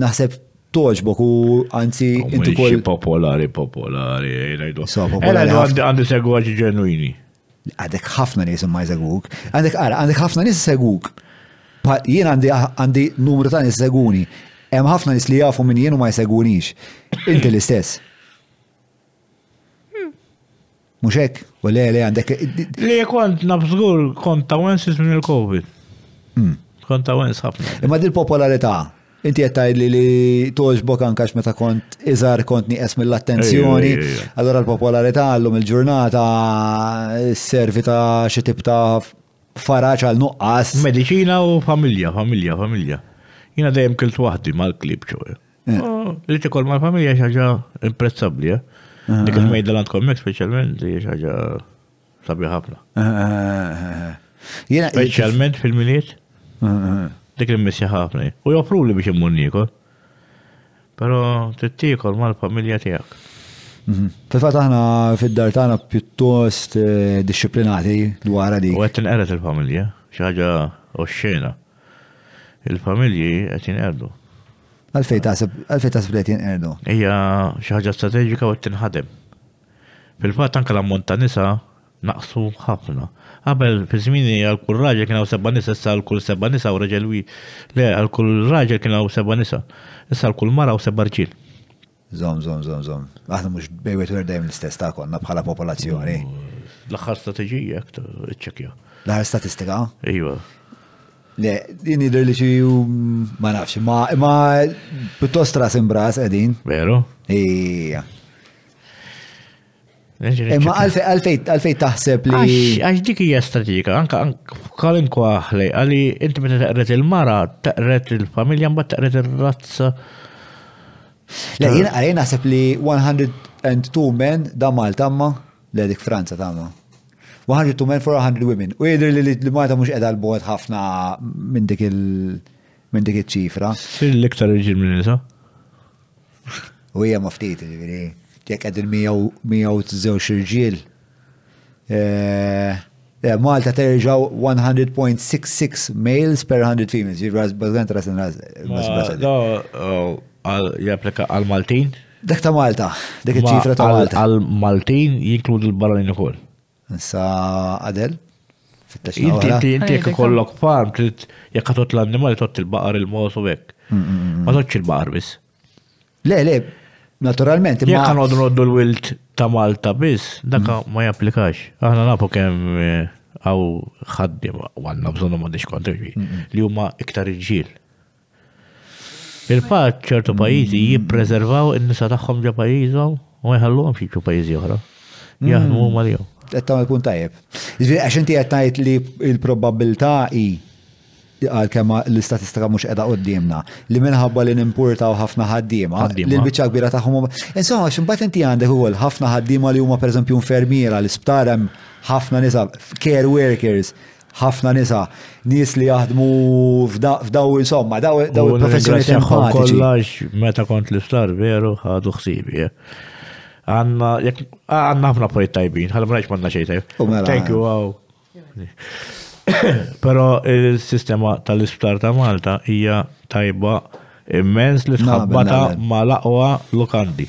naħseb toġbok u anzi inti kol. Popolari, popolari, jgħidu. Popolari. Għandi segwaġi ġenwini. Għandek ħafna nies imma jsegwuk. Għandek ara, għandek ħafna nies jsegwuk. Jien għandi għandi numru ta' nies seguni. Hemm ħafna nies li jafu minn jien u ma jsegwunix. Inti l-istess. Hmm. Mhux hekk, u le le għandek. Li kont nabżgur kont ta' minn il-COVID. Hmm. Kont ta' ħafna. Imma dil-popolarità Inti qed tgħidli li togħġbok anke għax meta kont iżgħar kont nieqes mill-attenzjoni. Allura l-popolarità llum il-ġurnata servi ta' xi tip ta' faraġ għal nuqqas. Mediċina u familja, familja, familja. Jiena dejjem kilt waħdi mal-klib ċoe. Li tikol mal-familja xi ħaġa imprezzabbli, eh? Dik il-mejda l-għandkom mek speċjalment, xi ħaġa Sabiħ ħafna. Specialment fil-miliet. Dik il-missi ħafna. U joffru li biex immur nikol. Pero tittikol mal-familja tijak. Mhm. Fil-fat aħna fid-dar tagħna pjuttost eh, disciplinati dwar dik. U qed tinqered il-familja, xi ħaġa oxxena. Il-familji qed jinqerdu. Għalfejn taħseb għalfejn taħseb li qed jinqerdu? Hija xi ħaġa strateġika u qed tinħadem. Fil-fatt anke l-ammont ta' nisa naqsu ħafna. Qabel fi żmieni għal kull raġel kien hawn seba' nisa, issa għal kull seba' nisa u raġel wi. Le, għal kull raġel kien hawn seba' nisa, issa għal kull mara hawn seba' rġiel. Żomm, żomm, żomm, żomm. Aħna mhux bejn wieħed u ieħor dejjem l-istess ta' konna bħala popolazzjoni. L-aħħar strateġija hekk iċċekkja. L-aħħar statistika? Iva. Le, din jidher li xi ma nafx, ma pjuttost ras imbras qegħdin. Veru? Ija. Imma għalfej taħseb li. Għax dik hija strategika, anka kalinkwa ħlej, għalli inti meta taqret il-mara, taqret il-familja, mba taqret il-razza. Le, jien għalli naħseb li 102 men da Malta ma, le dik Franza ta' ma. 102 men for 100 women. U jidri li li Malta mux edha l-bot ħafna minn dik il- minn dik iċ-ċifra. Fil-iktar iġil minn nisa? U hija ma ftit, ġifieri, jekk qegħdin 102 irġiel. Eh, eh, Malta terġa' 100.66 males per 100 females, ġifieri bażgħant ras Japplika għal Maltin? Dak ta' Malta, dik iċ-ċifra ta' Malta. Għal Maltin jinkludi l-barranin ukoll. Nsa għadel. Inti inti jekk ikollok farm trid jekk ħatot l-annimali tot il-baqar il-mos u hekk. Mm, mm, mm, Ma totx il-baqar biss. Le, le, naturalment. Jekk għan għoddu l-wilt ta' Malta biss, dak ma japplikax. Aħna nafu kemm eh, għaw ħaddim għanna bżonu ma diskontri li huma iktar iġġil. Fil-fatt, ċertu pajjiżi jippreservaw in-nisa tagħhom ġo pajjiżhom u ma jħalluhomx jiġu pajjiżi oħra. Mm. Jaħdmu huma lihom. Qed tagħmel punt tajjeb. Jiġifieri għax inti qed tgħid li l-probabbiltà hi għalkemm l-istatistika mhux qiegħda qudiemna li minħabba li nimpurtaw ħafna ħaddiema li l-biċċa kbira tagħhom insomma x'imbagħad inti għandek ukoll ħafna ħaddiema li huma pereżempju infermiera l-isptar hemm ħafna nisa care workers ħafna nisa, nies li jaħdmu f'daw insomma, daw il-professjoni tagħhom kollox meta kont l-isptar veru ħadu ħsibi. Eh. Għanna, għanna ħafna pojt tajbin, ħalma mrajx manna xejn tajb. Mela. Thank you, wow. Pero il-sistema tal-isptar ta' Malta hija tajba immens li tħabbata ma' laqwa lokandi.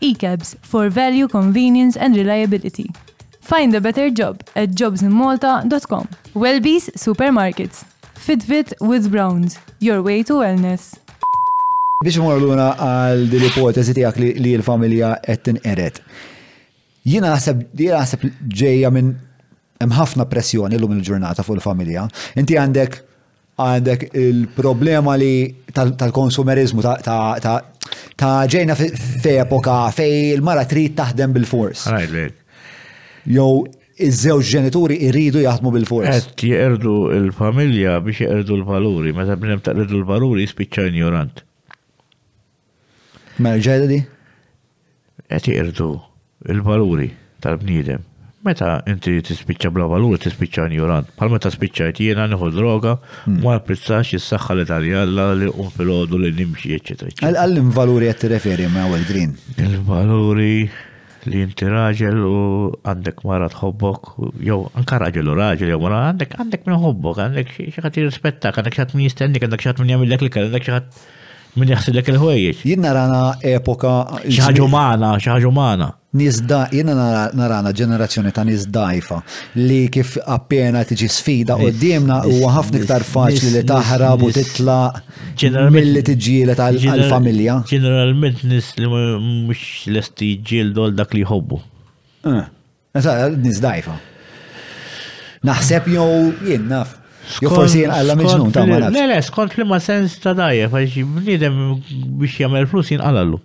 E-cabs, for value, convenience and reliability. Find a better job at jobsinmalta.com. Welby's Supermarkets. Fitbit with Browns, your way to wellness. Biex imorru lura għal din l-ipotezi tiegħek li l-familja qed tinqered. Jien naħseb jien naħseb ġejja minn hemm ħafna pressjoni llum il-ġurnata fuq il-familja. Inti għandek Għandek il-problema li tal-konsumeriżmu ta' ġejna f'epoka fej il-mara trid taħdem bil-fors. Jew iż-żewġ ġenituri jridu jaħdmu bil-fors. Qed jeqerdu l-familja biex jeqerdu l-valuri, meta bnem taqredu l-valuri jispiċċa injorant. Mela ġeddi? qed iqirdu l-valuri tal-bniedem. Meta inti tispiċċa bla valuri tispiċċa injorant. Bħal meta spiċċajt jiena nieħu droga, hmm. ma napprezzax is-saħħa li tali Alla li qum filgħodu li nimxi eċetera. Għal għal valuri qed tirreferi ma' Well Green. Il-valuri li inti raġel u għandek mara tħobbok, jew anka raġel u raġel, jew mara għandek għandek minn ħobbok, għandek xaħat jirrispettak, għandek xaħat minn jistennik, għandek xaħat minn jamillek li għandek xaħat Min jaħsidlek il-ħwejjeġ? Jien narana epoka. Xi ħaġa umana, xi ħaġa umana. Nizda, jiena narana ġenerazzjoni ta' nies dajfa li kif appena tiġi sfida u d-diemna huwa ħafna iktar faċli li taħrab u titla mill-li tiġġielet għal-familja. Ġeneralment nis li mux l-esti ġildu għal dak li jħobbu. Eh. Nis dajfa. Naħseb jew jien naf. Jo forsi jien għalla miġnun ta' ma nafx. Le, le, skont li ma sens ta' dajja, għax bniedem biex jagħmel flus jien għalallu.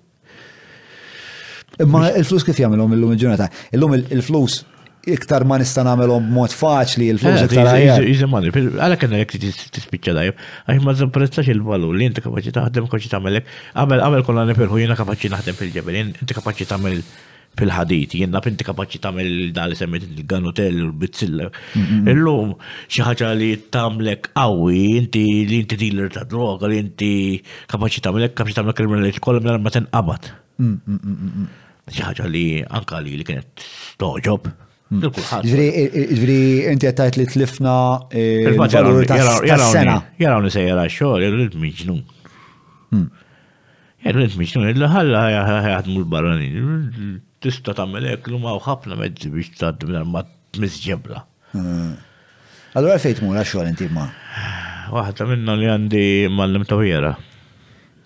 Imma il-flus kif jagħmelhom illum il-ġurnata? Illum il-flus iktar ma nista' nagħmelhom b'mod faċli il-flus eh, iktar ħajja. Jiżemani, għalhekk għandna jekk tispiċċa dajjem, għax ma żapprezzax il-valur li inti kapaċi taħdem kapaċi tagħmelek. Qabel qabel kollha nifirħu jiena kapaċi naħdem fil-ġebel, inti kapaċi tagħmel fil-ħadid, jien naf inti kapaċi tagħmel dan li semmejt il-ganutell u l-bizzilla. Illum xi ħaġa li tagħmlek qawwi, inti li inti dealer ta' droga, li inti kapaċi tagħmlek kapaċi tagħmlek kriminali kollha minn ma tinqabad. Mm, mm, mm, xi ħaġa li anka li li kienet toġob. Ġviri, inti għattajt li tlifna eh, il-valur ta' sena. Jaraw nisejjera xogħol, il-miġnun. Jgħidlek miex ngħidlu ħalla ħajaħdmu l-barranin. Tista' tagħmel hekk l hawn ħafna mezzi biex tgħaddi minn ma tmiss ġebla. Hmm. Allura fejn tmur għax-xogħol inti ma? Waħda minna li għandi mallem ta' vera.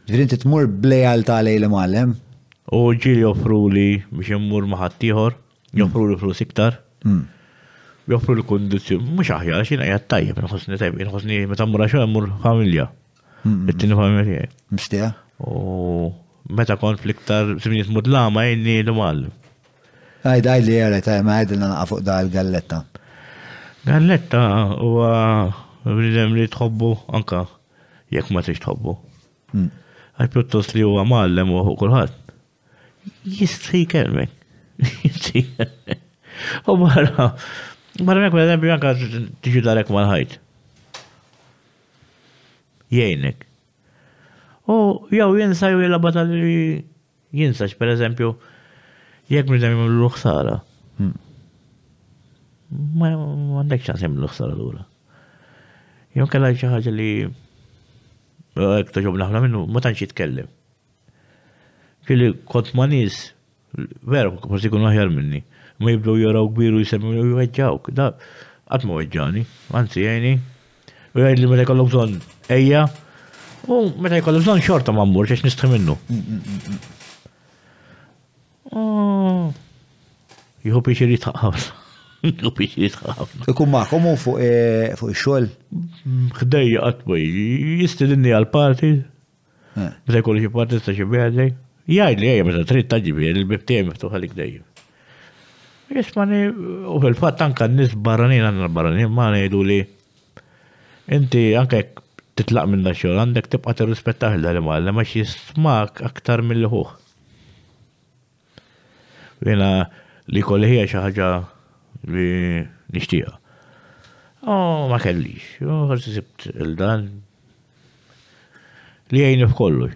Ġifieri inti tmur b'lejaltà lejn mallem? U ġieli joffru li biex immur ma' ħaddieħor, joffru li flus iktar. Hmm. Joffru li kundizzjoni, mhux aħjar, xina jgħat tajjeb, nħossni tajjeb, nħossni meta mmur għax xogħol mmur familja. Mm-hmm. It-tini familja tiegħi. Mistija. U meta kont fl-iktar simniet mudlama jgħinni l-mal. Għaj, daj li għara, ta' ma għajdilna naqa fuq da l-galletta. Galletta u bnidem li tħobbu anka jekk ma tix tħobbu. Mm. Għaj pjuttost li huwa mallem u fuq kulħadd. Jista' jkellmek. U barra, barra nek, għedem bjanka tiġi darek mal-ħajt. Jgħinek. U jew jinsa jew jilaba tal jinsax, per eżempju, jek mridem jimlu l-ħsara. Hmm. Ma għandek ċans jimlu l-ħsara l-ura. Jom kalla ħaġa li Ek taġobna ħna minnu, ma tanċi jitkellem. Kelli kont ma' nies, vera forsi jkunu aħjar minni, imma jibdew jaraw kbir u jsemmewni u jweġġgħuk. Da qatt ma weġġagħni, anzi jgħinni u jgħidli meta jkollok bżonn ejja u meta jkolli bżonn xorta ma mmurx għax nistħi minnu. Jieħu pixir jitħaq ħafna. Jieħu pixir jitħaq ħafna. Ikun magħkom u fuq eh, fuq ix-xogħol? Ħdejja qatt ma jiġi. Jistidinni għal party, Eh. Meta jkollu xi parti ta' xi bħedej, jgħid li ejja meta trid taġibi il-bib tiegħi miftuħ għalik dejjem. Jismani, u fil-fatt anka n-nies barranin għandna barranin ma ngħidu li inti anke titlaq minn da xogħol għandek tibqa' tirrispettaħ il-animal li ma jismak aktar mill-ħuħ. Jena li kolli ħija xi ħaġa li nixtieqa. Oh, ma kellix, oh, forsi sibt il-dan. Li jgħini f'kollu.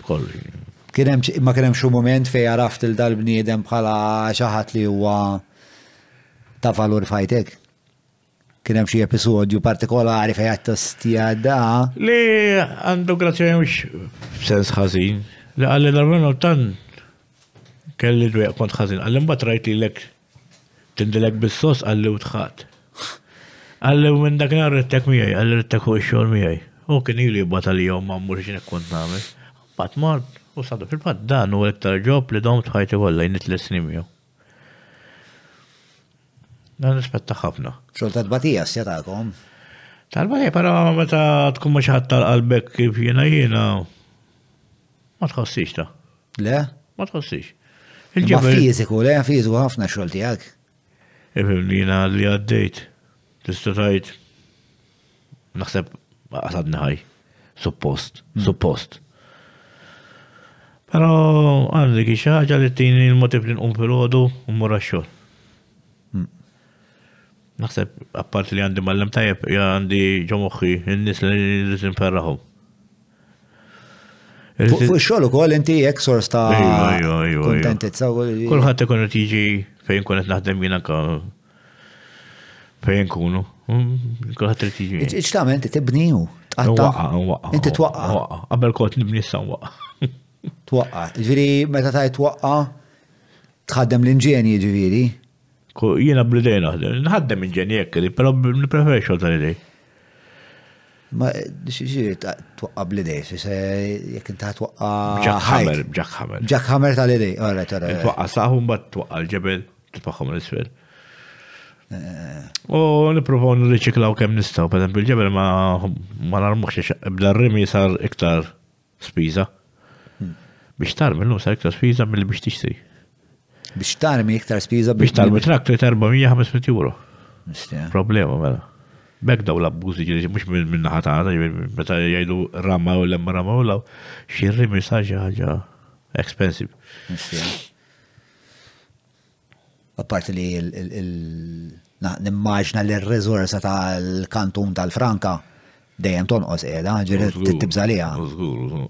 F'kollu. Kienem, ma kienem xu moment fej għaraft il-dal bniedem bħala xaħat li huwa ta' valur fajtek? Kien hemm xi episodju partikolari fejn għad tostja da? Li għandu grazzja mhux f'sens ħażin, li qalli l-armenu tant kelli dwejq kont ħażin, qalli mbagħad rajt lilek tindilek bis-sos qalli u tħadd. Qalli minn dak nhar rittek miegħi, qalli rittek fuq ix-xogħol miegħi. U kien ilu jibgħat għalija u ma mmur x'inhekk kont nagħmel. Mbagħad mort u sadu fil-fatt dan u iktar ġob li domt ħajti kollha jnitles snin miegħu. Dan rispetta ħafna. Xol ta' tbatija s tagħkom. Tal-batija, pero meta tkun ma xaħat tal-qalbek kif jena jena, ma tħossix ta' Le? Ma tħossix. Ma fiziku, le, fiziku ħafna xol tijak. Ifimni jena li għaddejt, tista tajt. Naħseb għasadni ħaj. Suppost, hmm. suppost. Pero għandi ki xaġa li t-tini il-motiv li nqum fil-ħodu u morra xol. Hmm. Naħseb, appart li għandi mallem tajab, għandi ġomuħi, n-nis li l-isim ferraħu. Fuq xol u kol inti jek sors ta' kontentizza. Kulħat ikun tiġi fejn kunet naħdem jina Fejn kunu? Kulħadd irid jiġi. miegħi. Iġ tagħmel inti tibni u Waqqa, tqatta. waqqa. Inti twaqqa. Waqqa. Qabel kont nibni issa waqqa. Twaqqa. Ġifieri meta tajt twaqqa tħaddem l-inġeni ġifieri. Ku- Jiena bl-idej naħdem. Nħaddem inġeni jekk irid, però nippreferi xogħol tal-idej. Ma ġifieri ta- twaqqa bl-idej, xi se jekk inti twaqqa. Ġak ħamer, ġak ħamer. Ġak ħamer tal-idej. Alright, alright. Twaqqa saħu mbagħad twaqqa l-ġebel. Tfaħħom l-isfel. U niprofaw nirriċiklaw kemm nistgħu, per il-ġebel ma ma narmuħx li ebda rimi sar iktar spiża. Hmm. Biex tarmi l sar iktar spiża mill biex tixtri. Biex tarmi iktar spiża biex tarmi traktor 400-500 euro. Problema mela. Bek daw l-abbużi ġiri, mux minna ħatana, meta jgħidu ramma u l-emma ramma u law, xirri misaġa ħagġa expensive. Apparti li nimmaġna li r-rizorsa tal-kantun tal-Franka dejjem tonqos qiegħda, ġieli tibża liha.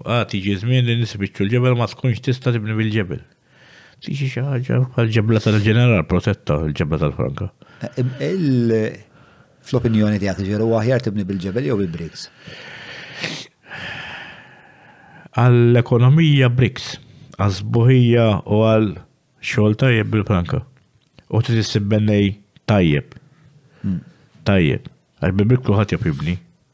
Ah, tiġi żmien li nisbiċċu l-ġebel ma tkunx tista' tibni bil-ġebel. Tiġi xi ħaġa bħal-ġebla tal-ġeneral protetta, l-ġebla tal-Franka. Fl-opinjoni tiegħek jiġifier huwa aħjar tibni bil-ġebel jew bil-bricks? Għall-ekonomija bricks, għas-sbuħija u għal xogħol tajjeb bil-planka. U trid issib bennej tajjeb. Hmm. Tajjeb. Għax bil-brick kulħadd jaf jibni.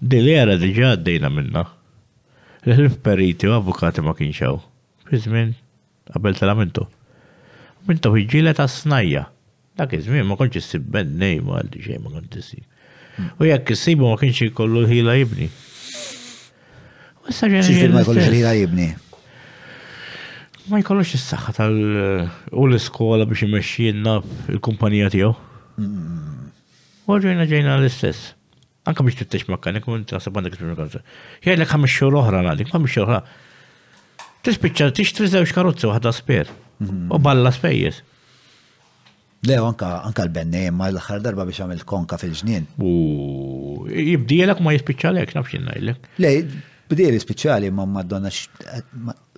Din l-era diġà għaddejna minnha. Li ħlief periti u avukati ma kienx hawn, fiż-żmien qabel Talamintu. Mintoff iġġieled għas-snajja'. Dak iż-żmien ma kontx issib bennej Malti, xejn ma kont issib. U jekk issibu ma kienx ikollu l-ħila jibni. U issa ġejna. Xi ma jkollux il-ħila jibni? Ma jkollux is-saħħa tal u l-iskola biex imexxi il-kumpanija tiegħu. Mm. U ġejna ġejna l-istess. Anka biex tittex makkanik, u taħseb għandek ismi karozza. Jgħidlek ħames xhur oħra għadik, ħames xhur oħra. Tispiċċa tixtri żewġ karozzi waħda sper. Mhm. U balla spejjeż. Le, anka, anka l-benni, ma l-axar darba biex għamil konka fil-ġnien. U jibdijelek ma jispiċċalek, nafx jinnajlek. Le, bdieli speċjali ma madonna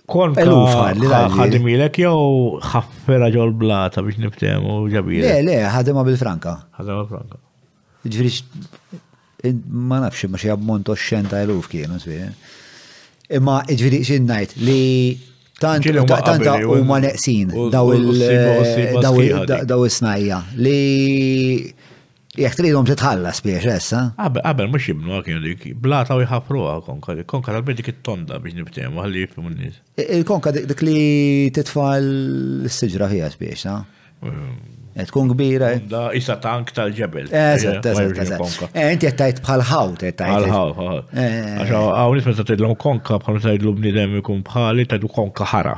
Kon elufa li ħadimilek jew ħaffera ġol blata biex niftehmu ġabir. Le, le, ħadimha bil-franka. Ħadimha bil-franka. Ġifieri ma nafx ma xi ammont oxxen ta' eluf kienu żviri. Imma ġifieri xi ngħid li tant tant huma neqsin daw il daw is-snajja li Jek tridhom titħallas biex essa. Qabel qabel mhux jibnu kien dik, blata u jħafruha konka. Konka tal dik it-tonda biex nibtehmu ħalli jifhmu n-nies. Il-konka dik li titfal s-siġra ħija biex, sa? Eh, tkun kbira. Eh. Da isa tank tal-ġebel. Eh, eżatt, eżatt. Inti qed tajt bħal ħawt qed tajt. Bħal ħawt, ħawt. Għax hawn isma' tgħidlhom konka bħal tgħidlu bniedem ikun bħali tgħidu konka ħara.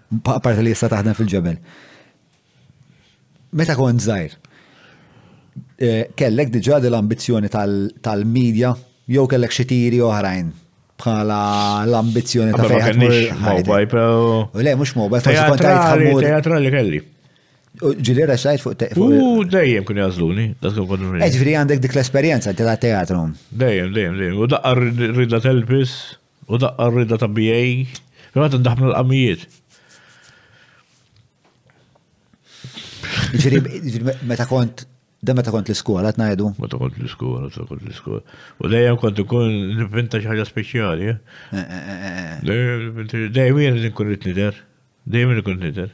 Apparti li issa taħdem fil-ġebel. Meta kont żgħir, eh, kellek diġà l-ambizzjoni tal-medja jew kellek xi tiri oħrajn bħala l-ambizzjoni ta' fejn. Mobile, pero. Le, mhux mobile, forsi kont għajt ħammur. Teatrali kelli. Ġili rexajt fuq teqfu. U dejjem kun jażluni, dak kun kun. Eġveri għandek dik l-esperjenza ta' teatru. Dejjem, dejjem, dejjem. U daqqa rridla telbis. U daqqa r-rida ta' BA, għad ndaħmlu l-qamijiet. Meta kont Da meta kont l-iskola, t-najdu? Meta kont l-iskola, meta kont l-iskola. U dejjem kont ikun nipinta xaġa speċjali. Eh? Eh, eh, dejjem jien nkun rit nider. Dejjem ikun nider.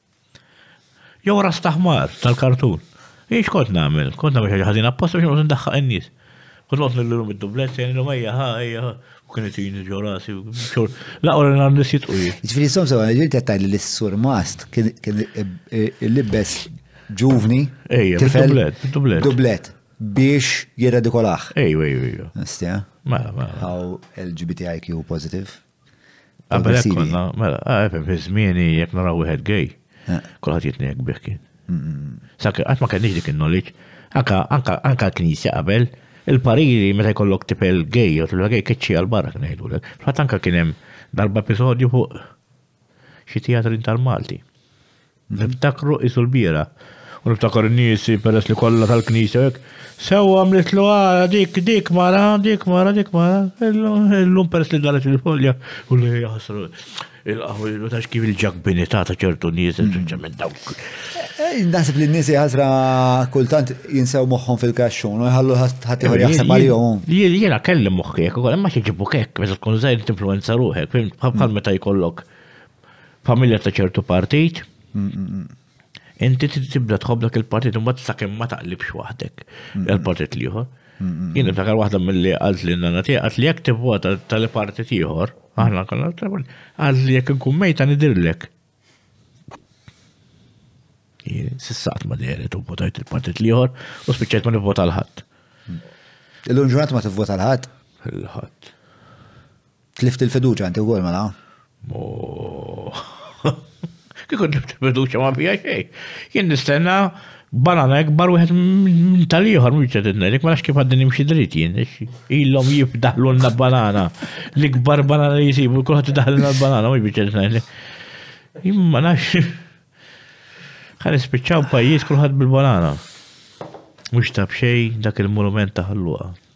Jew ras ta' ħmar tal-kartun. Jien x'kont nagħmel? Kont nagħmel xi ħażin apposta biex noqgħod indaħħaq in-nies. Kont noqgħod nillilhom id-dublett, jgħinilhom ejja ħa, ejja ħa. U kien itini ġo rasi. La ora nhar nies jitqu jien. Ġifieri somsa ma ġiet qed tgħid li s-sur Mast kien libbes ġuvni. Ejja, dublett, dublett. Dublett biex jirredikolaħ. Ejja, ejja, ejja. Mela, mela. How LGBTIQ positive. Qabel hekk konna, mela, għarf ah, fi żmieni jekk naraw wieħed gej, eh. kulħadd jitnejk bih kien. Sakke qatt ma kellix dik in-knowledge, anka anka anka l-knisja qabel il-pariri meta jkollok tipel gej jew tipel gej keċċi għal barra kien ngħidulek. Fatt anka kien hemm darba episodju fuq xi teatrin tal-Malti. Niftakru qisu l-bieraħ. U niftakar in-niesi, peress li kollha tal-Knisja u hekk, sew għamlitlu ara dik, dik mara, dik mara, dik mara. Illum peress li daret il-folja u li jaħsru il-qawwilu ta' kif il-ġakbinità ta' ċertu nies, mm. speċjalment dawk. Eh, naħseb li n-nies jaħsra kultant jinsew moħħhom fil-kaxxun u jħallu ħadd jaħseb għalihom. Jiena kellim moħħek, ukoll imma xi ġibu kekk meta tkun żgħir tinfluwenza ruħek, bħal meta jkollok familja ta' ċertu partit, inti tibda tħobb dak il-partit imbagħad sakemm ma taqlibx waħdek il-partit l-ieħor. Jien niftakar waħda milli qalt li nana tiegħi qalt li jekk tivvota tal-partit ieħor, aħna konna qalt li jekk inkun mejta nidirlek. Sissaqt ma deret u votajt il-partit l-ieħor u spiċċajt ma nivvota l-ħadd. Il-unġurat ma tivvota l-ħadd? Il-ħadd. Tlift il-fiduċa inti wkoll mela? Kieku tlift il-fiduċa ma bija xejn. Jien nistenna banana ikbar wieħed minn tal-ieħor mhux qed ngħidlek ma nafx kif għaddin imxi dritt jien. Ilhom jibdaħlulna banana. L-ikbar banana li jsibu kulħadd idaħlilna l-banana mhux biex qed ngħidlek. Imma nafx. Ħan ispiċċaw pajjiż kulħadd bil-banana. Mhux tab xejn dak il-monument ta' ħalluqa.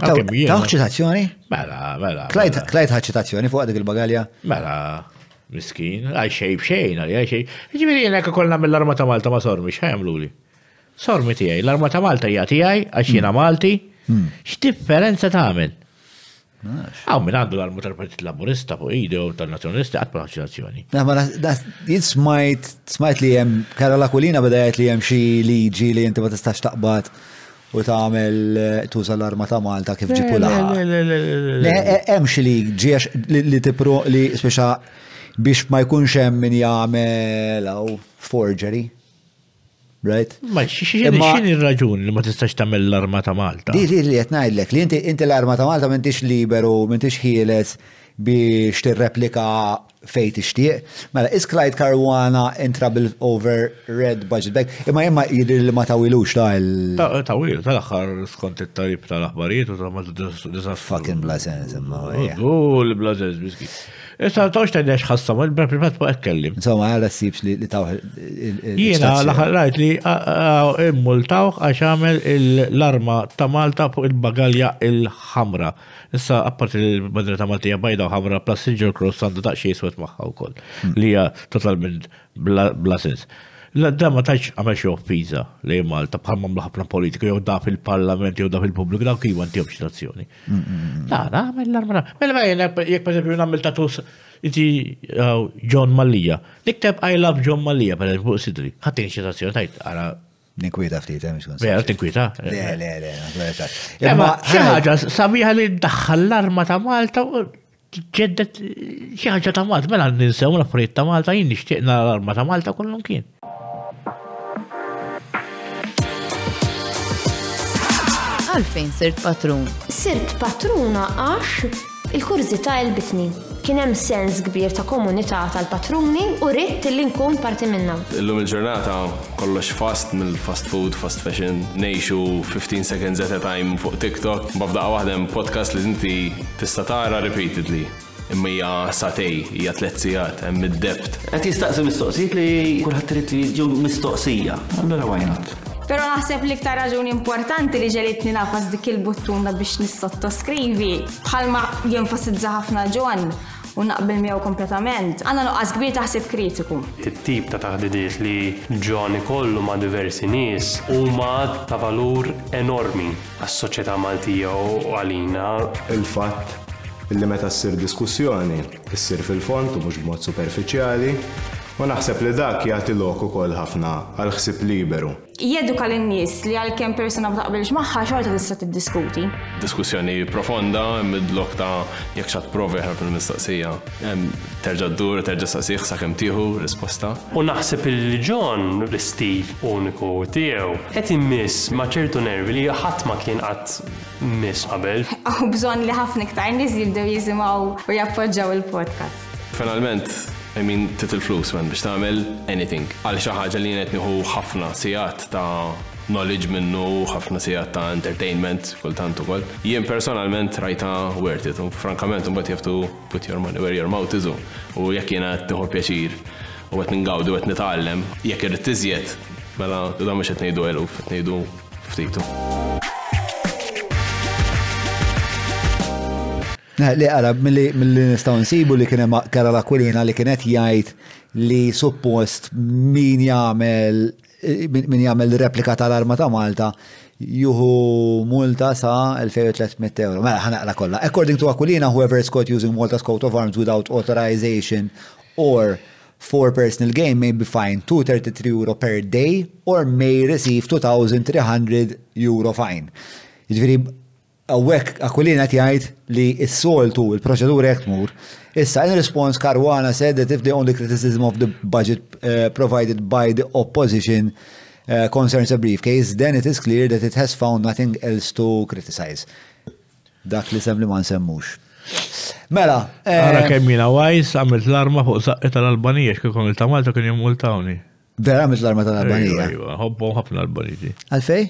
Taħ ċitazzjoni? Mela, mela. Klajt mela. ħad ċitazzjoni fuq dik il-bagalja? Mela, miskin, għaj xej bxejn, għaj xej. Ġviri jena kollna mill-arma ta' Malta ma sormi, xħajamlu li? Sormi tijaj, l-arma ta' Malta hija tijaj, għax jena hmm. Malti, hmm. x'differenza ta' għamil? Għaw minn għandu l-armu tal-Partit Laburista fuq ide u tal-Nazjonalisti għat ma ċitazzjoni. Jien smajt, smajt li jem, Karola Kulina beda jgħid li jem xi liġi li jinti ma tistax taqbad U tagħmel tuża l-arma ta' Malta kif ġipu laħa. Hemm xi li ġiex li tipru li speċa biex ma jkunx hemm min jagħmel forgery. Right? Ma xini raġun li ma tistax tagħmel l-arma ta' Malta? Di li li qed ngħidlek li inti l-arma ta' Malta m'intix liberu, m'intix ħieles biex tirreplika fejn tixtieq. Mela, is Clyde Caruana in trouble over red budget bag, imma imma jidri li ma tawilux ta' il. Tawil, tal-aħħar skont it-tarib tal-aħbarijiet u tal-ma disastru. Fucking bla sens imma. U li bla sens biski. Issa tawx ta' nex ħassam, il-privat fuq ekkellim. Insomma, għara sibx li tawx. Jiena l-aħħar rajt li immultawx għax għamel l-arma ta' Malta fuq il-bagalja il-ħamra. Issa, apparti li l-bandira ta' Maltija bajda u ħamra, Plassinger Cross għandu daqxie jiswet maħħa u koll, hmm. li hija totalment bla sens. Da ma taċ għamel xie offiza li Malta bħal mamlu ħafna politiku jew daf il-parlament jew daf il-pubbliku daw kif għanti jobx nazzjoni. Mm, mm, mm, da, da, mela mela. Mela ma jena jek per esempio nagħmel tatus inti John Mallia. Nikteb I love John Mallia per esempio fuq sidri. Ħadd xi nazzjoni tajt ara Ninkwita ftit, eh, mux Vera, tinkwita? Le, le, le, verita. Imma ħaġa sabiħa li daħħal l-arma ta' Malta u ġeddet ħaġa ta' Malta, mela ninsew l-affarijiet ta' Malta, jien nixtieq l-arma ta' Malta kollum kien. Għalfejn sirt patrun? Sirt patruna għax Il-kurżità għelbitni. Kien hemm sens kbir ta' komunità tal-patruni u ridt li nkun parti minnha. Illum il-ġurnata kollox fast, mill-fast food, fast fashion, ngħixu 15 seconds at a time fuq TikTok, imbagħad f'daqqa waħda hemm podcast li inti tista' tara repeatedly, imma hija satej, hija tliet sigħat, hemm id-depth. Qed jistaqsi mistoqsijiet li kulħadd irid li jiġu mistoqsija. Allura why not? Pero naħseb li iktar raġuni importanti li ġelitni nafas dik il-buttuna biex nissottoskrivi, bħalma jenfasizza ħafna John u naqbel miegħu kompletament, għandna nuqqas kbir taħsib kritiku. It-tip ta' taħdidiet li John ikollu ma' diversi nies huma ta' valur enormi għas-soċjetà Maltija u għalina. Il-fatt li meta ssir diskussjoni, issir fil-fond u mhux b'mod superfiċjali, u naħseb li dak jagħti lok ukoll ħafna għal ħsieb liberu. Jeduka lin-nies li għalkemm persuna ma taqbilx magħha xorta tista' tiddiskuti. Diskussjoni profonda mid-lok ta' jekk x'għad tipprova jeħrab mill-mistoqsija. Terġa' ddur u terġa' ssaqsih sakemm tieħu risposta. U naħseb li John, l-istil uniku tiegħu, qed imiss ma' ċertu nervi li ħadd ma kien qatt. Miss qabel. Aħu bżonn li ħafna iktar nies jibdew jisimgħu u jappoġġaw il-podcast. Finalment, I mean, tit il-flus man biex tagħmel anything. Għal xi ħaġa li jien qed nieħu ħafna sigħat ta' knowledge minnu, ħafna sigħat ta' entertainment kultant ukoll. Jien personalment rajta worth it, frankament imbagħad jaftu put your money where your mouth is u jekk jiena qed nieħu pjaċir u qed ningawdu qed nitgħallem, jekk irid tiżjed, mela da mhux qed ngħidu eluf, qed ngħidu Ftitu. Li għara, mill-li nistaw nsibu li kienem kara la kwilina li kienet jgħid li suppost min jagħmel min jagħmel replika tal-arma ta' Malta juhu multa sa 2300 euro. Mela ħanaqra kollha. According to Aquilina, whoever is caught using Malta's coat of arms without authorization or for personal gain may be fined 233 euro per day or may receive 2300 euro fine. Ġviri, għawek għakulina tjajt li s-soltu, il-proċedur jek mur. Issa, in response, Karwana said that if the only criticism of the budget uh, provided by the opposition uh, concerns a briefcase, then it is clear that it has found nothing else to criticize. Dak li sem li ma nsemmux. Mela. Eh, Ara kemm jiena wajs għamilt l-arma fuq saqqi tal-Albanija x'kikun il-ta' Malta kien jimmultawni. Vera għamilt l-arma tal-Albanija. Ejwa, ħobbhom ħafna Albaniżi. Għalfej?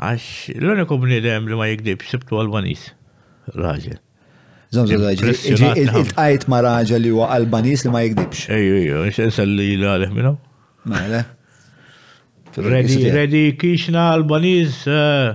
Għax l-uniku bniedem li ma jikdib sibtu Albaniż. Raġel. Zomżu il-tqajt ma raġel li huwa Albaniż li ma jikdibx. Ejju, ejju, nxensa li l-għalih minnu. Mela. Redi, redi, kixna Albaniż. Eh,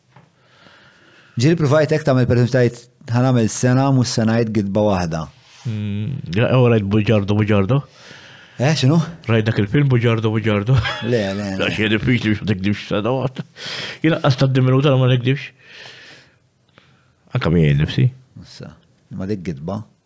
Ġiri provajt hekk tagħmel pereżempju tajt ħa nagħmel sena mhux se ngħid gidba waħda. Mm, oh, rajt buġardu buġardu. Eh, xinu? Rajt dak il-film buġardu buġardu. Le, le. Għax jedi fiċ li biex tikdibx sena waħda. Jina għasta d-diminuta ma tikdibx. Anka mi jgħid nifsi. Ma dik gidba.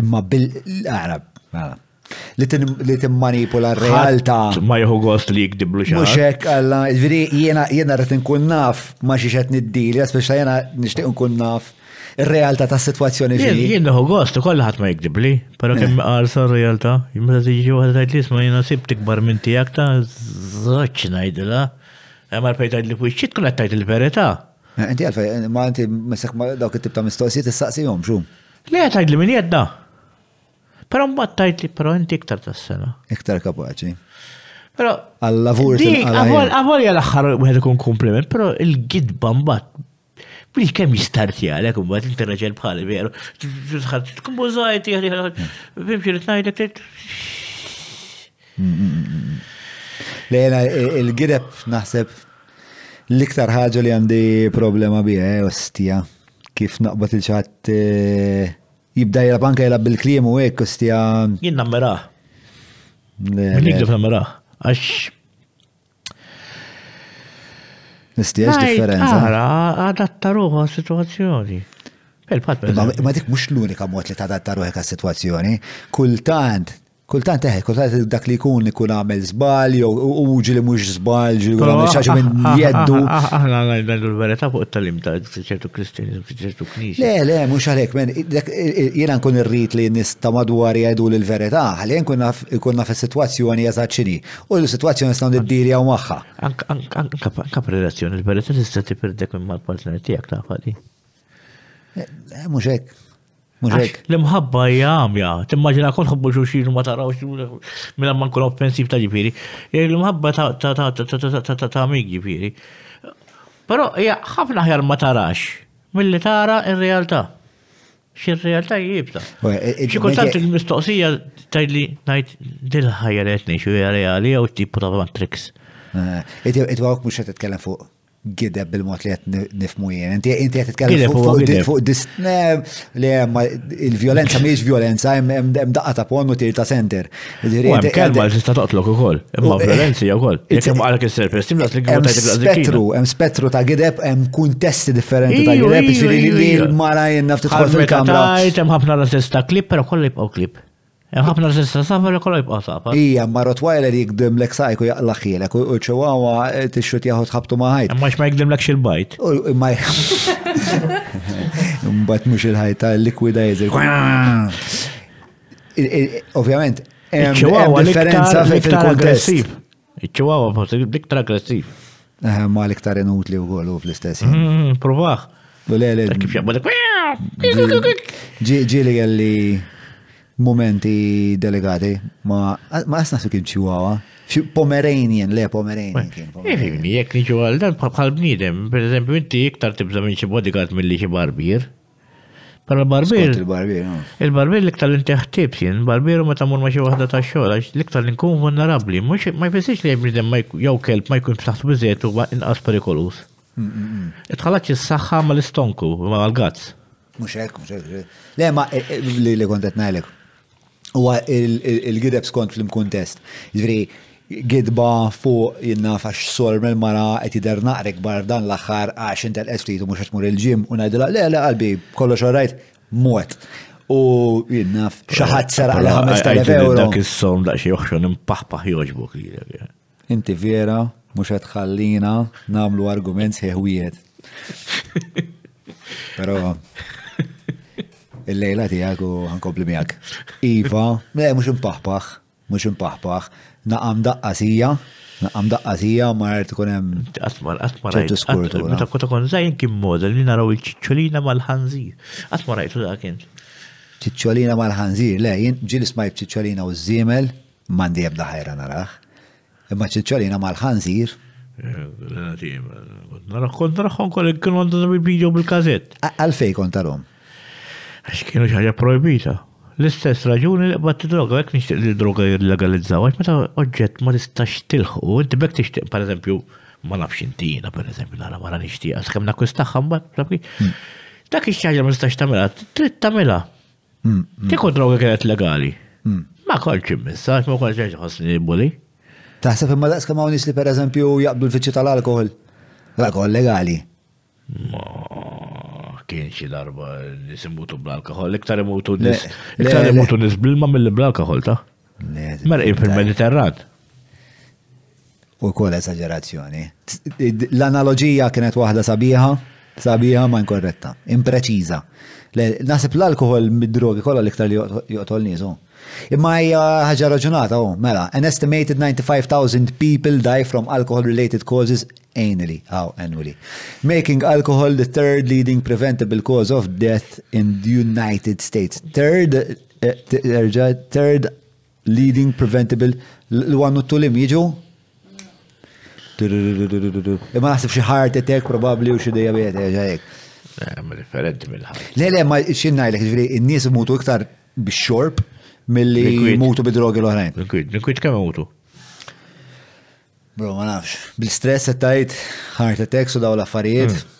Imma bil li timmanipula r-realtà. Ma jieħu gost li jikdiblu xi. Mhux hekk alla, ġifieri jiena jiena rrid inkun naf ma xi qed niddili, speċa jiena nixtieq nkun naf ir-realtà tas-sitwazzjoni ġieli. Jien nieħu gost ukoll ħadd ma jikdibli, però kemm eh. qarsa r-realtà, meta tiġi waħda tgħid li isma' jiena sib tikbar minn tiegħek ta' żoċċ ngħidilha. Hemm għalfejn tgħid li fuq tkun qed tgħid il-verità. Inti għalfej, ma inti mesek ma dawk it-tip ta' mistoqsijiet issaqsihom xu. Le għatajt li minn jedda. Pero mbagħad tajt li pero inti iktar tas-sena. Iktar kapaċi. Pero għal-lavur għavol jgħal aħħar wieħed ikun kompliment, pero il-gidba mbagħad Bli kem jistart jgħalek, un bat interraġel bħal veru. Tħad, tkumbużajt, jgħalek, bimxi li t-najdek, Lejna il-gideb naħseb l-iktar ħaġa li għandi problema biha, eh, ostija, kif naqbad il-ċat eh, jibda jilab anka jilab bil-klim u hekk ostija. Jien nammera. Bil-gideb nammera. Għax. Nistiex differenza. Għara, għadatta ruħu għas-situazzjoni. Ma dik mux l-unika mod li tadatta ruħek għas-situazzjoni. Kultant, Kultant eħe, kultant dak li jkun ikun għamel zbal, jew u ġili mux zbal, ġili għamel xaġa minn ah, ah, ah, jeddu. Aħna għajna l-verita fuq tal-im ta' ċertu kristjani, ċertu knisja. Le, le, mux għalek, men, jena nkun irrit li nista madwar jgħidu l-verita, għalli nkun kunna f situazzjoni jazaċini, u l-situazzjoni staw d-diri għaw maħħa. Anka relazzjoni, l-verita tista ti perdek minn mal-partner tijak ta' fadi. Eh, mhux hekk. Mhux hekk. L-imħabba hija għamja. Timmaġina kol ħobbu xulxin ma tarawx minn ma nkun offensiv ta' ġifieri. Eh, l-imħabba ta' amik ġifieri. Però hija ħafna ħjar ma tarax milli tara r-realtà. Xi r-realtà jibta. Eh, Xi kultant il-mistoqsija tajli ngħid dil-ħajja li qed ngħixu hija reali jew tipu ta' matrix. It-għawk mhux qed titkellem fuq gideb bil-mod li qed nifmu jien. Inti inti qed titkellem fuq li hemm il-vjolenza mhijiex vjolenza hemm daqqa ta' pon u tir ta' center. Hemm kelma li tista' toqtlok ukoll, imma vjolenza hija wkoll. Jekk hemm għalek is-ser pestim li hemm spettru, hemm spettru ta' gideb, hemm kuntesti differenti ta' gideb, jiġifieri li l-mara jenna ftit tħol fil-kamra. Hemm ħafna razzista klib, però kollha jibqgħu klib. Hemm ħafna li tista' safar jekk jibqa' safar. Hija ma Rottweiler jikdimlek sajk u jaqla' ħielek u ċiwawa tixxut jaħu tħabtu ma' ħajt. Imma x'ma jikdimlekx il-bajt. Imma mbagħad mhux il-ħajt ta' likwida jeżel. Ovvjament, hemm differenza fil-kuntest. Iċ-Chihuahua forsi l-iktar aggressiv. Eħe, ma l-iktar inutli u għolu fl-istess. Mm, provaħ. U le, le. Kif jaqbad. Ġili għalli momenti delegati, ma għasna su kien ċiwawa. Pomeranian, le Pomeranian kien. Ifimni, jek niġu għal dan bħal bnidem, per eżempju, inti iktar tibza minn xi bodyguard mill-li xi barbier. Pala barbier. Il-barbier. Il-barbier l-iktar l-inteħtib jien, barbier ma tamur ma xi waħda ta' xogħol, għax l-iktar li nkun vulnerabbli, mhux ma jfissirx li bniedem jew kelb ma jkun b'saħħtu biżejjed huwa inqas perikoluż. Itħallax is-saħħa mal-istonku, mal-gazz. Mhux hekk, mhux hekk. Le ma li kont qed ngħidlek. huwa il-gideb skont l-imkuntest. Ġifieri, gidba fuq jinnaf għax sor mill-mara qed jidher naqrek bar dan l-aħħar għax intel ftit u mhux qed tmur il-ġim u ngħidilha le le qalbi kollox orajt mwed. U jinnaf xi ħadd seraq 5000 euro. Dak is-som daqsxejn joħxon impaħpaħ jogħġbok lilek. Inti vera mhux qed tħallina nagħmlu argument sħiħ wieħed. Però il-lejla tiegħek u ħankompli miegħek. Iva, le mhux impaħpaħ, mhux impaħpaħ, naqam daqqa sija, naqam daqqa sija ma rrid ikun hemm. Qatt ma qatt ma rajt. Meta kota kon żgħir kien model li naraw il-ċiċċolina mal-ħanżir. Qatt ma rajtu dak ċiċċolina mal-ħanżir, le, jien ġili smajt ċiċċolina u żiemel, M'għandi ebda ħajra narah. Imma ċiċċolina mal-ħanżir. Narah kont narahom kol kienu għandu zabi video bil-kazett. Għalfej kont tarom? Għax kienu xaġa projbita. L-istess raġuni li qbad droga għek nixtieq li droga jirlegalizzaw, għax meta oġġett ma tistax tilħu, inti bek tixtieq, per eżempju, ma nafx intina, per eżempju, nara mara nixtieq, għaskem nakwistaħħa mbagħad, hmm. dak ix-xaġa ma tistax tagħmilha, trid tagħmilha. Kieku droga kienet legali. Ma kolċ immissa, ma kolċ ġeġ ħosni bully. Taħseb imma daqs kemm hawn li pereżempju jaqbdu l-fiċċju tal-alkohol. L-alkohol legali. Ma kien xi darba nisimbutu bl-alkohol, iktar imutu nis. Iktar imutu nis bl-ilma mill-alkohol ta'. Merqin fil-Mediterran. U kol esagerazzjoni. L-analogija kienet waħda sabiħa, sabiħa ma inkorretta, impreċiża. Nasib l-alkohol mid-drogi kollha l-iktar li joqtol niesu. Imma hija ħaġa raġunata, oh, mela, an estimated 95,000 people die from alcohol-related causes annually, oh, annually, making alcohol the third leading preventable cause of death in the United States. Third Erġa, third leading preventable l-1 u 2 lim jiġu? Ma naħseb xi heart attack probabli u xi dejja bejja terġa' hekk. Eh, ma differenti mill-ħajja. Le, le, ma xin ngħidlek, ġifieri n-nies imutu iktar bix-xorb milli jmutu bid-drogi l-oħrajn. Liquid, liquid kemm imutu? Bro, ma nafx. Bil-stress qed tgħid heart attacks u daw l-affarijiet. Hmm.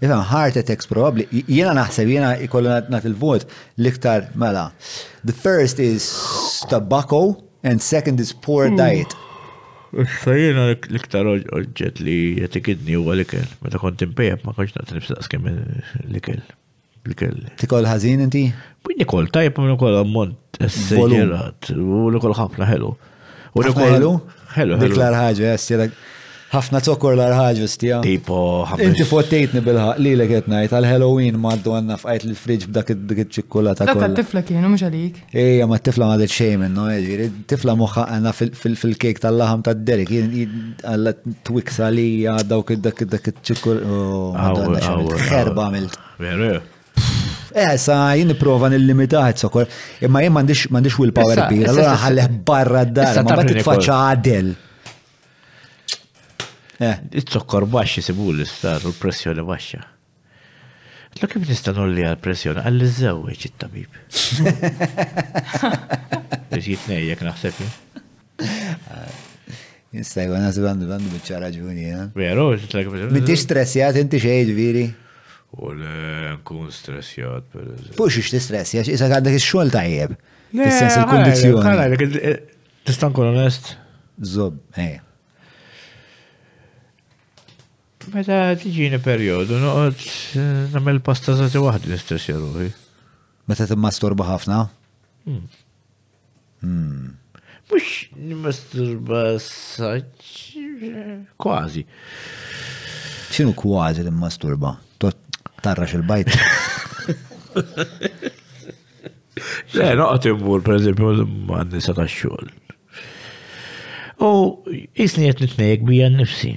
Ifhem, heart attacks probabbli. Jiena naħseb, jiena ikollu nagħt il-vot l-iktar mela. The first is tobacco and second is poor hmm. diet. Issa jiena l-iktar oġġet li jatik id-dni huwa l-ikel. Meta kont impejab ma konċ naqt nifsaqs kemm l-ikel. Kelli. Tikol ħażin inti? Nikol tajb u nikol ammont esseġerat. U nikol ħafna ħelu. U nikol ħelu? Ħelu. Dik l-arħaġa, jessirek. ħafna zokkor l-arħaġa stija. Tipo, ħafna. Inti fottejtni bil-ħaq li l-ek etnajt għal-Halloween maddu għanna fqajt l-friġ b'dak id-ċikkulata. Dak tifla kienu, mux għalik. Ejja, ma t-tifla ma d-xej minnu, ġiri, t-tifla moħħa għana fil-kejk tal-laħam ta' Derek, għalla twiksa li għaddaw kiddak kiddak ċikur. Xerba għamilt. Veru. Eh, sa jien niprofa nil-limitaħet sokol, imma jien mandiċ willpower kbir, għalla ħalleħ barra d-dar, ma bat t-faċa għadel. Eh. Iċ-ċokkor baxxi sibu l-istar, l-pressjoni baxxa. Għatlu kif nista nolliha l-pressjoni għalli żewweġ it-tabib. Biex jitnejjek naħseb. Jista' jkun għażu għandu għandu biċċa raġuni, ha? Eh? Veru, Mintix stressjat inti xejn viri? U le nkun stressjat per eżempju. Fux ix tistressjat, isa għandek ix-xogħol tajjeb. Fis-sens il-kundizzjoni. Eh, tista' nkun onest? Zob, ej. Eh. Meta tiġini perjodu noqgħod nagħmel pasta żati waħdi nistess jaruħi. Meta timmasturba ħafna? Hmm. Hmm. Mux nimmasturba saċ, kważi. ċinu kważi nimmasturba? Tarrax il-bajt. Le, noqgħod immur, per eżempju, għanni sa ta' xogħol. U jisni qed nitnejjek bija nnifsi.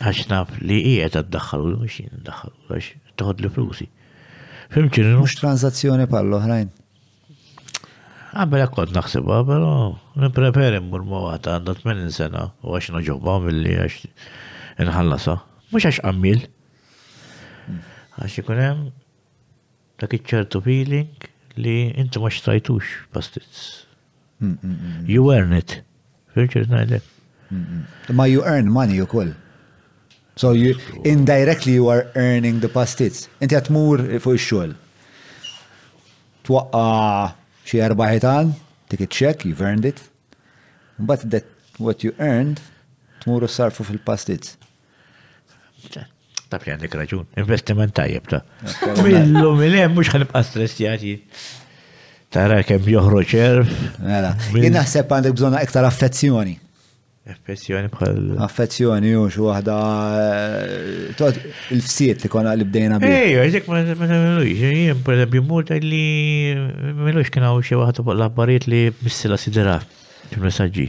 Għax naf li hija qed ddaħħal u mhux jien ndaħħal għax toħod li flusi. Fimt x'inhu? Mhux transazzjoni bħal oħrajn. Għabel kont naħsibha, però nippreferi mmur ma' waħda għandha 80 sena u għax naġobha milli għax inħallasa. Mhux għax qammil. Għax ikun hemm Dak iċ-ċertu feeling li inti ma xtrajtux pastizz. You earn it. Fim ċirt ngħidlek? Ma you earn money ukoll. So you, indirectly you are earning the pastizz. Inti qed tmur fuq ix-xogħol. Twaqqa xi erba' ħitan, tik iċ-check, you've earned it. But that what you earned tmur u sarfu fil-pastizz. Taf li għandek raġun, investiment tajjeb ta' millu mille mux ħanibqa stressjati. Tara kem joħroġ erf. Mela, jien naħseb għandek bżonna iktar affezzjoni. Affezzjoni bħal. Affezzjoni u xi waħda eh, il-fsiet li konna li bdejna bi. Ej, għajzek ma nagħmlux, jien pereżempju mut li m'għamilux kien hawn xi waħda fuq l-abbarijiet li missila sidera fil-messaġġi.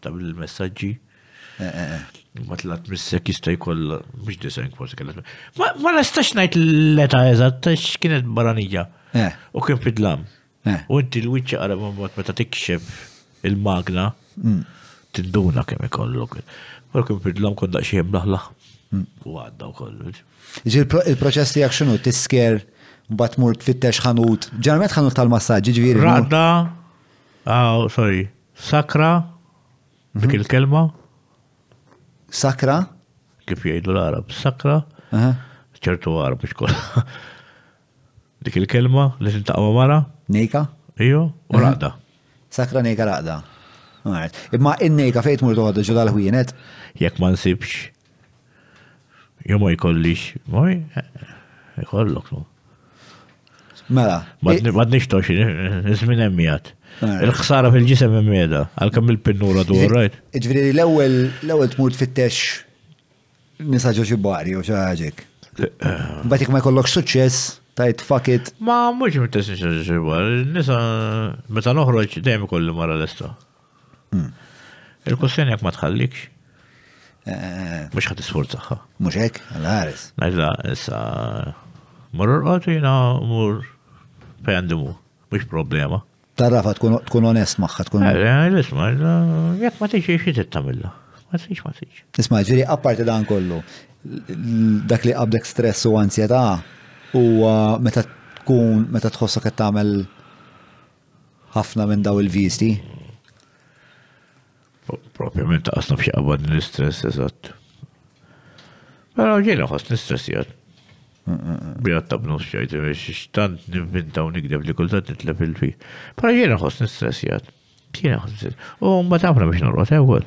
ta' bil-messagġi. Eh, eh, eh. Ma tlat missek jista' jkollha mhux design forsi kellha. Ma nistax ngħid l-età eżatt għax kienet baranija. U kien fidlam. U inti l-wiċċ qara mod meta tikxef il-magna mm. tinduna kemm ikollok. Però kien fidlam kont daqsxejn blaħlaħ. Mm. U għadda wkoll. Il-proċess tiegħek x'inhu tisker mbagħad mur tfittex ħanut. Ġarmet ħanut tal-massaġġi ġifieri. Radda. Ah, sorry. Sakra, dik mhm. il-kelma. Sakra? Kif jgħidu l-Arab, sakra. ċertu Arab biex kolla. Dik il-kelma li tintaqwa mara. Nejka? Iju, u raqda. Sakra nejka raqda. Imma in-nejka fejt mur toħodha ġu dal-ħwienet. Jekk ma nsibx Jo ma jkollix, ma jkollok. Mela. Madnix tox, izmin emmijat. Eh. Il-ħsara fil-ġisem emmijada, għal-kam il-pinnura du, right? Ġviri, l-ewel, l-ewel tmur tfittex nisa ġoġi bari u ġaġek. Batik ma jkollok suċċess, tajt fuck it. Ma mux mittess nisa ġoġi bari, nisa, meta noħroġ dejjem kolli mara l-esta. Hmm. Il-kussjoni jekk ma tħallikx. Eh, eh, eh. Mhux ħadd isforzaha. Mhux hekk, għal-ħares. Mela, issa morru l-qorti jiena mur fejandimu, mhux problema. Tarrafa tkun onest magħha tkun. Isma, jekk ma tiġi xi tittamilla. Ma tiġi ma tiġi. Isma' ġieri apparti dan kollu, dak li qabdek stress u ansjetà huwa meta tkun meta tħossok qed tagħmel ħafna minn daw il-visti. Propjament ta' qasna b'xi qabad l-istress, eżatt. Pero ġejna ħoss l-istress jgħad. Bjat ta' b'nus xajt, xtant ninvinta u nikdeb li kultant nitlef il-fi. Pero ġejna ħoss l-istress jgħad. Ġejna ħoss l-istress. U ma tafna biex norqot ewwel.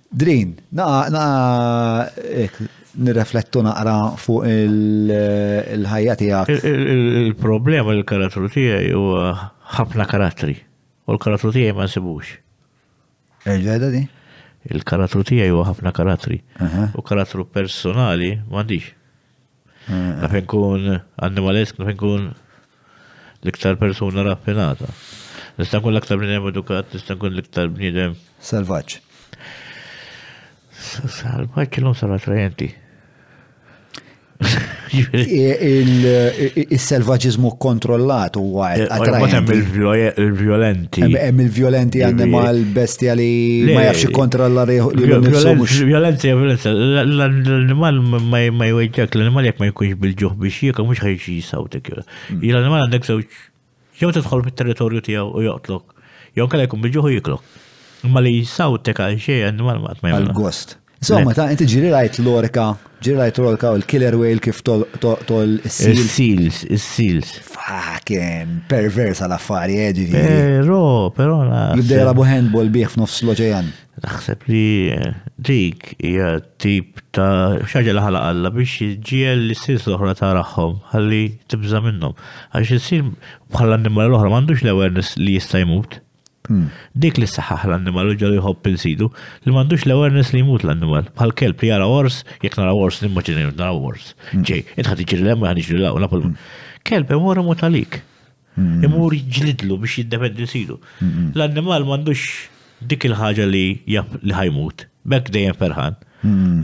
Drin, naqa, naqa, nirreflettu naqra fuq il-ħajja tijak. Il-problema il-karattru tijaj u ħafna karattri. U l-karattru tijaj ma nsibux. Eġeda di? Il-karattru tijaj u ħafna karattri. U karattru personali mandiġ. Naf inkun annimalesk, naf inkun l-iktar persuna raffinata. Nista' nkun l-aktar bniedem edukat, nista' nkun l-iktar bniedem. Salvaġġ. Salvaġġ l-lum sar attrajenti. Il-selvaġizmu kontrollat huwa eh, attrajenti. Il-violenza. vjolenti. Hemm il-vjolenti għandna mal bestja li ma jafx ikkontrolla riħu li Vjolenti, vjolenti, l-animal ma jwejġek, l-animal jekk ma jkunx bil-ġuħ biex jieka mhux ħajġi jisawtek. Mm. L-animal għandek żewġ jew tidħol fit-territorju tiegħu u joqtlok, jew kellha jkun bil-ġuħ u jiklok. Imma li jisawtek għal xejn animal ma jgħamil. Għal-gost. Insomma, ta' inti ġiri rajt l-orka, ġiri rajt l-orka u l-killer whale kif tol il-seals. Il-seals, il-seals. Fucking perversa l-affari, eh, ġiri. Pero, pero. Jibda jalabu handball bieħ f'nofs l-oċean. Naħseb li eh, dik hija tip ta' xaġa li ħalaq Alla biex ġiel li sis l-oħra taraħħom ħalli tibża' minnhom. Għax isir bħal annimal l-oħra m'għandux l-awareness li jista' jmut. Hmm. Dik li saħħaħ l-annimal u ġalu jħobb il-sidu, li m'għandux l-awareness li jmut l-annimal. Bħal kelb li jara ors, jekk nara ors nimmaġini nara ors. Hmm. Ġej, int ħad iġri l-hemm ħad iġri l-hawn, napol. Hmm. Kelb hemm wara mut għalik. Imur jġlidlu biex jiddependi sidu. L-annimal m'għandux dik il-ħaġa li jaf li ħajmut. Bekk dejjem ferħan.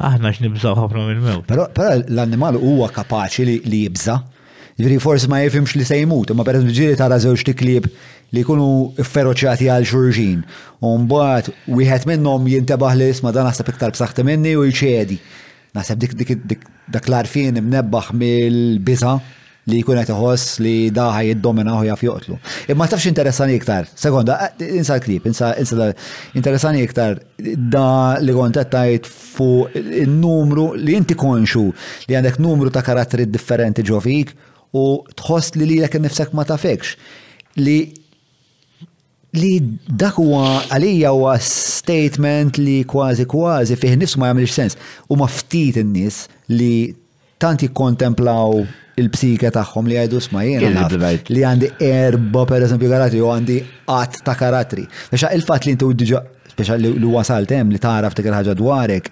Aħna x'nibżaw ħafna mill-mew. Però l-annimal huwa kapaċi li jibża' Jiġifieri forsi ma jifhimx li se jmut, imma pereżempju ġieli tara żewġt iklieb li jkunu fferoċjati għal xulxin u mbagħad wieħed minnhom jintebaħ li isma' dan naħseb iktar b'saħħti minni u jċedi. Naħseb dik dik dik dak l-għarfien imnebbaħ mill-biża' li jkun qed iħoss li da ħa jiddominah u jaf joqtlu. Imma taf x'interessani iktar? Sekonda, insa l-klieb, insa insa interessani iktar da li kont qed tgħid fuq in-numru li inti konxu li għandek numru ta' karatteri differenti ġo fik u tħoss li lilek innifsek ma tafekx li li dak huwa għalija huwa statement li kważi kważi fih nifs ma jagħmilx sens. Huma ftit in-nies li tant jikkontemplaw il-psike tagħhom li għajdu sma jiena li għandi erba per eżempju karatri u għandi qatt ta' karatri. Biex il-fatt li inti diġa speċa li wasalt hemm li taraf dik il-ħaġa dwarek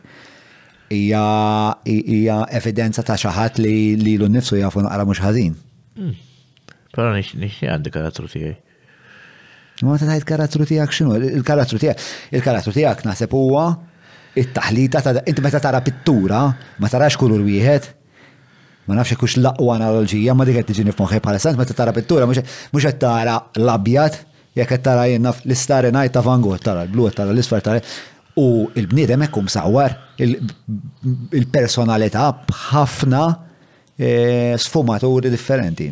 hija evidenza ta' xi ħadd li lilu nnifsu jafu naqra mhux ħażin. Hmm. Però nixtieq għandi karattru tiegħi. U meta tajt karattru tiegħek x'inhu? Il-karattru tiegħek, il-karattru tiegħek naħseb huwa it-taħlita ta' inti meta tara pittura ma tarax kulur wieħed. Ma nafx hekk l-aqwa analoġija, ma dik qed tiġini f'moħħi bħala sant meta tara pittura mhux qed tara l-abjad, jekk qed tara jien naf l-Istari Night ta' Van Gogh, tara l-blu, tara l-isfar, tara u l-bniedem hekk hu msawwar il-personalità b'ħafna eh, sfumaturi differenti.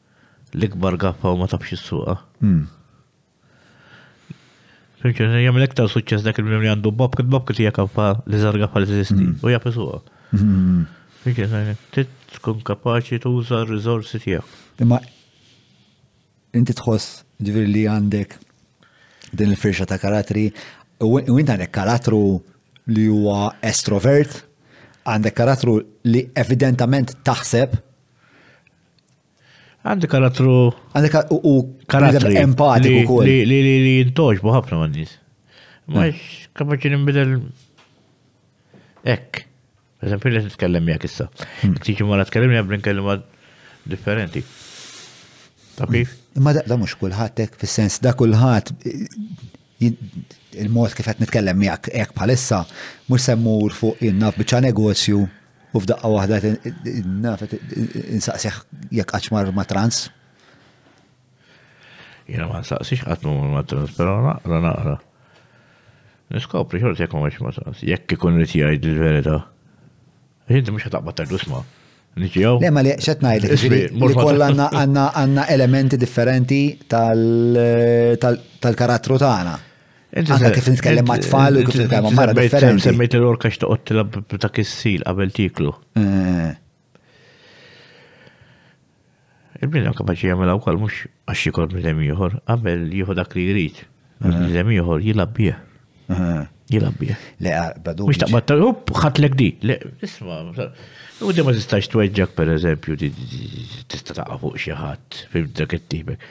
L-ikbar gaffa u ma tafx is-suqa. Hmm. Fimx, jagħmel iktar suċċess dak il-bniem li għandu bob, kien bob kien għaffa li żar għaffa li teżisti hmm. u jaf isuha. Hmm. Trid tkun kapaċi tuża r-riżorsi tiegħek. Imma inti tħoss ġifier li għandek din il-firxa ta' karatri u inti għandek karatru li huwa estrovert, għandek karatru li evidentament taħseb Għandi karattru. Għandi karattru. Empatiku kol. Li li li li jintoġbu ħafna ma' nis. Ma' hmm. kapaċi nimbidel. Ek. Per esempio, li nitkellem jek issa. Hmm. Tiġi ma' nitkellem jek b'nkellem differenti. Ta' kif? Hmm. Ma da mux kullħatek, fil-sens da kullħat il-mod kif qed nitkellem miegħek hekk bħalissa mhux semmur fuq innaf biċċa negozju U f'daqqa waħda nafet insaqsiħ jekk qatt mar ma' trans. Jiena ma nsaqsix qatt mar ma' trans, però naqra naqra. Niskopri xort jekk ma ma' trans, jekk ikun li jgħid il-verità. Inti mhux taqbad ta' dusma. Nġijaw? Le, ma li xet najli, li kolla għanna elementi differenti tal-karattru tagħna. Anka kif nitkellem ma' tfal u kif nitkellem ma' mara differenti. Semmejt li l-orka xtoqgħod tilab ta' kissil qabel tiklu. Eh. Il-bnidem kapaċi jagħmel wkoll mhux għax jikol bnidem ieħor, qabel jieħu dak li jrid. Eh. Bnidem ieħor jilab bih. Eh. Jilab bih. Le, ah, badu. Mhux taqbad tal up ħatlek di. Le, isma' U di ma tistax tweġġak per eżempju, tista' taqa' fuq xi ħadd, fim dak it-tibek.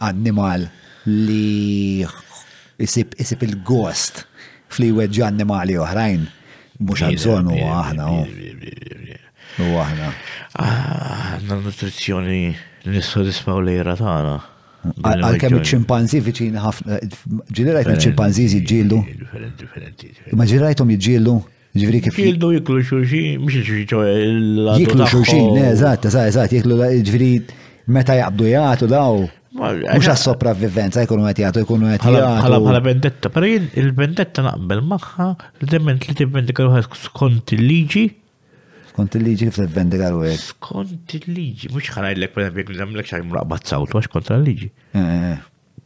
annimal li isib il-gost fli weġġi annimali oħrajn, mhux għal-bżonn u aħna. U aħna. Għanna nutrizzjoni nissodisfaw lejra tagħna. Għal-kem ċimpanzi viċin ħafna, ġilirajt ċimpanzi jġildu? Differenti, differenti. Ma ġilirajtom jġildu? Ġifri kif. Jildu jiklu xulxin, mux xulxin, l-għadu. Jiklu xulxin, eżat, eżat, eżat, jiklu ġifri meta jaqbdu jgħatu daw. Mux għas sopravvivenza jkunu għet jgħatu, jkunu għet jgħatu. Għala bħala vendetta, pero jien il-vendetta naqbel maħħa li demmen li t-vendika ruħek skont il-liġi. Skont il-liġi kif t-vendika ruħek? Skont il-liġi, mux ħanajlek per eżempju, għamlek xaħi mraqbat sawtu għax kontra l-liġi. Eh, eh, eh.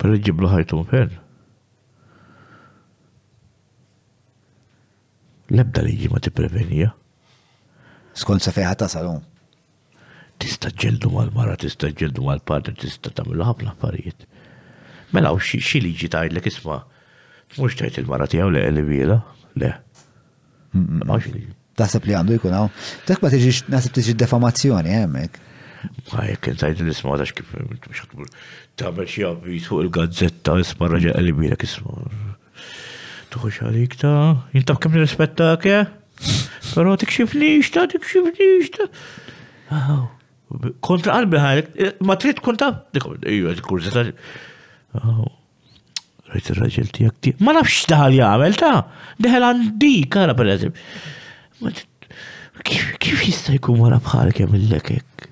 Pero ġiblu ħajtu mfern. L-ebda liġi ma tipprevenija. Skont sa fejħa tasal hu. Tista' ġeldu mal-mara, tista' ġeldu mal-padri, tista' tagħmlu ħafna affarijiet. Mela u xi liġi tgħidlek isma' mhux tgħid il-mara tiegħu le li biela, le. Ma xi liġi. Taħseb li għandu jkun hawn. Dak ma tiġix naħseb tiġi defamazzjoni hemmhekk. Ma jekk intajt nisma' għax kif tagħmel xi avviż fuq il-gazzetta isma' raġa' qalibilek isma'. Tuħux għalik ta' jintab kemm nirrispettak eh? Però tikxifnix ta' tikxifnix ta'. Kontra qalbi ħajk, eh, ma trid tkun ta' dik ija il-kurzita. Rajt il-raġel tijak tijak. Ma nafx daħal jgħamil ta' deħel għandi kara per eżim. Kif jista' jkun wara bħal kemm il-lekek?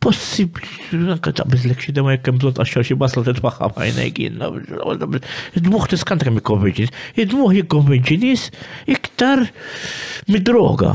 Possibli, anka ta' bizlek xie dema jekk bżon ta' xorxi basla t-tbaħħa bħajnek jenna. Id-dmuħ t-skanta kemm jikkonvinċi. Id-dmuħ jikkonvinċi nis iktar mid-droga.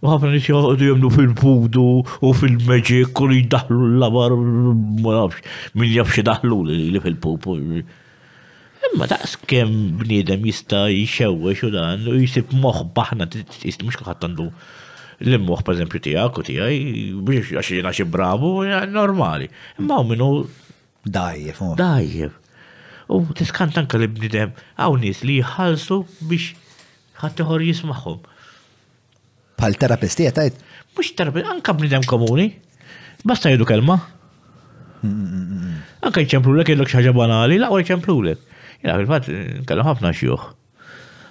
U ħafna nis joqgħodu jemnu fil-pudu u fil-meġik u li jdaħlu l-labar ma nafx min jafx daħlu li fil-pupu. Imma daqs kem bniedem jista' jxewwex u dan u jisib moħħ baħna tqis mhux kulħadd għandu l-immoħ pereżempju tiegħek u tiegħi biex għax jiena xi bravu normali. Imma minnu Dajjef. Oh. Dajjef. U tiskanta anka li bnidem għaw nis li jħalsu biex ħattijħor jismaħom. Pal terapisti għetajt? Mux terapisti, anka bnidem komuni. Basta jidu kelma. Anka jċemplu l-ek jillok xaġa banali, laqwa jċemplu l-ek. Jena fil-fat, kellu ħafna xjuħ.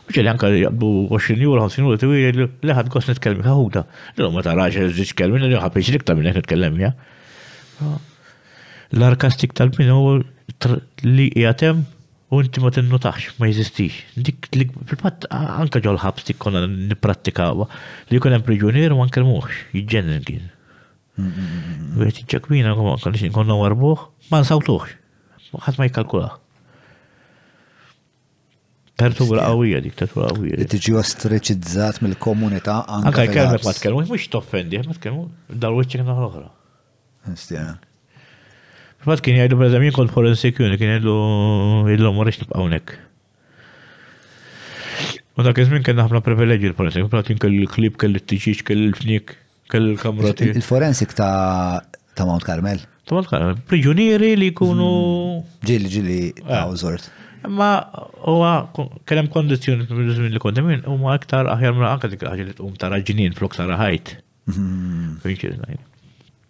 U ġieli anke li jaqbdu 20 jur, 50 jur, tu jgħidlu, le ħadd gost nitkellem miegħek ħuda. Lilhom ma tarax li żiġ kelmi, li ħapiġ l-iktar minn hekk nitkellem miegħek. L-arkastik tal-bini huwa li qiegħed hemm u inti ma tinnutax, ma jeżistix. Dik li fil-fatt anke ġol ħabs dik konna nipprattikawha li jkun hemm priġunier ma nkellmux, jiġġennen kien. Wieħed iċċekwina konna warbuh, ma nsawtuħx. Ħadd ma jikkalkulaħ. Tertura qawwija dik, tertura qawwija. Li tiġi ostriċizzat mill-komunità anke. Anke jkellmek ma tkellmu, mhux toffendi, ma tkellmu, dar wiċċek naħa l-oħra. Nistjena. Fat kien jgħidu per eżempju kont forensic unit kien jgħidu illum ma rix nibqa' hawnhekk. U dak iż-żmien kellna ħafna privileġġi l-forensic, kien kelli l-klib, kelli t-tiġiġ, kelli l-fnik. Kellu l-kamra tiegħu. Il-forensik ta' ta' Mount Carmel. Ta' Mount Carmel. Priġunieri li jkunu. Hmm. Ġili ġili ta' eh. użort. Ma huwa kellem kondizzjoni żmien li kont minn huma aktar aħjar minn anke dik ħaġa li tqum ta' raġinin flok ta' raħajt. Hmm.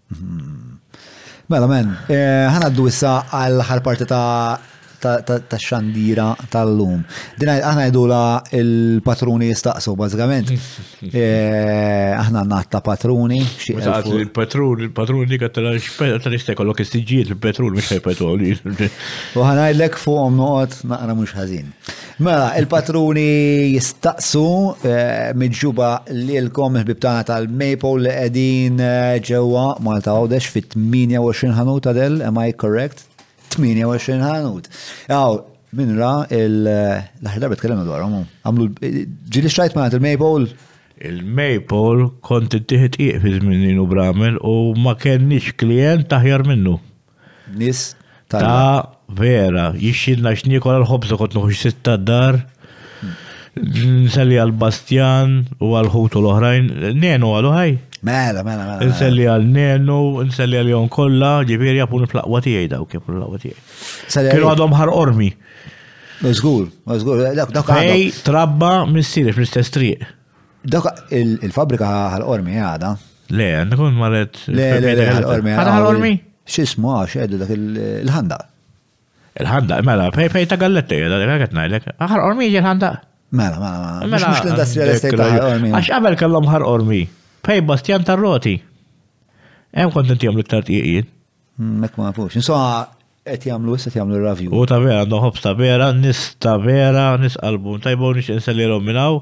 Hmm. Mela men, eh, ħanaddu issa għal ħar parti ta' tax-xandira tal-lum. Din aħna ngħidula il-patruni jistaqsu bażikament. Eh, aħna natta patruni. Il-patrun, il-patrun dik tal-istek kollok istiġġiet il-petrun mhux ħajpetoli. U ħanajdlek fuqhom noqgħod naqra mhux ħażin. Mela, il-patruni jistaqsu eh, miġuba lilkom il-bib tagħna tal-Maple li qegħdin eh, ġewwa Malta Għawdex fit-28 ħanuta del, am I correct? 28 ħanut. Għaw, minn ra l-aħħar darba tkellimna dwarhom. Għamlu ġili xajt ma' il-Maple. Il-Maple kont ittieħed qiegħ fi żmien u bramel u ma kenniex klient taħjar minnu. Nis ta' vera, jixxilna x'niekol għal-ħobza kont noħux sitta d-dar. Nselli għal Bastjan u għal ħutu l-oħrajn, nenu għal uħaj. Mela, mela, mela. Nselli mela. għal nenu, nselli għal jon kolla, ġibiri għapun fl-aqwa tijaj daw, kif fl-aqwa tijaj. Kienu għadhom ħar ormi. Zgur, zgur, dak dak għadhom. Ej, trabba missiri fl-istess triq. Dak il-fabrika ħal ormi għada. Le, għandna kun marret. Le, le, le, ħal ormi. Ħal ormi? Xismu għax, għeddu dak il-ħanda. Il-ħandaq, mela, fej fej ta' galletti, għet najdek. Ħar ormi ġi l-ħandaq. Mela, mela, mela. mela mux l-industrial estate ta' ormi. Għax qabel kellhom ħar ormi. Fej Bastian ta' roti. Hemm kontinti jom l-iktar tqiqin. Hmm, mek ma nafux. Insomma, qed jagħmlu issa jagħmlu ravju. U ta' vera, noħob ta' vera, nis ta' vera, nis qalbu. Tajbu nix inselli minnaw.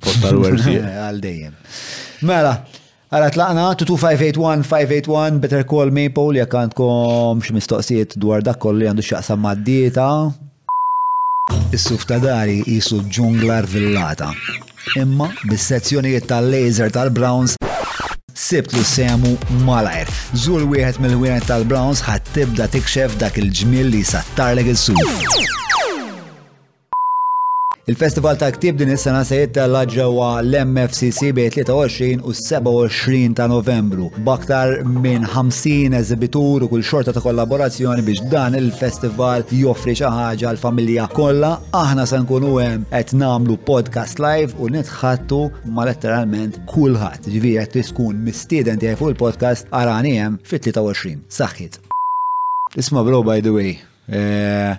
Post tal-wersi. Għal dejjem. Mela, għara tlaqna 22581 Better Call Maple jekk għandkom xi mistoqsijiet dwar dak kollu li għandu x'jaqsam mad-dieta. Is-suf ta' dari jisu ġungla rvillata. Imma bis-sezzjonijiet tal-laser tal-Browns sibt li semu malajr. Zur wieħed mill-wieħed tal-Browns ħadd tibda tikxef dak il-ġmiel li jsattarlek is-suf. Il-Festival ta' Ktib din is-sena se jittella ġewwa l-MFCC bejn 23 u 27 ta' Novembru b'aktar minn 50 eżibitur u kull xorta ta' kollaborazzjoni biex dan il-festival joffri xi ħaġa għal familja kollha. Aħna se nkunu hemm qed nagħmlu podcast live u nitħattu ma' letteralment kulħadd. Ġifieri qed tiskun mistieden tiegħi fuq il-podcast arani hemm fit-23. Saħħit. Isma' bro by the way, eh,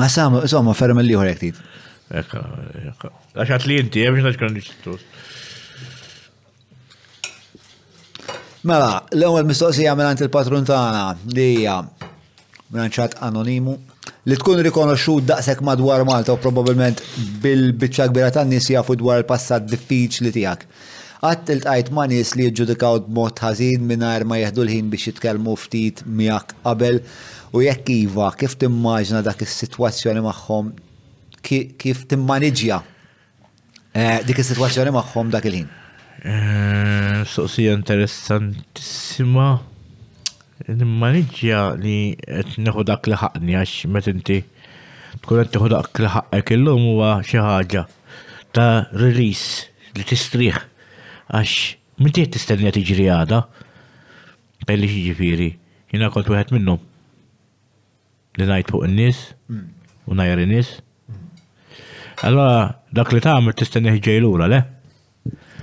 Ma sam, insomma, ferm il-liħor jek tit. Ekka, ekka. Għaxat li jinti, jemx naċ kan nixtut. Mela, l-ewwel mistoqsija minn il-patrun tagħna li hija minn ċat anonimu li tkun rikonoxxut daqshekk madwar Malta u probabbilment bil-biċċa kbira tan-nies jafu dwar il-passat diffiċli tiegħek. Qatt iltqajt ma' nies li jiġġudikawk b'mod ħażin mingħajr ma jieħdu l-ħin biex jitkellmu ftit miegħek qabel? U jekk iva, kif timmaġna dak is-sitwazzjoni magħhom kif timmaniġġja dik is-sitwazzjoni magħhom dak il-ħin? Mistoqsija interessantissima. Nimmaniġġja li qed neħu dak li ħaqqni għax meta inti tkun qed tieħu dak li ħaqqek illum huwa xi ħaġa. ta' release li tistrieħ għax minti qed tistenniha tiġri għada. Belli ġifieri, jiena kont wieħed minnhom li ngħid fuq in-nies u ngħajjar in-nies. Allora dak li tagħmel tistennieh ġej lura le?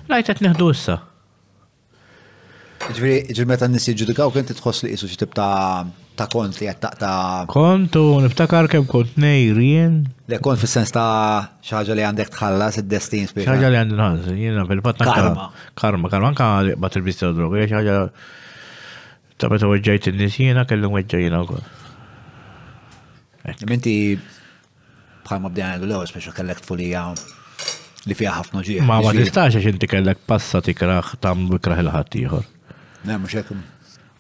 Ngħid qed neħdu issa. Ġifieri meta n-nies jiġġudikaw kien titħoss li qisu xi tip ta' kont li qed taqta. Kont u niftakar kemm kont ngħir jien. Le kont fis-sens ta' xi ħaġa li għandek tħallas id-destin spiċċa. Xi ħaġa li għandi nħallas, jiena fil-fatt karma. Karma, karma anka li qbad il-bisti u droga, xi ħaġa ta' meta weġġajt in-nies jiena kellhom weġġa' jiena wkoll. Minti bħalma bdejna ngħidu l-ewwel speċi kellek tfulija li fiha ħafna ġieħ. Ma ma tistax għax inti kellek passa tikraħ tam bikraħ il-ħadd ieħor. Le mhux hekk.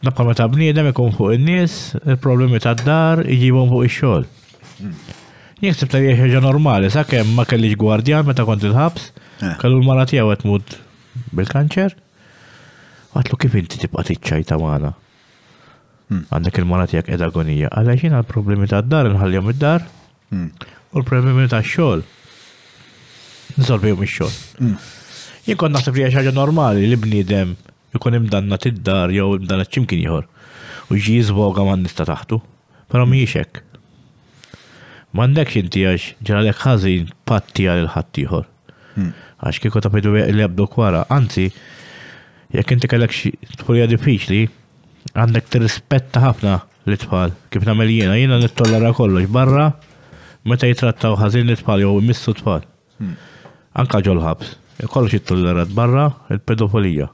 Nabqa' meta bniedem ikun fuq in-nies, il-problemi tad-dar iġibhom fuq ix-xogħol. Hmm. Jien sibt li ħaġa normali, sakemm ma kellix gwardjan meta kont il-ħabs, eh. kellu l-mara tiegħu qed tmut bil-kanċer. Għatlu kif inti tibqa' tiċċajta magħna. Hmm. Għandek il-mara tijak edha agonija. Għalla xina l-problemi ta' dar, nħallijom id-dar, hmm. u l-problemi ta' xol. Nsolvijom il-xol. Hmm. Jien kont naħseb li ħaġa normali li bniedem ikun imdanna tid-dar jew imdanna ċimkien ieħor u ġi jizboga man nista taħtu. Però mhijiex hekk. M'għandekx inti għax ġralek ħażin patti għal il-ħaddieħor. Hmm. Għax kieku ta' bidu lebdu kwara, anzi, jekk inti kellek tħurija diffiċli, għandek tirrispetta ħafna l-itfal, kif nagħmel jiena, jiena nittollara kollox barra meta jitrattaw ħażin l-itfal jew missu tfal. Hmm. Anka ġol-ħabs, kollox jittollerat barra il-pedofolija.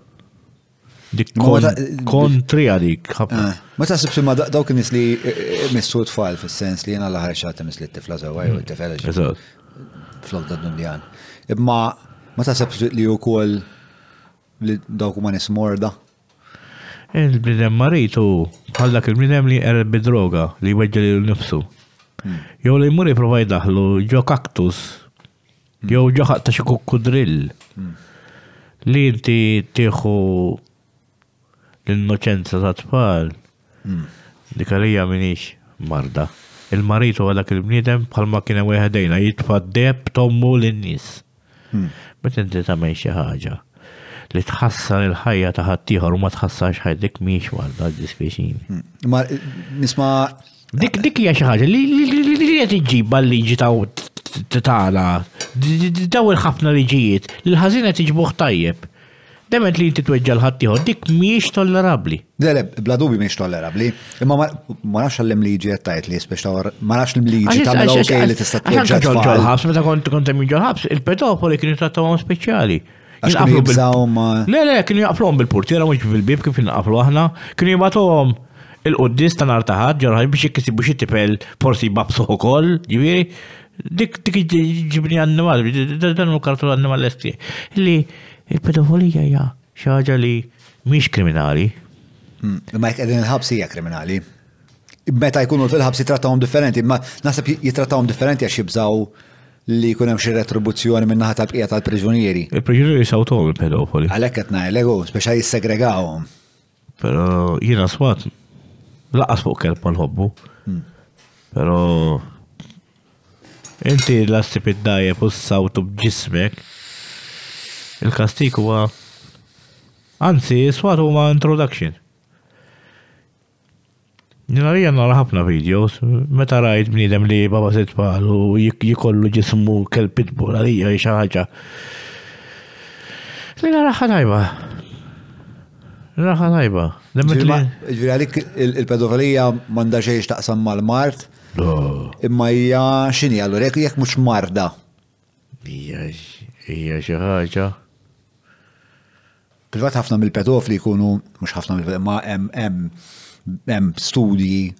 Kontri għalik, ħafna. Eh, ma ta' sibx ma dawk nis li eh, eh, missu tfal fil-sens li jena laħar xaħta mis li t-tifla zawa jew t-tifel. Flok da dundjan. Imma ma ta' sibx li u kol li dawk ma nis morda. Il-bnidem maritu bħallak il-bnidem li erb bidroga li weġġa li l-nifsu. Hmm. Jow li jmur jiprofa jdaħlu ġo kaktus Jew ġaħaq ta' xi kukkudrill li inti tieħu l-innoċenza ta' tfal dik għalija minix marda. Il-marit huwa dak il-bniedem bħalma kien hemm wieħed għejna jitfa' d-deheb tommu lin-nies. Meta inti tagħmel xi ħaġa li tħassar il-ħajja ta' ħaddieħor u ma tħassarx ħajtek mhix marda, dispjaċini. Nisma' Dik dik hija xi ħaġa li qed iġġib għal-liġi ta' tagħna. Daw il-ħafna liġijiet li l-ħażin qed iġbuh tajjeb. Dement li inti tweġġa' l-ħaddieħor dik mhijiex tollerabbli. Le, le, bla dubju mhijiex tollerabbli. Imma ma nafx għallim liġi qed tgħid li speċta ma nafx l-liġi tagħmel okej li tista' tweġġa' tfal. Ġol ħabs, meta kont kont hemm ġol ħabs, il-pedofoli kienu trattawhom speċjali. Għax kienu jibżawhom ma. Le, le, kienu jaqfluhom bil-purtiera mhux bil-bieb kif inqaflu aħna. Kienu jibgħatuhom il-quddies ta' nhar ta' Ħadd ġo l-ħariġ biex jekk isibu xi tifel forsi jbabbsuh ukoll, jiġifieri. Dik dik ġibni annimal, dan hu kartun annimaleski. Li l-pedofolija hija xi ħaġa li mhix kriminali. Imma jekk qegħdin il-ħabs hija kriminali. meta jkunu fil-ħabs jitrattawhom differenti, ma naħseb jitrattawhom differenti għax jibżaw li jkun hemm xi retribuzzjoni minn naħa tal-bqija tal-priġunieri. Il-priġunieri sawtom il-pedofoli. Għalhekk qed ngħidlek hu, speċa jissegregawhom. Però jiena swat laqas fuq kelb ma nħobbu. Hmm. Però inti l-assib id-dajjeb u s-sawtu b'ġismek il-kastik huwa anzi swat huma introduction. Nilgħalija nara ħafna videos, meta rajt bniedem li baba se tfal u jikollu ġismu kell pitbull għalija xi ħaġa. Li nara tajba. Raħa tajba. Ġviri għalik il-pedofilija manda xejx taqsam mal-mart. Imma hija xini għallu, jek mux marda. Hija xi ħaġa. Privat ħafna mill-pedofli jkunu, mhux ħafna mill-pedofli, ma hemm studji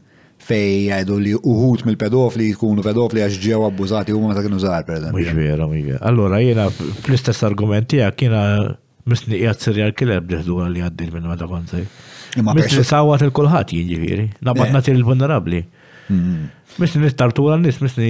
fej jgħidu li uħut mill-pedofli jkunu pedofli għax ġew abbużati huma meta kienu żgħar pereżempju. Mhux vera, mhux vera. Allura jiena fl-istess argument tiegħek jiena misni qiegħed serjal killer b'diħdu li għaddil minn meta kont sej. Misni sawat il-kulħadd jiġifieri, nabad eh. nagħti l-vulnerabbli. Mm-hmm. Misni nittartura n-nies, misni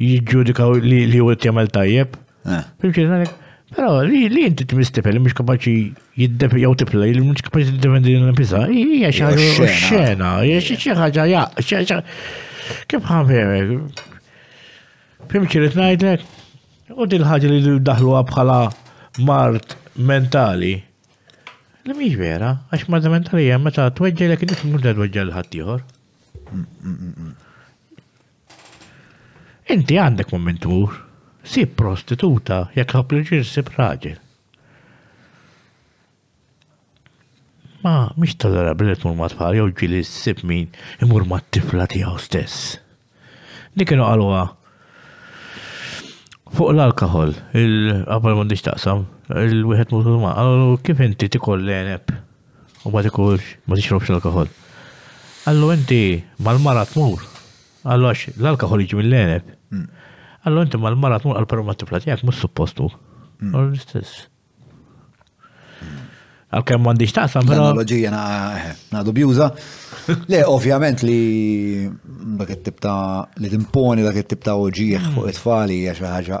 jiġġudikaw li li u jagħmel tajjeb. Eh. Fimxi, għalek, pero li li inti t-mistipe li mux kapaċi jiddef jew tifla li mux kapaċi t-defendi l-nifisa, hija xi ħaġa Xena. xena, hija xi xi ħaġa ja, xi- xi- kif ħafem, fimxi li tnajdlek, u din ħaġa li daħluha bħala mart mentali. Li mhix vera, għax mart mentali hija meta tweġġelek inti mhux da tweġġel ħaddieħor. Inti għandek minn min tmur. Sib prostituta jekk ħa pleġir sib raġel. Ma mhix tollerabbli li tmur ma' tfal jew ġieli ssib min imur mat-tifla tiegħu stess. Li kienu qaluha fuq l-alkohol, il-qabel m'għandix taqsam, il-wieħed musulman, qalu kif inti tikoll l-eneb u ma tikulx, ma tixrobx l-alkoħol. Allu inti mal-mara tmur, allu għax l-alkoħol jiġi mill-għeneb. Hmm. Allu inti mal-mara tmur għal perma tifla tijak, mus suppostu. Hmm. U l-istess. Għal-kem mandiġ taqsam, pero. Analogija na eh, dubjuza. Le, ovvjament li dak it-tip ta' li timponi dak it-tip ta' uġieħ hmm. fuq it-tfali hija xi ħaġa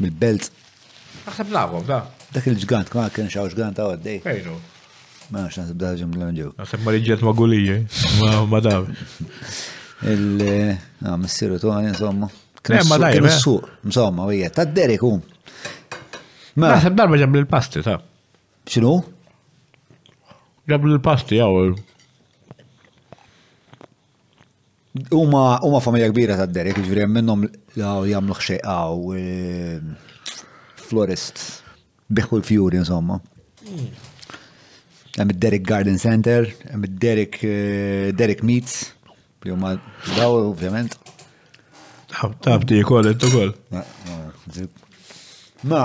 Mill-belt. Naħseb nafhom, da. Dak il-ġgant, kma kien xaw ġgant ta' għaddej. Ejnu. Ma nafx naħseb daħġa minn ġew. Naħseb ma riġġet ma' gulije, ma dam. Il- ah, missiru tuħan, insomma. Kien ma dajjem. Eh? Suq, insomma, u ta' Derek um. Ma naħseb darba ġem l-pasti ta' Xinu? Ġem l-pasti għaw. Huma familja kbira ta' Derek, ġifieri hemm minnhom li jagħmlu ħxejqa u eh, florist biħu l-fjuri insomma. Hemm id-Derek Garden Center, hemm id-Derek eh, Derek Meats, li huma daw ovvjament. Taf di jkoll intu kol. Ma,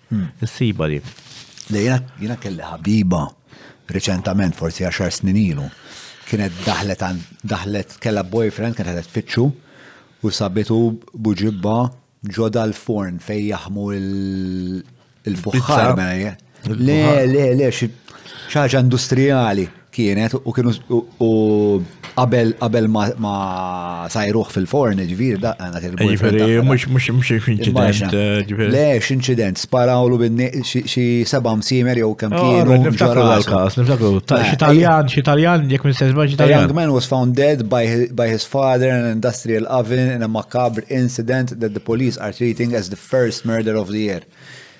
Issiba li. Le jiena kelli ħabiba riċentament forsi għaxar snin ilu. Kienet daħlet daħlet kellha boyfriend kienet qed tfittxu u sabitu buġibba ġoda l-forn fejn jaħmu il-fuħħar. Le, le, le, xi ħaġa industrijali. Kienet u kienu u qabel qabel ma sajruh fil-forn, ġviri da għana kien. Ġviri, mux mux mux incident. Eh, Le, x'inċident, sparawlu binni xi seba' msimer jew kemm oh, kienu. Niftakru għal-kas, niftakru. Eh, X'italjan, x'italjan, jek minn sezba x'italjan. Young man was found dead by, by his father in an industrial oven in a macabre incident that the police are treating as the first murder of the year.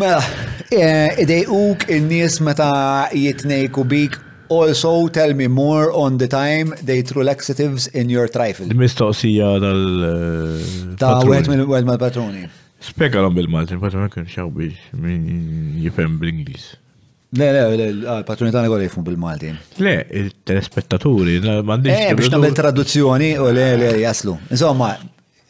Mela, idejquk in-nies meta jitnejku bik Also tell me more on the time they threw laxatives in your trifle. Mistoqsija tal. Ta' wieħed mill-patruni. Spjegalhom bil-Malti, paċi ma kienx hawn biex jifhem bl-Ingliż. Le, le, le, patruni tagħna kollha jifhmu bil-Malti. Le, il-telespettaturi, m'għandix. Eh, biex nagħmel traduzzjoni u le, le, jaslu. Insomma,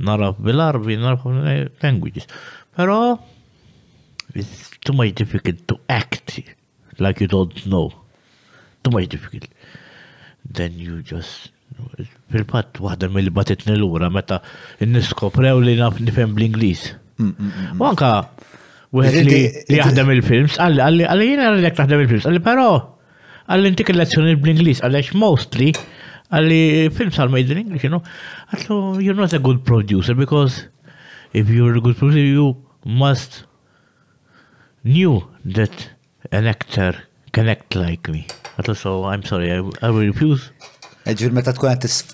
Naraf bil-Arbi, naraf languages. Pero, it's too much difficult to act like you don't know. Too much difficult. Then you just Fil-fatt, waħda mill batitni l-ura meta niskoprew li naf nifhem bl-Ingliż. Mm, mm, mm, u anka, wieħed li jaħdem il-films, għalli, għalli, għalli jina għalli taħdem il-films, għalli, pero, Qalli ntik il-lezzjonijiet bl-Ingliż għaliex mostly għalli film sal made in English, you know. Għatlu, you're not a good producer because if you're a good producer you must knew that an actor can act like me. Għatlu, so I'm sorry, I, I will refuse. Ġvir meta tkun għat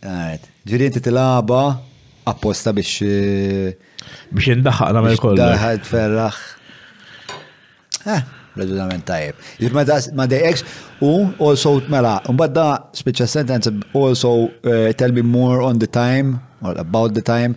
Għed. Ġiri inti tilaba apposta biex. Biex indaħħaq namel kollu. Daħħal tferraħ. Eh, raġunament tajjeb. Jif ma dejqekx, u also mela, mbagħad da speċa sentenza also eh, tell me more on the time or about the time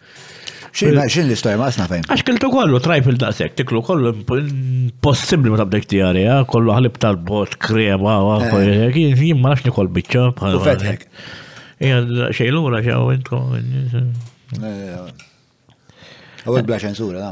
Xejn xejn l-istorja ma asna fejn. Għax kiltu kollu trajf il daqsek, tiklu kollu possibbli ma tabdek tijari, eh, kollu ħalib tal-bot, krema, eh. jien ma nafx nikol biċċa. U fetek. Xejn l-ura xew intkom. Għawek eh, bla ċensura,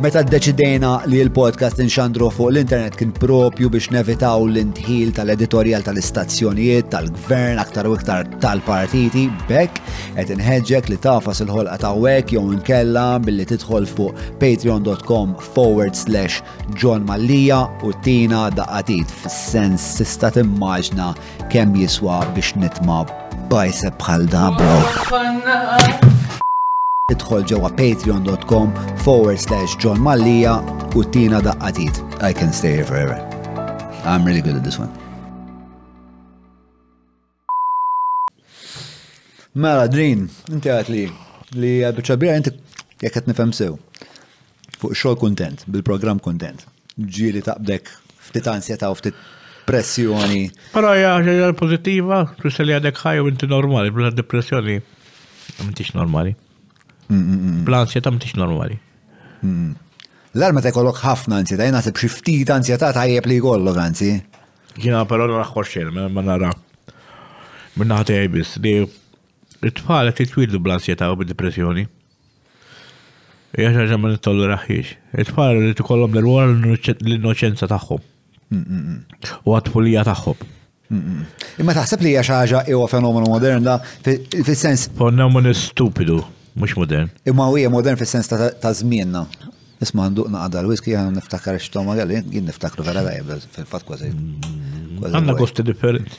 Meta ddeċidejna li l-podcast inxandru fuq l-internet kien propju biex nevitaw l-intħil tal-editorjal tal-istazzjonijiet, tal-gvern, aktar u iktar tal-partiti, bekk qed inħeġġek li tafas il-ħolqa ta' wek jew inkella billi tidħol fuq patreon.com forward slash John Mallija u tina daqatit fis-sens tista' timmaġna Kemm jiswa biex nitma bajseb bħal da bro. Idħol ġewwa patreon.com forward slash John Mallija u tina daqqatit. I can stay here forever. I'm really good at this one. Mela, Drin, inti għat li li għaddu ċabira inti jekk qed nifhem sew. Fuq xogħol kuntent, bil-programm kuntent. Ġieli taqbdek ftit ansjetà u ftit pressjoni. Però hija ħaġa pożittiva, tfisser li għadek ħaj u inti normali, bla depressjoni m'intix normali. Mm, mm, mm. Bla ansjetà m'intix normali. L-arma ta' jkollok ħafna ansjetà, jien naħseb xi ftit ansjetà tajjeb li jkollok anzi. Jiena però naraħħor xejn, ma nara. Minna ħatej biss li it-tfal qed jitwildu bl-ansjetà u bid-depressjoni. Hija xi ħaġa ma nittolleraħiex. It-tfal li tkollhom l-irwol l-innoċenza tagħhom. U għat-tfulija tagħhom. Imma taħseb li hija xi ħaġa huwa fenomenu modern da fis-sens. Fenomenu stupidu, mhux modern. Imma huwa modern fis-sens ta' żmienna. Isma' għanduqna għadha l-whisky għan niftakar x'toma għalli, jien niftakru vera għajb, fil-fat kważi. Għanna kosti differenti.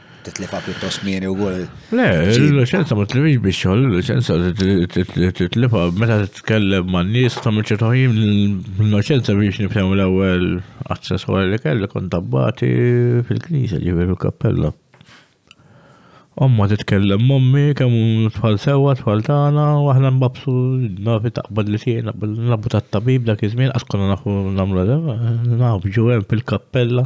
Titlifha pjuttost kmieni u gol. Le, l-licenza ma tlifix biex xogħol, l-licenza titlifha meta titkellem ma' nies ta' minn ċertu ħin l-licenza biex nifhem l-ewwel aċċesswar li kelli kont tabbati fil-knisja ġifier fil-kappella. Omma titkellem mommi kemm tfal sewwa tfal tagħna u aħna nbabsu nafi taqbad li tiegħi naqbad tat-tabib dak iż-żmien qas konna nafu nagħmlu nafġu hemm fil-kappella.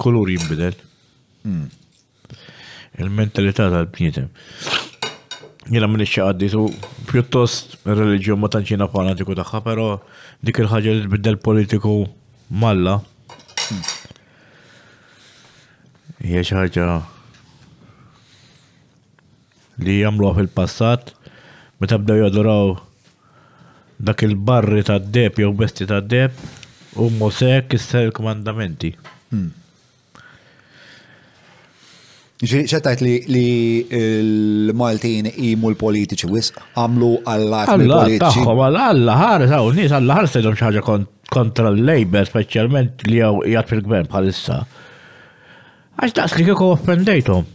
kulur jimbidel. Hmm. Il-mentalità tal-bniedem. Jena minn iċċaqaddi tu pjuttost il-reġjon ma tanċina fanatiku taħħa, pero dik il-ħagġa li tbiddel politiku malla. Hmm. Hija xi ħaġa li għamluha fil-passat meta bdew jadoraw dak il-barri tad-deheb jew besti tad-deheb u Mosè kisser il-kmandamenti. Hmm. Ġifieri xettajt li li l-Maltin imu l-politiċi wisq għamlu Alla Alla tagħhom Alla ħares hawn nies Alla ħares tgħidhom xi ħaġa kontra l-Labor speċjalment li hawn qiegħed fil-gvern bħalissa. Għax daqs li kieku offendejthom.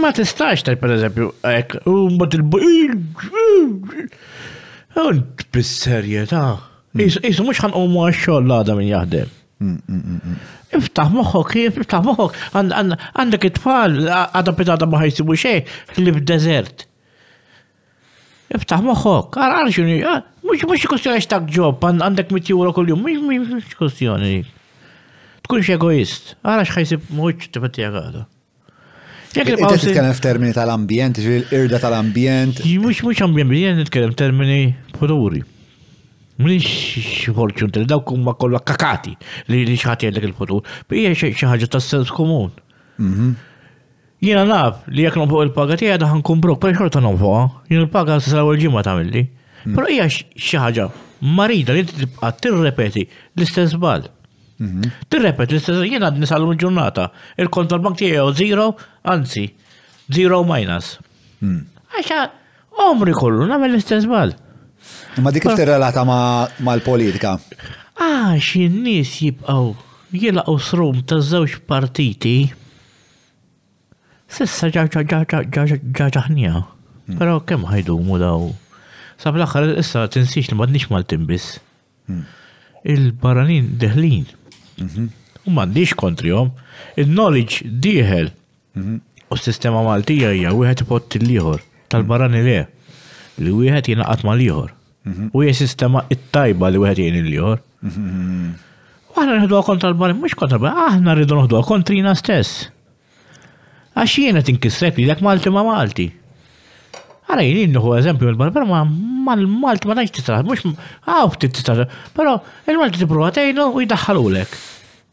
Ma tistax tajt per eżempju, ek, u mbagħad il-boj. Għand bis-serjetà. Isu mhux ħanqomu għax-xogħol għadha min jaħdem. Iftaħ moħħok, iftaħ moħħok, għandek it-tfal, għadha pitada ma ħajsibu xejn, li f'deżert. Iftaħ moħħok, għal xini, ah, mux mux kustjoni xtak ġob, għandek mit jura kull-jum, mux kustjoni dik. Tkunx egoist, għal xħajsib muċ t-fatija għada. Jek il-paw. Jek t-tkellem f-termini tal-ambjent, irda tal-ambjent. Mux mux ambjent, jek t-tkellem termini futuri. Mux fortune tell, daw kumma kollha kakati li li xħat jellek il-futur. Bija xaħġa ta' sens komun. Mhm. Jiena naf li jekk nonfoq il-paga tiegħi daħ nkun brok, però xorta nonfoqha. Jien il-paga s saraw il-ġimgħa tagħmilli. Hmm. Però hija xi ħaġa marida li tibqa' tirrepeti l-istess bal. Hmm. Tirrepeti l-istess jien għadni salum il-ġurnata. Il-kont tal-bank tiegħi zero, anzi, zero minus. Hmm. Għaxa, omri kollu nagħmel l-istess bal. Ma dik tirrelata mal-politika. Għax in-nies jibqgħu jilaqgħu srum ta' żewġ partiti Sissa ġaġaħnija. Hmm. Pero kemm ħajdumu daw. Sab l-axar issa tinsiex li madnix Maltin biss. Hmm. Il-barranin deħlin. Mhm. U madnix kontrihom. Il-knowledge diħel. Mhm. U s-sistema Maltija hija wieħed ipott l-ieħor. Tal-barrani le. Li wieħed jingħaqad mal-ieħor. Mhm. U hija sistema it-tajba li wieħed jgħin il-ieħor. Mhm. U aħna nħdu kontra l-barri, mhux kontra l-barri, aħna rridu nħdu kontrina stess. Għax jiena tinkisrek li l Malti ma Malti. Għara jien nħu eżempju mill-barri, pero ma Malti ma tajx titraħ, mux għaw ftit titraħ, pero il-Malti t-prova tejnu u jdaħħalulek.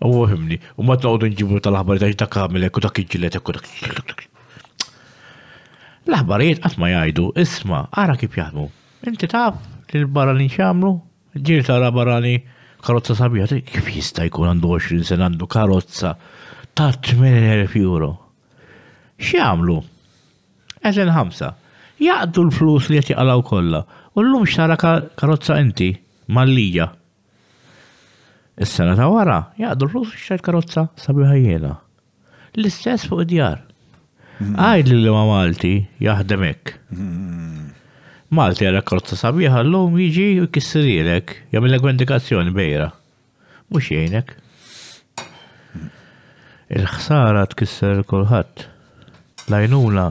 U fimni, u ma t-noqdu nġibu tal-aħbarijiet għax dak għamil ekku dak iġilet ekku dak. L-aħbarijiet qatt ma jgħidu, isma, ara kif jaħdmu. Inti taf li l-barra li nxamlu, ġir tara barrani karozza sabiħa, kif jista' jkun għandu 20 sen għandu karozza ta' 8000 euro. X'jagħmlu? Eżen ħamsa. Jaqdu l-flus li qed jaqalgħu kollha. U llum x'tara karozza inti mal-lija. Is-sena ta' wara jaqdu l-flus u xtrajt karozza sabiħa jiena. L-istess fuq id-djar. Mm-hmm. Għajd li ma Malti jaħdem hekk. Mm-hmm. Malti għalek karozza sabiħa l-lum jiġi u jkissirilek, jagħmilek vendikazzjoni bejra. Mhux jgħinek. Il-ħsara tkisser kulħadd. Lajnuna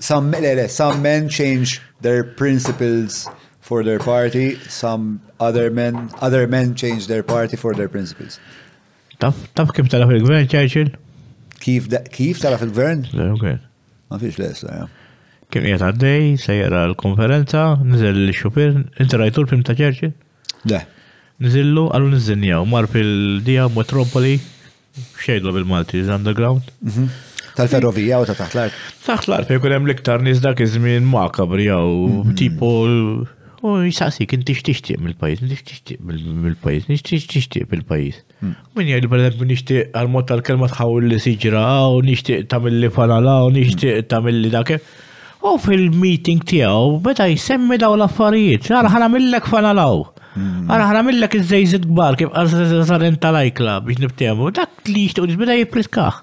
Some, le, le, some men change their principles for their party, some other men, other men change their party for their principles. Taf, taf kif talaf il-gvern Churchill? Kif, kif talaf il-gvern? Il-gvern. Ma fiex le issa, ja. Kien qiegħed għaddej, sejra l-konferenza, niżel l-xupir, inti rajtu l-film ta' Churchill? Le. Niżillu, għallu niżinjaw, mar fil-dija metropoli, Xejdu bil-Malti, underground? Mhm. Tal-ferrovija u ta' taħt l-art? Taħt l-art, jkun hemm l-iktar nies dak iż-żmien makabri jew mhm. tipo U jisaqsik, inti x'tixtieq mill-pajjiż, inti x'tixtieq mill-pajjiż, inti x'tixtieq mill-pajjiż. Hmm. Min jgħid pereżempju nixtieq għal-mod tal-kelma tħawil li siġra u nixtieq tagħmilli fanala u nixtieq hmm. tagħmilli dak. Hu fil-meeting tiegħu beda jsemmi dawn l-affarijiet. Ara ħa nagħmillek fanalaw. Ara ħa nagħmillek iż-żejżit kbar kif qal Sarin tal-ajkla biex nibtehmu. Dak li jixtieq beda jippriskah.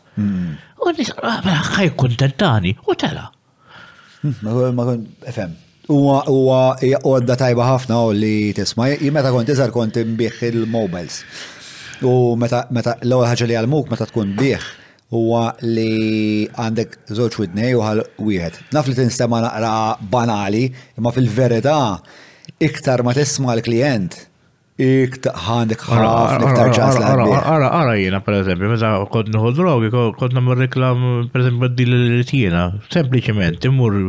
U nis ħaj kuntentani u tela. Ma kon, efem. Huwa huwa hija għodda tajba ħafna u li tisma' meta kont iżgħar kont imbih il-mobiles. U meta meta l-ewwel ħaġa li għalmuk meta tkun bih huwa li għandek żewġ widnej u ħal wieħed. Naf li tinstema naqra banali, imma fil-verità iktar ma tisma' l-klijent, iktar għandek ħafna iktar ċans li għandek. Ara, ara jiena per eżempju, meta kont nieħu drogi, kont nagħmel reklam per eżempju bad li rrid jiena, sempliċement imur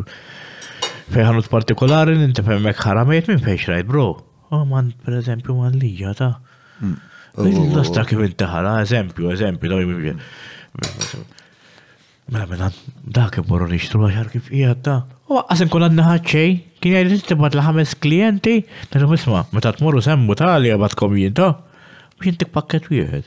fejn ħanut partikolari, ninti hemmhekk ħaramejt minn fejn xrajt bro. Oh, man, per eżempju, man lija ta' L-lasta kif intaħala, eżempju, eżempju, daw jimibjen. Mela, mela, dak imorru nixtru għaxar kif qiegħed ta' U għasin kun għadna ħadċej, kien għajli t-tibat l-ħames klienti, nħidu misma, meta t-morru semmu tali għabatkom jinta, biex jintik pakket wieħed.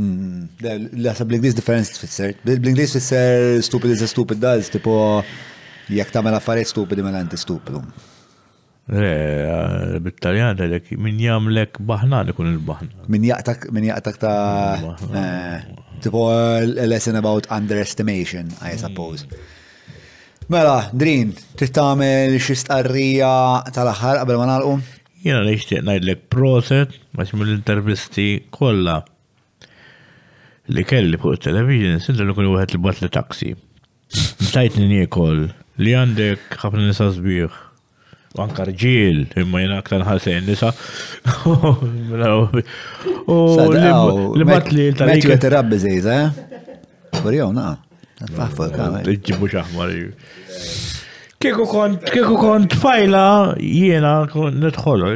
Hmm, Laħseb bl-Inglis differenzi tfisser. Bl-Inglis tfisser stupid is a stupid does, tipo jek tamel affarijiet stupidi mela inti stupidu. Le, eh, bit-Taljan għalek min jamlek baħna li kun il-baħna. Min jaqtak, min jaqtak ta' eh, tipo a lesson about underestimation, I hmm. suppose. Mela, Drin, trid tagħmel xi stqarrija tal-aħħar qabel ma nagħlqu? Jiena nixtieq ngħidlek proset għax mill-intervisti kollha li kelli fuq it-television, sinta li kuni wieħed li bat li taksi. Tajtni niekol li għandek ħafna nisa sbieħ. Anka rġiel, imma jena aktar ħalsejn nisa. U li bat li tal-iktar. Matthew għetirabbi zejza, eh? Burjaw, naqa. Ġibu xaħmar. Kieku kont, kieku kont fajla jiena nidħol.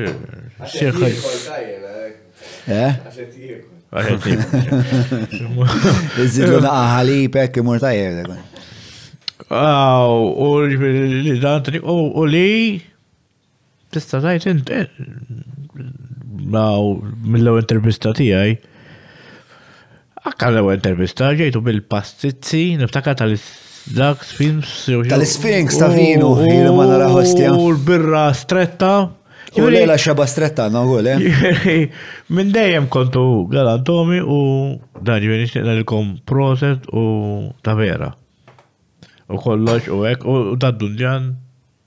Eh? Iżidu naqa ħalipek imur tajjeb. U li dan u li Tista' tgħid int naw mill-ewwel intervista tiegħi. Akka l-ewwel intervista ġejtu bil-pastizzi, niftakar tal-dak Sphinx. Tal-Sphinx ta' vinu, jiena ma nara ħostja. U l-birra stretta. U l-ela xeba stretta għandna wkoll, eh? Minn dejjem kontu galantomi u dan ġifieri nixtieq nagħmilkom proset u ta' vera. U kollox u hekk u tad-dundjan.